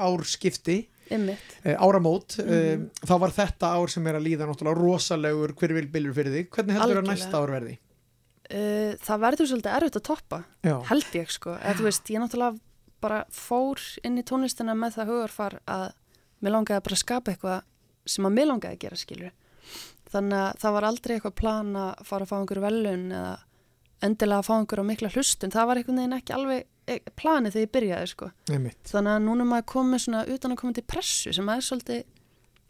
árskipti, Einmitt. e, áramót, Mhm. e, þá var þetta ár sem er að líða náttúrulega rosalegur hverjvilbylur fyrir þig. Hvernig heldur að Algjörlega. næsta ár verði? Uh, það verður svolítið erfitt að toppa Já. held ég sko, eða þú veist, ég náttúrulega bara fór inn í tónlistina með það hugarfar að mér langaði bara að skapa eitthvað sem að mér langaði að gera skilur þannig að það var aldrei eitthvað plan að fara að fá einhverju velun eða endilega að fá einhverju á mikla hlustun. Það var einhvern veginn ekki alveg eh, planið þegar ég byrjaði sko. Þannig að núna maður komið svona utan að koma til pressu sem maður er svolítið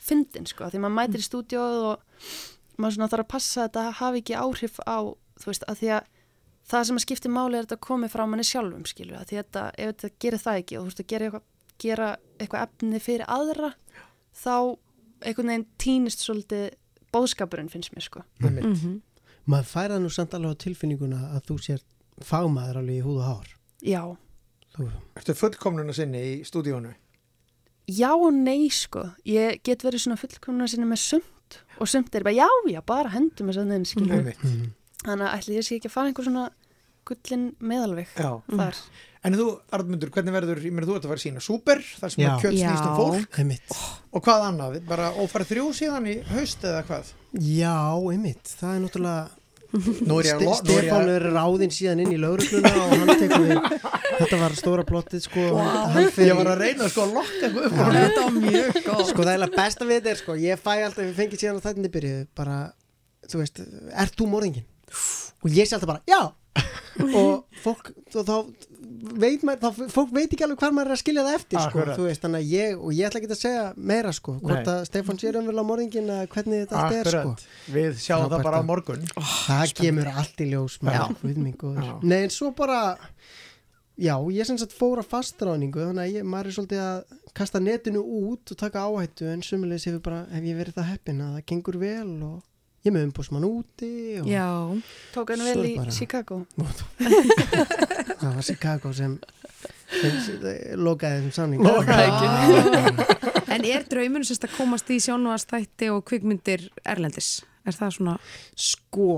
fyndin sko, því maður mætir í stúdíóð og maður svona þarf að passa að þetta hafi ekki áhrif á, þú veist, að því að það sem að skipti máli er þetta komið frá manni sjálfum, skilur, að því þetta, ef þetta gerir það ekki og þú veist að gera eitthvað, gera eitthvað efni fyrir aðra, þá einhvern veginn týnist svolítið bóðskapurinn finnst mér, sko. Mm maður færa nú samt alveg á tilfinninguna að þú sér fagmaður alveg í húð og hár Já, þú, Ertu fullkomnuna sinni í stúdíónu? já og nei, sko. Ég get verið svona fullkomna sinni með sumt og sumt er bara, já, já, bara hendum þess að þinn, skilur. Einmitt. Þannig að ætli ég sé ekki að fara einhver svona gullin meðalveg Já. þar. En þú, Arnmundur, hvernig verður, ég meina þú ert að fara að sína Súper, þar sem að kjöld snýst um Já. fólk einmitt og hvað annað, bara ófæra þrjú síðan í haust eða hvað? já, einmitt, það er náttúrulega að að- Stefán er ráðinn síðan inn í laurugluna og hann tekur við þetta var stóra plottið sko hann fer Ég var að reyna sko að lokka eitthvað upp Já. Þetta var mjög góð. sko það er eiginlega besta við þetta er sko ég fæ alltaf, við fengið síðan á þættinni byrjuð bara, þú veist, ert þú morðingin og ég sé alltaf bara, já og fólk þá, þá veit maður, þá fólk veit ekki alveg hvað maður er að skilja það eftir sko, Akkurat. þú veist, þannig að ég og ég ætla ekki að segja meira sko, hvort Nei. að Stefán sér umvel á morðingin að hvernig þetta allt er sko Akkurat, við sjáum það bara á morgun það kemur allt í ljós Já. maður, við mig góður Já. nei en svo bara já, ég sem sagt fór að fastráningu þannig að ég, maður er svolítið að kasta netinu út og taka áhættu en sumulegis hefur bara, hef ég verið það heppin að það gengur vel og ég með umbúsmann úti og Já. Tók hann vel í bara- Chicago. það var Chicago sem, sem lokaði þessum samning En er draumurinn sérst að komast í sjónvastætti og kvikmyndir erlendis? Er það svona... sko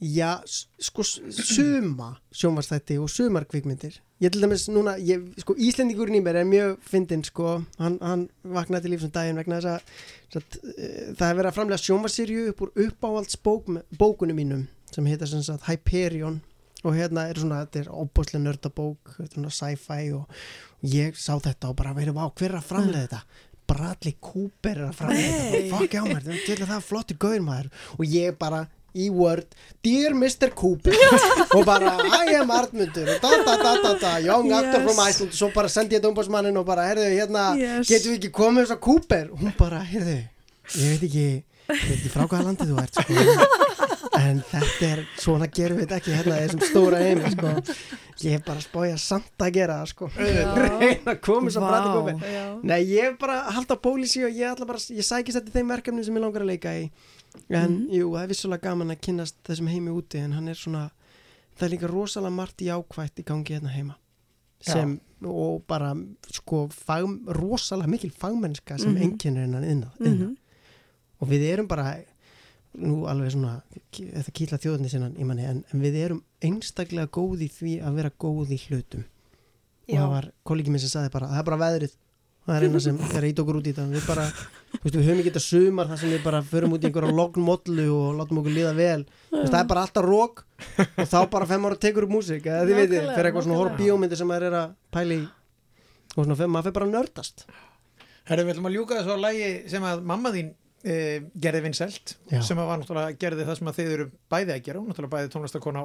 já, sko suma sjónvarstætti og sumar kvikmyndir ég til dæmis núna, ég, sko Íslendingurinn í mér er mjög fyndinn sko. Hann, hann vaknaði til lífsum daginn vegna þess að, að uh, það er verið að framlega sjónvarsýrju upp úr uppáhalds bók, bókunum mínum sem heita sem sagt Hyperion. Og hérna er svona, þetta er óbúslega nördabók sci-fi og, og ég sá þetta og bara verið, vá, hver er að framlega þetta? Bradley Cooper er að framlega þetta. Fokk á mér, þetta er flottir gauður maður. Og ég bara í Word Dear Mr. Cooper og bara I am Artmundur og da da da da da young actor Yes. from Iceland og svo bara sendi ég þetta umbásmannin og bara heyrðu hérna Yes. getum við ekki komið þess að Cooper og hún bara heyrðu ég veit ekki ég veit ekki frá hvaða landi þú ert sko. en þetta er svona gerum við þetta ekki hérna í þessum stóra heimi sko. ég er bara að spója samt að gera það sko. reyna að koma þess að Vá. brati Cooper nei ég er bara að halda pólísi og ég, bara, ég sækist þetta þeim verkefni sem ég langar að leika í en Mhm. jú, það er vissulega gaman að kynnast þessum heimi úti en hann er svona það er líka rosalega margt jákvætt í gangi hérna heima sem, og bara sko fag, rosalega mikil fagmennska sem Mhm. einkennir hennan innan, Mhm. og við erum bara nú alveg svona þetta kýtla þjóðinni sinnan í manni en, en við erum einstaklega góð í því að vera góð í hlutum og Já. það var kollegi minn sem sagði bara það er bara veðrið það er eina sem er ít okkur út í þetta. Við bara, þú veist, við höfum ekki þetta sumar þar sem við bara förum út í einhverja lognmollu og látum okkur líða vel. Þú veist, það er bara alltaf rók og þá bara fem ára tekur upp músík eða þið veitir, fyrir eitthvað svona horf bíómyndir sem maður er að pæla í og svona, fer- maður fyrir bara að nördast. Herru, við ætlum að ljúka þessu á lægi sem að mamma þín e, gerði vinsælt Já. sem að var náttúrulega gerði það sem að þið eru bæði að gera, náttúrulega bæði tónlistakona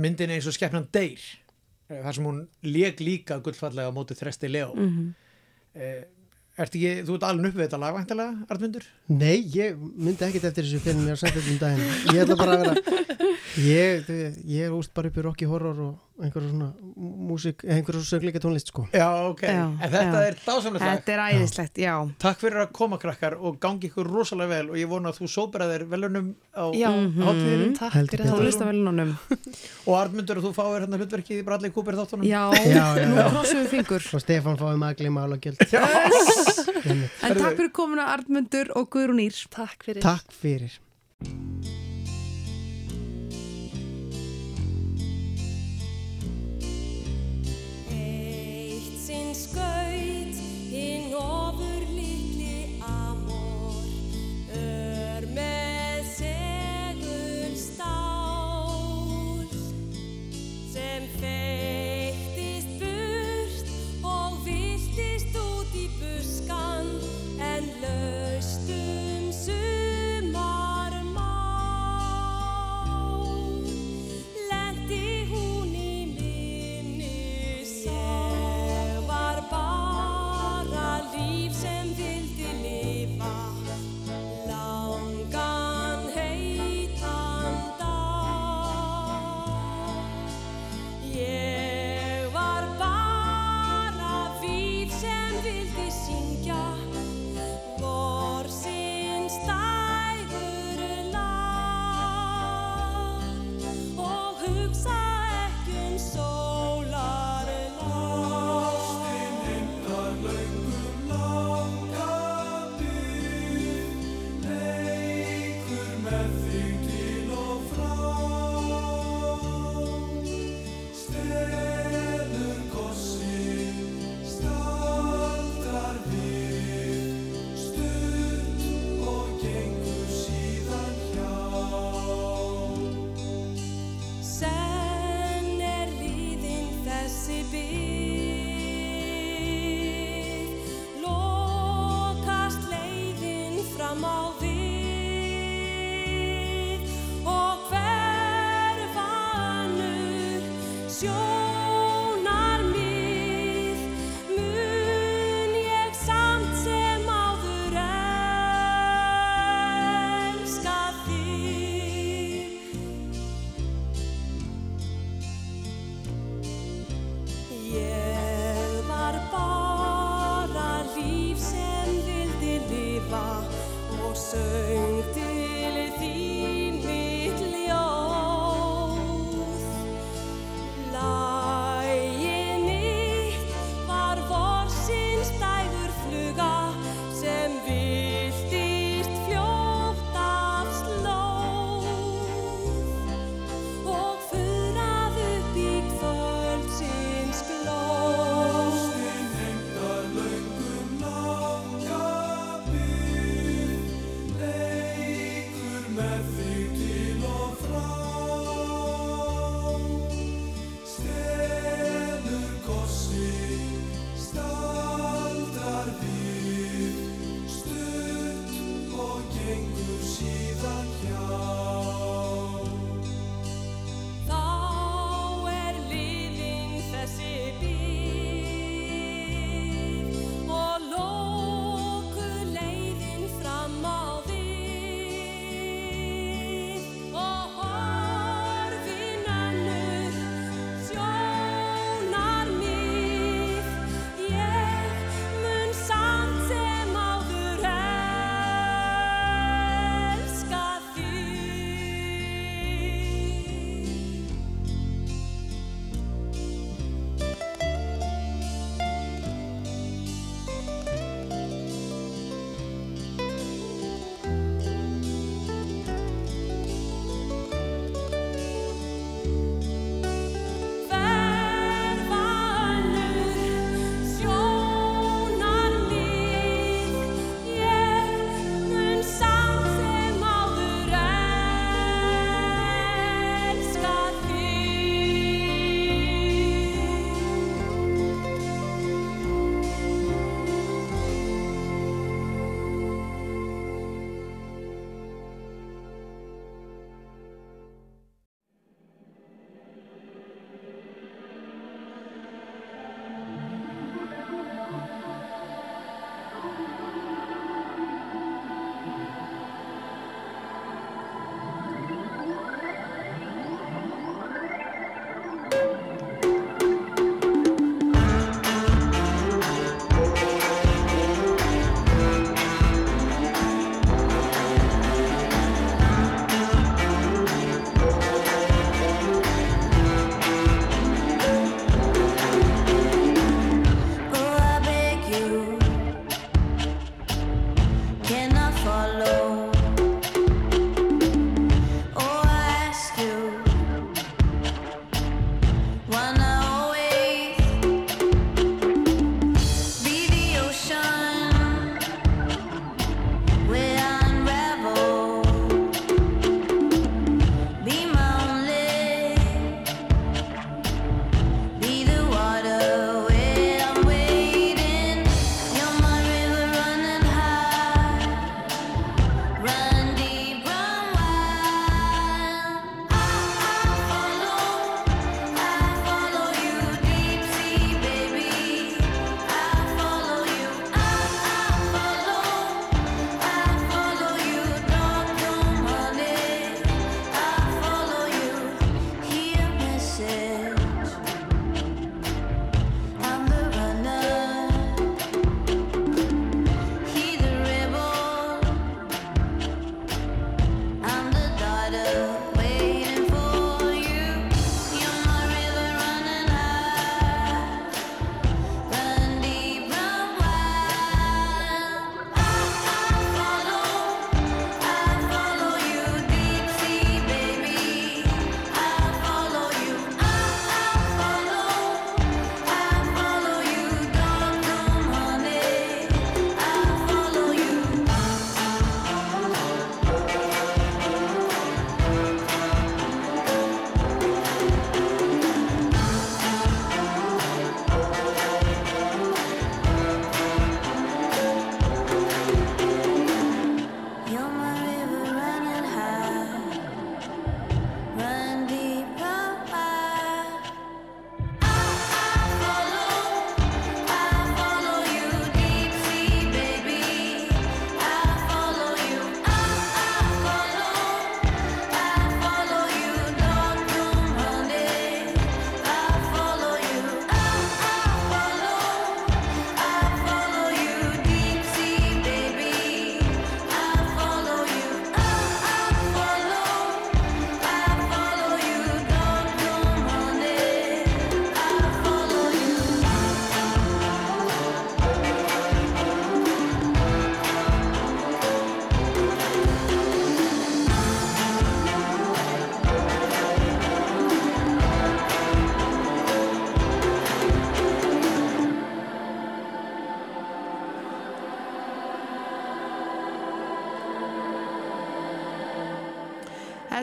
myndinni eins og skeppnan Deyr e, þar sem hún lék líka gullfallega á móti Þresti Leo Mhm. e, Ertu ekki, þú ert alveg upp við þetta lag væntalega, Arnmundur? Nei, ég myndi ekkit eftir þessu fyrir mér að setja þetta um daginn Ég ætla bara að vera Ég, ég er úst bara upp í Rocky Horror og einhverju svona músík, einhverju söngleika tónlist sko Já, ok, Já, en þetta já. er dásamlega Þetta er æðislegt, já. Takk fyrir að koma krakkar og gangi ykkur rosalega vel og ég vona að þú sóbraðir velunum á Já, hátíðinni takk Heldur fyrir það. betur. Tónlistarverðlaununum. Og Arnmundur og þú fáir hérna hlutverkið í Bradley Cooper þáttunum Já, Já, já, nú við fingur. Og Stefán fáið magli mála gjöld En takk fyrir komuna Arnmundur og Guðrún Ír. Takk fyrir. Takk fyrir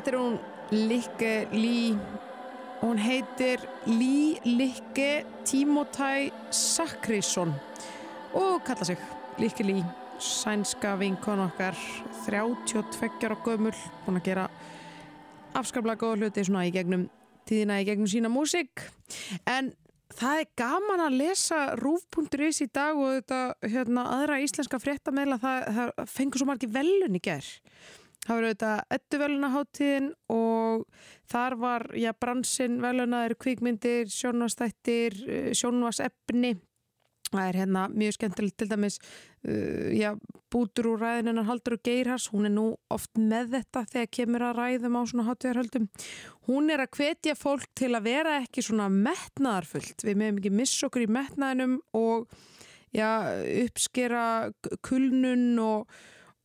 Þetta er hún Likke Lý hún heitir Lý Likke Timotæ Sakrisson og kalla sig Likke Lý sænska vinkon okkar 32 ára gömul búin að gera afskaplega góða hluti svona í gegnum tíðina í gegnum sína músík. En það er gaman að lesa rúf.is í dag og þetta hérna, aðra íslenska fréttameila það, það fengur svo margir velun í ger það var auðvitað ettu velunaháttíðin og þar var já, bransinn velunaður kvikmyndir, sjónvastættir sjónvasefni það er hérna mjög skemmtilegt til dæmis uh, já, bútur úr ræðinunar Haldur og Geirhars, hún er nú oft með þetta þegar kemur að ræðum á svona hátíðarhöldum. Hún er að hvetja fólk til að vera ekki svona metnaðarfullt. Við meðum ekki missa okkur í metnaðinum og já, uppskera kulnun og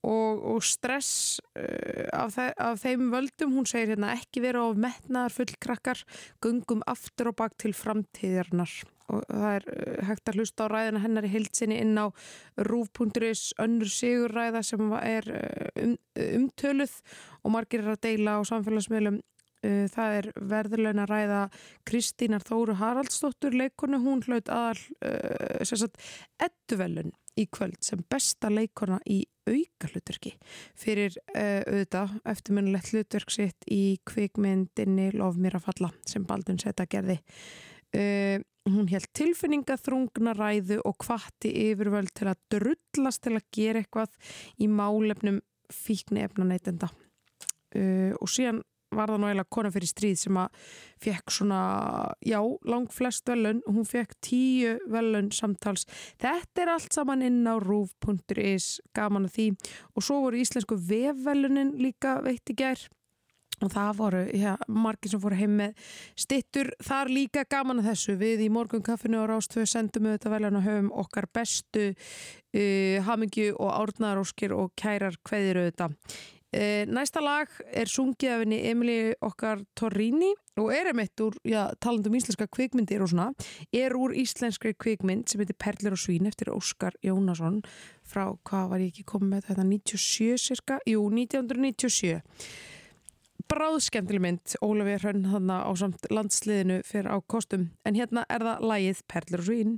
Og, og stress uh, af, þe af þeim völdum, hún segir hérna ekki vera of metnaðar fullkrakkar gungum aftur og bak til framtíðarnar og það er uh, hægt að hlusta á ræðina hennar í heilsinni inn á rúf.is önnur sigurræða sem er uh, um, umtöluð og margir er að deila á samfélagsmiðlum. Það er verðurleina ræða Kristínar Þóru Haraldsdóttur leikonu, hún hlaut aðal uh, sagt, edduvelun í kvöld sem besta leikona í auka hlutverki fyrir uh, auðvitað eftirminnilegt hlutverk sitt í kvikmyndinni Lof mér að falla sem Baldun Seta gerði. Hún held tilfinningaþrungna ræðu og kvatti yfirvöld til að drullast til að gera eitthvað í málefnum fíkni efna neytenda og síðan var það náðilega kona fyrir stríð sem að fekk svona, já, lang flest velun, hún fekk tíu velun samtals. Þetta er allt saman inn á rúf.is gaman að því. Og svo voru íslensku vefvelunin líka veitt í gerð og það voru, já, margir sem fóru heim með stittur, þar líka gaman að þessu, við í morgun kaffinu og rástöðu sendum við þetta veljan og höfum okkar bestu uh, hamingju og árnaróskir og kærar kveðir auðvitað næsta lag er sungið af henni Emilí okkar Torrini og er emitt úr, já, talandum íslenska kvikmyndir og svona, er úr íslenskri kvikmynd sem heitir Perlir og svín eftir Óskar Jónasson frá, hvað var ég ekki komið með þetta, 97 cirka, jú, 1997 bráðskemmtileg mynd Ólafur Hrönn hann á samt landsliðinu fyrir á kostum, en hérna er það lagið Perlir og svín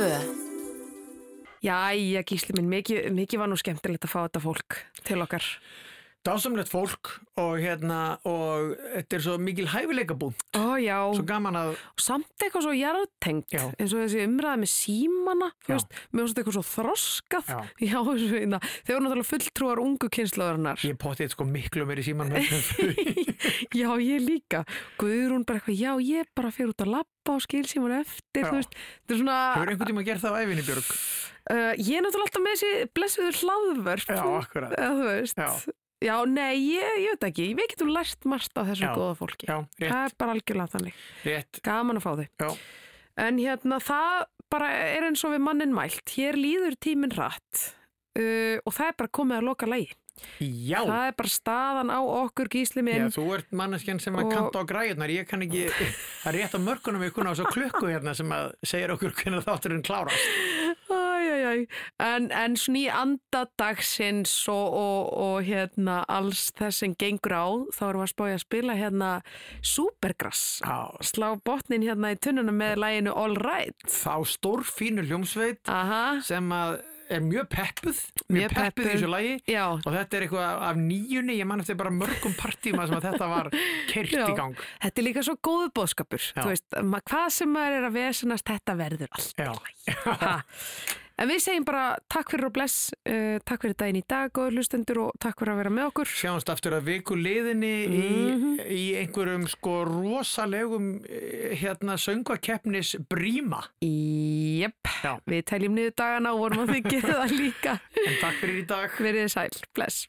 Rástfö Jæja, gísli minn, mikið, mikið var nú skemmtilegt að fá þetta fólk til okkar. Dásamlegt fólk og hérna og þetta er svo mikil hæfileika búnt. Ó. Svo gaman að... Samt eitthvað svo jarðtengt, eins og þessi umræði með símana, veist, finnst þetta eitthvað svo þroskað. Já. Þessu, hérna, þeir eru náttúrulega fulltrúar ungu kynslaðarinnar. Ég potið sko miklu meir í síman með já, ég líka. Guðrún bara eitthvað, já, ég bara fyrir út að labba og skil síman eftir, þú veist, þetta er svona... Hefur einhvern tíma gert það á æfinni, Björg? Uh, ég er náttúrulega alltaf með þessi blessuður hlaðvörp. Já, akkurat. Þú veist. Já. Já, nei, ég, ég veit ekki. Við getum lært margt á þessu Já, góða fólki. já, rétt. Það er bara algjörlega þannig. Rétt. Gaman að fá þau. Já. En hérna, það bara er eins og við mannin mælt. Hér líður tíminn rætt uh, og það er bara komið að loka lægi. Já. Það er bara staðan á okkur gísli minn. Já, þú ert manneskjan sem að Og- kanta á græðunar, ég kann ekki, það er rétt á mörkunum kunna á svo klukku hérna sem að segir okkur hvernig þátturinn klárast. Æjæjæj, en, en svona í andadagsins og, og, og hérna alls þess sem gengur á, þá erum við að spája að spila hérna Supergrass, Já. slá botnin hérna í tunnuna með læginu All Right. Þá stór fínu hljómsveit Aha. sem að er mjög peppuð, mjög, peppuð, í þessu lagi. Já. og þetta er eitthvað af nýjunni, ég man eftir bara mörgum partíma sem að þetta var kert í gang. Þetta er líka svo góðu bóðskapur, hvað sem maður er að vesenast, þetta verður allt. Já. En við segjum bara takk fyrir og bless, uh, takk fyrir daginn í dag, góður hlustendur og takk fyrir að vera með okkur. Sjáumst aftur að viku liðinni Mhm. í, í einhverjum sko rosalegum eh, hérna söngvakeppnis bríma. Jep, við teljum niður dagana og vorum að þykja það líka. En takk fyrir í dag. Verið þið sæl, bless.